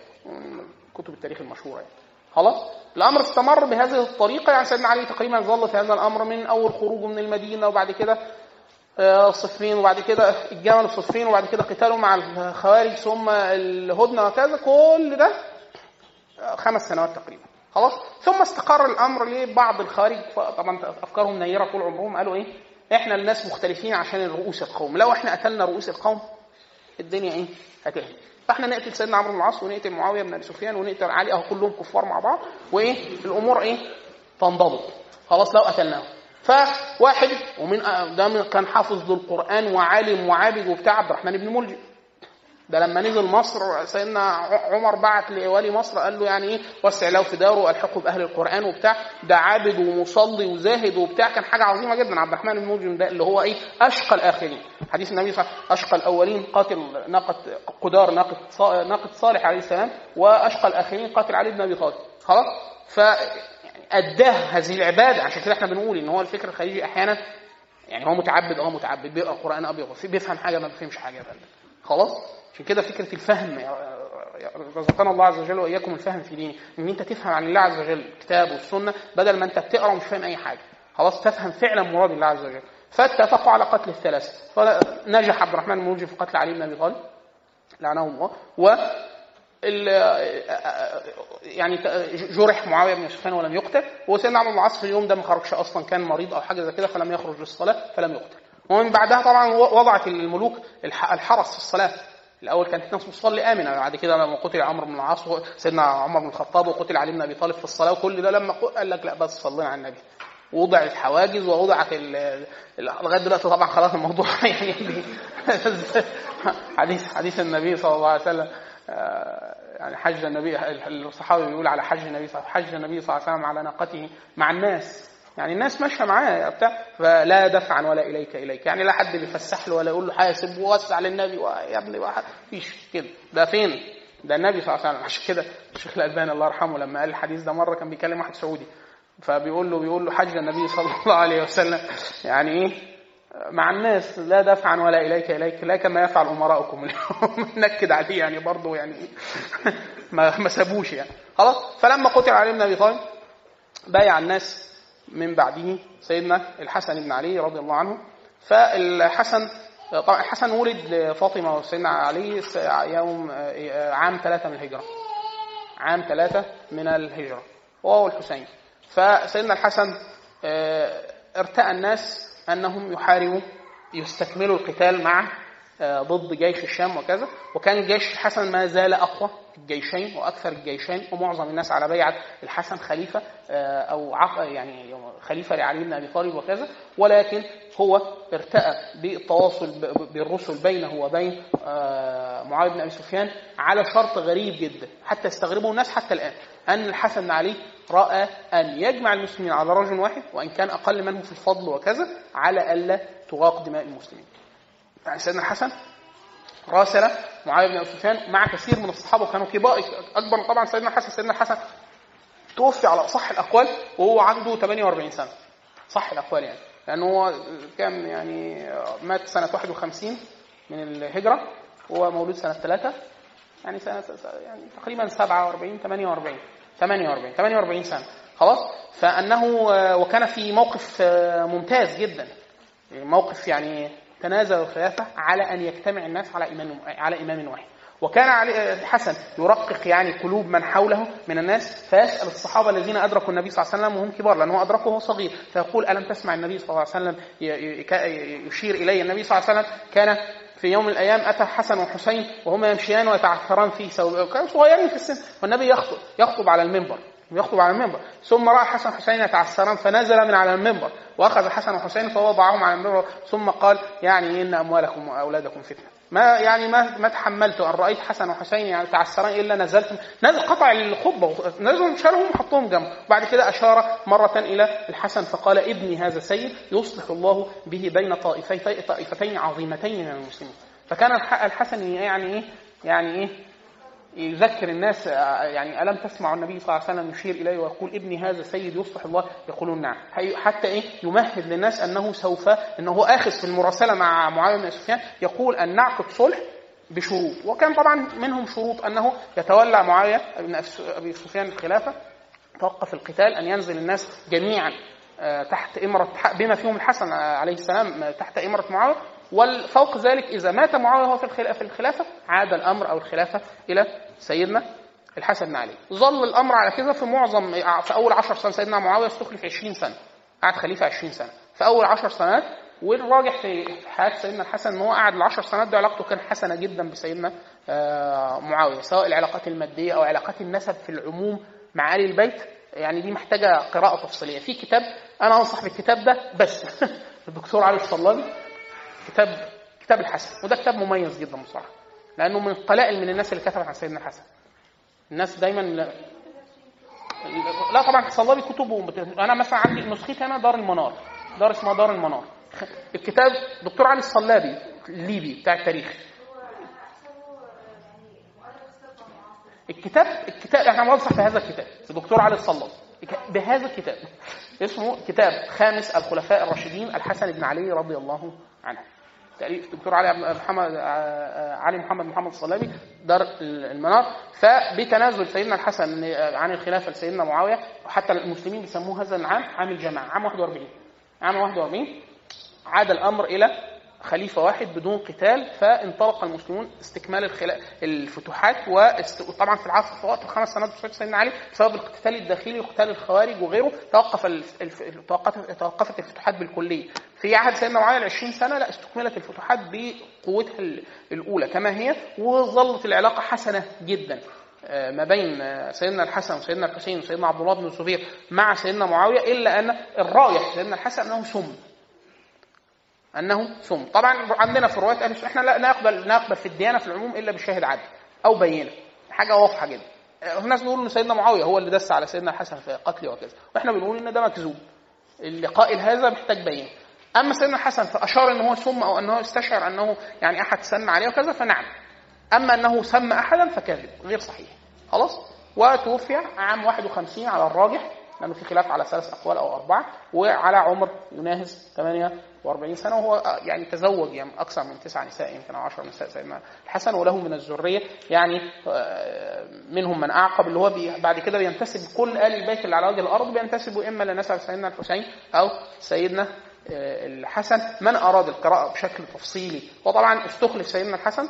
كتب التاريخ المشهورة يعني. خلاص؟ الأمر استمر بهذه الطريقة. يعني سيدنا علي تقريبا ظل في هذا الأمر من أول خروجه من المدينة وبعد كده صفين وبعد كده الجمل صفين وبعد كده قتاله مع الخوارج ثم الهدنة وكذا. كل ده خمس سنوات تقريبا. خلاص؟ ثم استقر الأمر لبعض الخارج طبعا أفكارهم نيرة طول عمرهم. قالوا إيه؟ إحنا الناس مختلفين عشان رؤوس القوم. لو إحنا قتلنا رؤوس القوم الدنيا إيه؟ هتهدي فاحنا نقتل سيدنا عمرو بن العاص ونقتل معاوية بن أبي سفيان ونقتل علي اهو كلهم كفار مع بعض وايه؟ الأمور إيه؟ تنضبط. خلاص لو قتلناهم. فواحد ومن ده كان حافظ للقران وعالم وعابد وبتاع عبد الرحمن بن ملجم ده لما نزل مصر سيدنا عمر بعت لولي مصر قال له يعني إيه؟ وسع له في داره والحقه بأهل القرآن وبتاع. ده عابد ومصلي وزاهد وبتاع. كان حاجة عظيمة جدا. عبد الرحمن ملجم ده اللي هو إيه؟ أشقى الآخرين. حديث النبي صلى الله عليه وسلم أشقى الأولين قاتل ناقه قدار ناقه ناقه صالح عليه السلام وأشقى الآخرين قاتل علي بن أبي طالب. خلاص؟ ف أداه هذه العبادة. عشان كده إحنا بنقول إن هو الفكر الخليجي أحيانا يعني هو متعبد آه متعبد بيقرأ قرآن أبيض بيفهم حاجة ما بيفهمش حاجة. خلاص؟ عشان كده فكرة الفهم رزقنا الله عز وجل وإياكم الفهم في دينه إن أنت تفهم عن الله عز وجل الكتاب والسنة بدل ما أنت بتقرأ ومش فاهم أي حاجة. خلاص تفهم فعلا مراد الله عز وجل. فاتفقوا على قتل الثلاثه فنجح عبد الرحمن بن في قتل علي بن أبي طالب لعنه الله. و يعني جرح معاوية بن سفيان ولم يقتل. وسيدنا عمرو بن العاص في اليوم ده ما خرجش أصلا كان مريض أو حاجة زي كده فلم يخرج للصلاة فلم يقتل. ومن بعدها طبعا وضعت الملوك الحرس في الصلاة. الأول كانت الناس بتصلي امنه بعد كده لما قتل عمرو بن العاص سيدنا عمر بن الخطاب وقتل علي بن أبي طالب في الصلاة وكل ده لما قال لك لا بس صلينا على النبي. وضعت حواجز ووضعت لغاية دلوقتي طبعا خلاص الموضوع يعني حديث حديث النبي صلى الله عليه وسلم يعني حج النبي الصحابي بيقول على حج النبي صلى حج النبي صلى الله عليه وسلم على ناقته مع الناس. يعني الناس ماشية معاه بتاع فلا دفعا ولا إليك إليك. يعني لا حد بيفسح له ولا يقول له حاسب ووسع للنبي يا ابني مفيش كده. ده فين؟ ده النبي صلى الله عليه وسلم. عشان كده الشيخ الألباني الله يرحمه لما قال الحديث ده مرة كان بيكلم واحد سعودي. فبيقول له بيقول له حج النبي صلى الله عليه وسلم. يعني إيه؟ مع الناس لا دفعا ولا إليك إليك. لا كما يفعل أمراؤكم اليوم. نكد عليه يعني برضه يعني ما ما سابوش يعني. خلاص؟ فلما قتل علي بن ابي طالب بايع الناس من بعده سيدنا الحسن بن علي رضي الله عنه. فالحسن طبعا الحسن ولد لفاطمة وسيدنا علي يوم عام ثلاثة من الهجرة. عام ثلاثة من الهجرة. وهو الحسين. فسيدنا الحسن ارتأى الناس أنهم يحاربوا يستكملوا القتال مع ضد جيش الشام وكذا وكان جيش الحسن ما زال أقوى الجيشين وأكثر الجيشين ومعظم الناس على بيعة الحسن خليفة أو يعني خليفة لعلي بن أبي طالب وكذا ولكن هو ارتأى بالتواصل بالرسل بينه وبين معاويه بن أبي سفيان على شرط غريب جدا حتى يستغربه الناس حتى الآن أن الحسن بن علي رأى أن يجمع المسلمين على رجل واحد وإن كان أقل منه في الفضل وكذا على ألا تغاق دماء المسلمين. يعني سيدنا الحسن راسل معاوية بن أبي سفيان مع كثير من الصحابه وكانوا كبار أكبر طبعا سيدنا الحسن سيدنا الحسن توفي على أصح الأقوال وهو عنده 48 سنة صح الأقوال يعني لأنه هو كان يعني مات سنة 51 من الهجرة وهو مولود سنة 3 يعني سنة يعني تقريبا 47 48 48 48 سنة خلاص؟ فأنه وكان في موقف ممتاز جدا موقف يعني تنازل الخلافة على أن يجتمع الناس على امام على إمام واحد. وكان علي الحسن يرقق يعني قلوب من حوله من الناس فيسأل الصحابة الذين أدركوا النبي صلى الله عليه وسلم وهم كبار لأنه أدركه وهو صغير فيقول ألم تسمع النبي صلى الله عليه وسلم يشير إلي؟ النبي صلى الله عليه وسلم كان في يوم من الأيام أتى حسن وحسين وهما يمشيان ويتعثران في ثوب كانوا صغيرين في السن والنبي يخطب يخطب على المنبر. يخطب على المنبر. ثم راى حسن وحسين يتعثران فنزل من على المنبر. وأخذ حسن وحسين فوضعهم على المنبر. ثم قال يعني إن أموالكم وأولادكم فتنة. ما يعني ما ما تحملت أن رأيت حسن وحسين يعني تعثران إلا نزلت نزل قطع الخطبة نزلوا شالهم وحطهم جنبه. بعد كده أشار مرة إلى الحسن فقال ابني هذا سيد يصلح الله به بين طائفتين طائفتين عظيمتين من المسلمين. فكان الحسن يعني إيه يعني إيه يذكر الناس يعني ألم تسمع النبي صلى الله عليه وسلم يشير إليه ويقول ابني هذا سيد يصلح الله؟ يقولون نعم. حتى إيه؟ يمهد للناس أنه سوف أنه هو آخذ في المراسلة مع معاوية بن سفيان يقول أن نعقد صلح بشروط. وكان طبعا منهم شروط أنه يتولى معاوية بن أبي سفيان الخلافة. توقف القتال أن ينزل الناس جميعا تحت إمرة بما فيهم الحسن عليه السلام تحت إمرة معاوية. وفوق ذلك إذا مات معاوية وهو في الخلافة عاد الأمر أو الخلافة إلى سيدنا الحسن بن علي. ظل الأمر على كده في معظم في أول 10 سنين سيدنا معاوية استخلف 20 سنة قعد خليفة 20 سنة. في أول 10 سنوات والراجح في حياة سيدنا الحسن إن هو قعد العشر سنوات دي علاقته كان حسنة جدا بسيدنا معاوية سواء العلاقات المادية أو علاقات النسب في العموم مع آل البيت. يعني دي محتاجة قراءة تفصيلية. في كتاب أنا أنصح بالكتاب ده بس. الدكتور علي الصلابي. كتاب كتاب الحسن. وده كتاب مميز جدا بصراحة. لأنه من قلائل من الناس اللي كتبت عن سيدنا الحسن. الناس دايما لا, لا طبعا الصلابي كتبه أنا مثلا عندي نسختي أنا دار المنار. دار اسمها دار المنار. الكتاب دكتور علي الصلابي الليبي بتاع التاريخ. الكتاب الكتاب إحنا بننصح في هذا الكتاب. الدكتور علي الصلابي بهذا الكتاب. اسمه كتاب خامس الخلفاء الراشدين الحسن بن علي رضي الله عنه. تأليف الدكتور علي محمد علي محمد محمد الصلابي دار المنار. فبتنازل سيدنا الحسن عن الخلافة لسيدنا معاوية وحتى المسلمين بيسموه هذا العام عام الجماعة عام 41 عام 41 عاد الأمر إلى خليفة واحد بدون قتال فانطلق المسلمون استكمال. الفتوحات وطبعا في العصر في وقت الخمس سنوات بتوع سيدنا علي بسبب القتال الداخلي وقتال الخوارج وغيره توقف. توقفت الفتوحات بالكلية في عهد سيدنا معاويه 20 سنة لا استكملت الفتوحات بقوتها الأولى كما هي وظلت العلاقة حسنة جدا ما بين سيدنا الحسن وسيدنا الحسين وسيدنا عبد الله بن الزبير مع سيدنا معاوية إلا أن الرايح سيدنا الحسن انه سم انه ثم. طبعا عندنا في رواية أهل إحنا لا نقبل نقبل في الديانة في العموم إلا بشاهد عدل أو بينة. حاجة واضحة جدا. الناس بيقولوا إن سيدنا معاوية هو اللي دس على سيدنا الحسن في قتله وكذا. وإحنا بنقول إن ده مكذوب. اللي قائل هذا محتاج بيان أما سيدنا الحسن فأشار إن هو سم أو انه استشعر أنه يعني أحد سن عليه وكذا فنعم. أما إنه سم أحدا فكاذب غير صحيح. خلاص؟ وتوفي عام 51 على الراجح لأنه في خلاف على ثلاث أقوال أو أربعة وعلى عمر يناهز 48 سنة وهو يعني تزوج يعني أكثر من تسع نساء يمكن أو 10 نساء سيدنا الحسن وله من الذرية يعني آه، منهم من أعقب اللي هو بعد كده بينتسب كل آل البيت اللي على وجه الأرض بينتسبوا إما لنسب سيدنا الحسين أو سيدنا آه، الحسن. من أراد القراءة بشكل تفصيلي؟ وطبعا استخلف سيدنا الحسن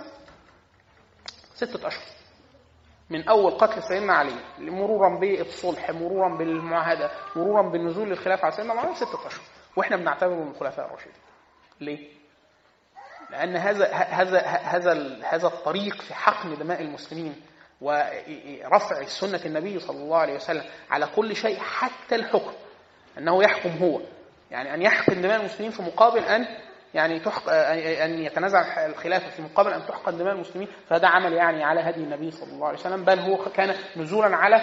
ستة أشهر. من أول قتل سيدنا علي مرورا بالصلح مرورا بالمعاهدة مرورا بالنزول للخلافة على سيدنا معاوية ستة أشهر. وإحنا بنعتبره من الخلفاء الراشدين. ليه؟ لأن هذا هذا هذا هذا الطريق في حقن دماء المسلمين ورفع سنة النبي صلى الله عليه وسلم على كل شيء حتى الحكم. أنه يحكم هو. يعني أن يحقن دماء المسلمين في مقابل أن يعني تحق أن يتنازع الخلافة في مقابل أن تحقن دماء المسلمين. فهذا عمل يعني على هدي النبي صلى الله عليه وسلم. بل هو كان نزولا على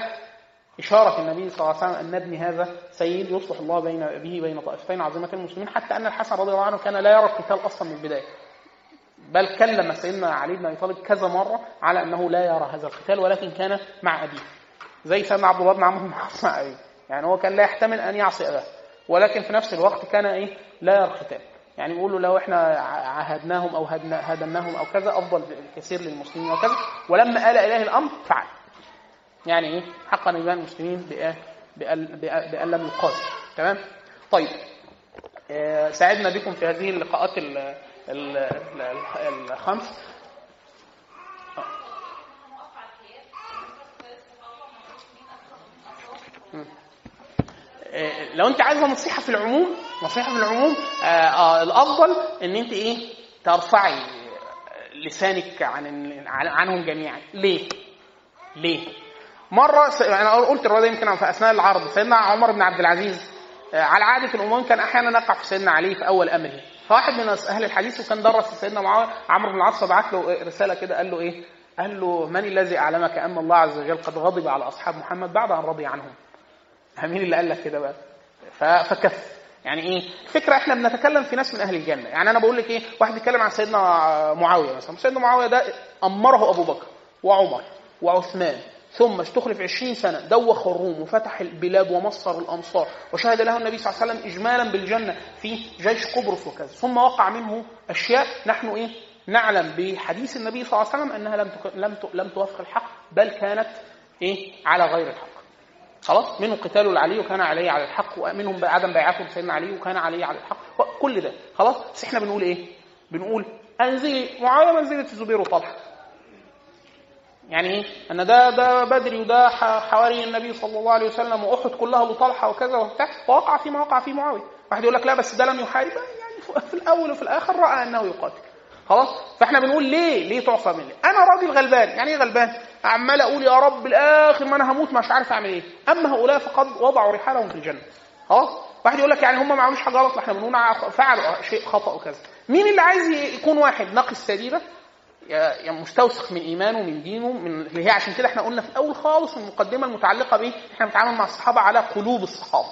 إشارة النبي صلى الله عليه وسلم أن نبني هذا سيد يصلح الله بين به بين طائفتين عظيمتين المسلمين حتى أن الحسن رضي الله عنه كان لا يرى القتال أصلا من البداية. بل كلم سيدنا علي بن أبي طالب كذا مرة على أنه لا يرى هذا القتال ولكن كان مع أبيه. زي سيدنا عبد الله بن بن مع أبيه يعني هو كان لا يحتمل أن يعصي أباه. ولكن في نفس الوقت كان إيه؟ لا يرى القتال. يعني بيقولوا لو إحنا عهدناهم أو هدناهم أو كذا أفضل كثير للمسلمين وكذا. ولما آل إليه الأمر فعل. يعني إيه؟ حقا ايمان المسلمين بأن لم يقاتل تمام؟ طيب. آه ساعدنا بكم في هذه اللقاءات الخمس. آه، لو أنت عايزة نصيحة في العموم نصيحة في العموم آه آه الأفضل إن أنت إيه؟ ترفعي لسانك عن عنهم جميعا. ليه؟ ليه؟ مرة س... أنا قلت الروايه يمكن في أثناء العرض سيدنا عمر بن عبد العزيز آه على عادة الامم كان أحيانا نقع في سيدنا علي في أول أمره. فواحد من أهل الحديث وكان درس سيدنا عمرو بن العاص فبعت له رسالة كده قال له إيه؟ قال له من الذي أعلمك أن الله عز وجل قد غضب على أصحاب محمد بعد أن رضي عنهم؟ مين اللي قال لك كده بقى. فكف. يعني إيه؟ الفكرة إحنا بنتكلم في ناس من أهل الجنة. يعني أنا بقول لك إيه؟ واحد بيتكلم عن سيدنا معاوية مثلا. سيدنا معاوية ده أمره أبو بكر وعمر وعثمان ثم استخلف عشرين سنة دوخ الروم وفتح البلاد ومصر الأمصار وشهد له النبي صلى الله عليه وسلم إجمالا بالجنة في جيش قبرص وكذا. ثم وقع منه أشياء نحن إيه؟ نعلم بحديث النبي صلى الله عليه وسلم أنها لم لم لم توافق الحق بل كانت إيه؟ على غير الحق. خلاص؟ منهم قتال العلي وكان علي على الحق ومنهم عدم بيعته لسيدنا علي وكان علي على الحق كل ده. خلاص؟ بس إحنا بنقول إيه؟ بنقول انزلي معاويه منزلة الزبير وطلحة. يعني إيه ان ده ده بدري وده حواري النبي صلى الله عليه وسلم وأحد كلها لطلحة وكذا وبتاع فوقع فيما وقع فيه معاوية. واحد يقول لك لا بس ده لم يحارب يعني في الأول وفي الآخر رأى أنه يقاتل. خلاص؟ فإحنا بنقول ليه؟ ليه تعصى من ليه؟ أنا راجل غلبان. يعني إيه غلبان؟ عمال أقول يا رب الآخر ما أنا هموت مش عارف أعمل إيه. أما هؤلاء فقد وضعوا رحالهم في الجنة. خلاص؟ واحد يقول لك يعني هم ما عملوش حاجة غلط إحنا بنقول فعلوا شيء خطأ وكذا. مين اللي عايز يكون واحد؟ نقي السديده يا مستوثق من إيمانه من دينه من اللي هي عشان كده إحنا قلنا في الأول خالص المقدمة المتعلقة بإيه؟ إحنا بنتعامل مع الصحابة على قلوب الصحابة.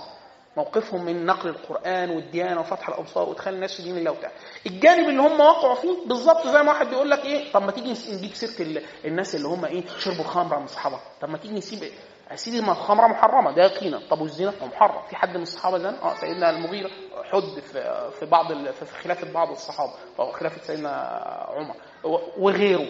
موقفهم من نقل القرآن والديانة وفتح الأبصار وإدخال الناس في دين الله وبتاع. الجانب اللي هم وقعوا فيه بالظبط زي ما واحد بيقول لك إيه؟ طب ما تيجي نجيب سيرة الناس اللي هم إيه؟ شربوا خمره من الصحابة. طب ما تيجي نسيب يا سيدي ما الخمرة محرمة ده يقينا. طب والزنا محرم في حد من الصحابة زنا آه سيدنا المغيرة حد في في بعض في خلافة بعض الصحابة أو خلافة سيدنا عمر. وغيره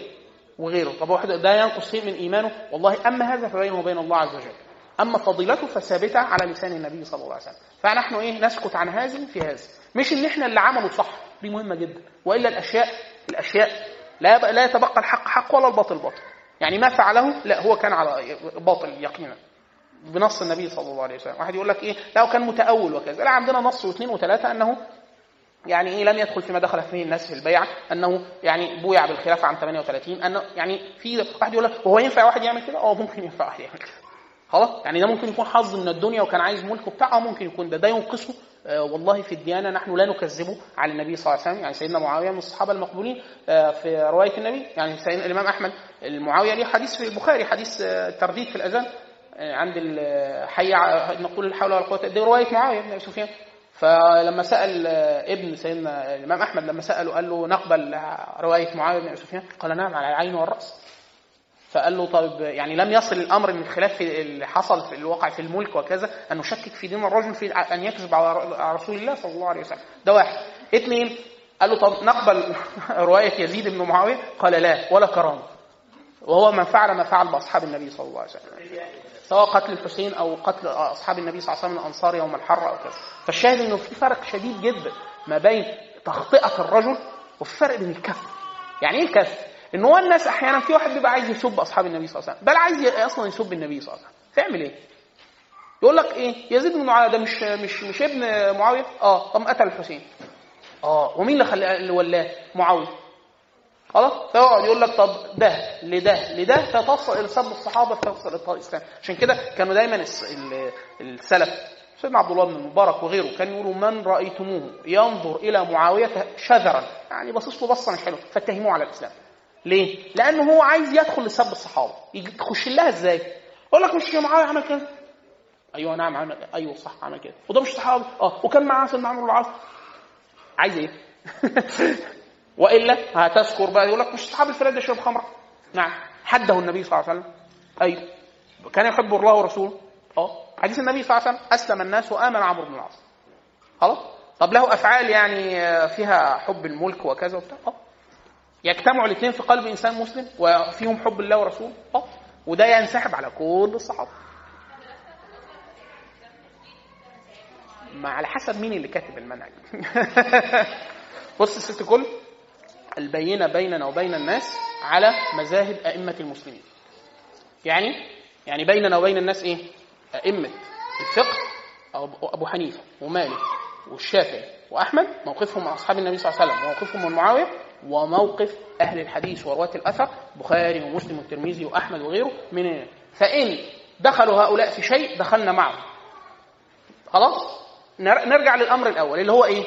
وغيره. طب واحد ده ينقص شيء من إيمانه؟ والله أما هذا فبينه وبين الله عز وجل. أما فضيلته فثابتة على لسان النبي صلى الله عليه وسلم. فنحن إيه نسكت عن هذه في هذا. مش إن إحنا اللي عمله صح دي مهمة جدا. وإلا الأشياء الأشياء لا لا يتبقى الحق حق ولا الباطل باطل. يعني ما فعله لا هو كان على باطل يقينا. بنص النبي صلى الله عليه وسلم. واحد يقول لك إيه؟ لا كان متأول وكذا. لا عندنا نص واثنين وثلاثة أنه يعني إيه لم يدخل فيما دخل فيه الناس في البيعه أنه يعني بويع بالخلافه عن 38 أنه يعني في واحد يقول لك وهو ينفع واحد يعمل كده؟ آه ممكن ينفع واحد يعمل كده. خلاص؟ يعني ده ممكن يكون حظ من الدنيا وكان عايز ملك وبتاع ممكن يكون ده. ده ينقصه والله في الديانة نحن لا نكذبه على النبي صلى الله عليه وسلم. يعني سيدنا معاوية من الصحابة المقبولين آه في رواية النبي يعني سيدنا الإمام أحمد المعاوية. ليه؟ حديث في البخاري حديث آه الترديد في الأذان آه، عند حي نقول الحول ولا قوه دي رواية معاوية بن سفيان فلما سأل ابن سيدنا الإمام أحمد لما سأله قال له نقبل رواية معاوية بن سفيان قال نعم على العين والرأس. فقال له طيب يعني لم يصل الأمر من خلاف اللي حصل في الواقع في الملك وكذا أن نشكك في دين الرجل في أن يكذب على رسول الله صلى الله عليه وسلم. ده واحد. اثنين قال له طب نقبل رواية يزيد بن معاوية؟ قال لا ولا كرامة. وهو من فعل ما فعل بأصحاب النبي صلى الله عليه وسلم. سواء قتل الحسين أو قتل أصحاب النبي صلى الله عليه وسلم الأنصار يوم الحر أو كذا. فالشاهد إنه في فرق شديد جدا ما بين تخطئة الرجل وفي فرق بين الكف. يعني إيه الكف؟ ان هو الناس أحيانا في واحد بيبقى عايز يسب أصحاب النبي صلى الله عليه وسلم بل عايز أصلا يسب النبي صلى الله عليه وسلم. تعمل إيه؟ يقول لك إيه؟ يزيد بن معاوية ده مش مش مش ابن معاوية؟ آه. طب قتل الحسين. آه. ومين اللي خلى اللي ولاه؟ معاوية. خلاص؟ فيقعد يقول لك طب ده لده لده فتصل سب الصحابة فتصل الإسلام. عشان كده كانوا دايما السلف. سيدنا عبد الله بن المبارك وغيره كان يقولوا من رأيتموه ينظر إلى معاوية شذرا. يعني باصص له بصة مش حلوة. فاتهموه على الإسلام. ليه؟ لأنه هو عايز يدخل لسب الصحابة. يخش لها إزاي؟ يقول لك مش معاوية عمل كده. أيوه نعم عمل أيوه صح عمل كده. وده مش صحابي آه. وكان معاه سيدنا عمرو بن العاص. عايز إيه؟ وإلا هتذكر بقى. يقول لك مش اصحاب الفراد يشرب خمرة. نعم. حده النبي صلى الله عليه وسلم. أيوه. كان يحب الله ورسوله. آه. حديث النبي صلى الله عليه وسلم. أسلم الناس وآمن عمرو بن العاص. خلاص؟ طب له أفعال يعني فيها حب الملك وكذا وبتاع؟ آه. يجتمع الاثنين في قلب إنسان مسلم وفيهم حب الله ورسوله. آه. وده ينسحب على كل الصحابة. ما على حسب مين اللي كاتب المنهج. بص الست كل البينة بيننا وبين الناس على مذاهب أئمة المسلمين. يعني يعني بيننا وبين الناس إيه؟ أئمة الفقه أبو حنيفة ومالك والشافعي. وأحمد موقفهم من أصحاب النبي صلى الله عليه وسلم وموقفهم من معاوية وموقف أهل الحديث ورواة الأثر بخاري ومسلم والترمذي وأحمد وغيره من فإن دخلوا هؤلاء في شيء دخلنا معهم خلاص؟ نرجع للأمر الأول اللي هو إيه؟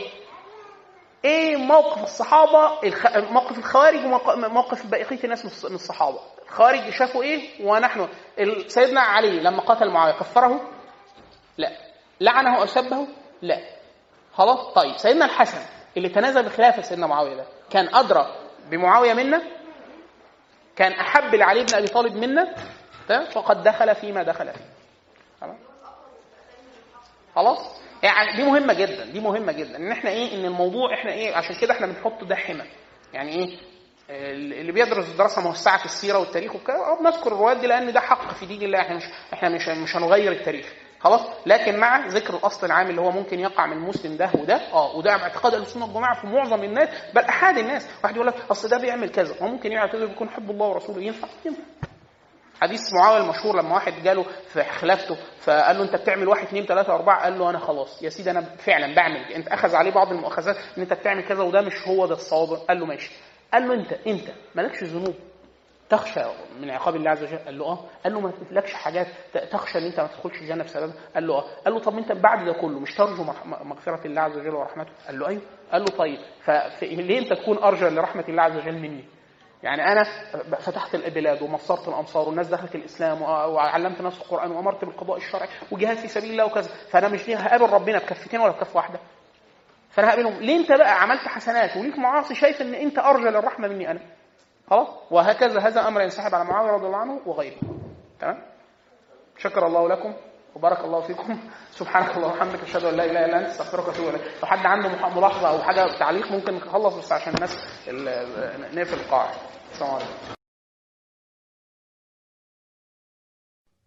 إيه موقف الصحابة الخ... موقف الخوارج وموقف بقية الناس من الصحابة. الخوارج شافوا إيه؟ ونحن سيدنا علي لما قتل معاوية كفره؟ لا. لعنه أو سبه؟ لا. خلاص؟ طيب سيدنا الحسن اللي تنازل بخلافه سيدنا معاوية ده كان أدرى بمعاوية منا؟ كان أحب لعلي بن أبي طالب منا؟ فقد دخل فيما دخل فيه. خلاص خلاص؟ يعني دي مهمة جدا دي مهمة جدا. إن إحنا إيه إن الموضوع إحنا إيه عشان كده إحنا بنحط ده حمى. يعني إيه؟ اللي بيدرس دراسة موسعة في السيرة والتاريخ وكده بنذكر الروايات دي لأن ده حق في دين الله إحنا مش إحنا مش مش هنغير التاريخ. خلاص؟ لكن مع ذكر الأصل العام اللي هو ممكن يقع من المسلم ده وده آه وده اعتقاد السنة والجماعة في معظم الناس بل أحد الناس واحد يقول لك أصل ده بيعمل كذا وممكن كذا بيكون حب الله ورسوله ينفع؟ ينفع. حديث معاوية المشهور لما واحد جاله في خلافته فقال له أنت بتعمل واحد اثنين ثلاثة أربعة؟ قال له أنا خلاص يا سيدي أنا فعلا بعمل أنت أخذ عليه بعض المؤاخذات إن أنت بتعمل كذا وده مش هو ده الصواب قال له ماشي. قال له أنت أنت مالكش ذنوب. تخشى من عقاب الله عز وجل. قال له آه. قال له ما تملكش حاجات تخشى إن أنت ما تدخلش الجنة بسببها. قال له آه. قال له طب أنت بعد ده كله مش ترجو مغفرة الله عز وجل ورحمته؟ قال له أيوه. قال له طيب فليه أنت تكون أرجى لرحمة الله عز وجل مني؟ يعني أنا فتحت البلاد ومصرت الأمصار والناس دخلت الإسلام وعلمت ناس القرآن وأمرت بالقضاء الشرعي وجهاد في سبيل الله وكذا. فأنا مش هقابل ربنا بكفتين ولا بكف واحدة. فأنا هقابلهم. ليه أنت بقى عملت حسنات وليك معاصي شايف إن أنت أرجى للرحمة مني أنا؟ خلاص؟ وهكذا هذا أمر ينسحب على معاوية رضي الله عنه وغيره. تمام؟ شكر الله لكم وبارك الله فيكم. سبحانك اللهم وبحمدك أشهد أن لا إله إلا أنت أستغفرك وأتوب إليك. لو حد عنده ملاحظة أو حاجة تعليق ممكن نخلص بس عشان الناس نقفل القاعه السلام عليكم.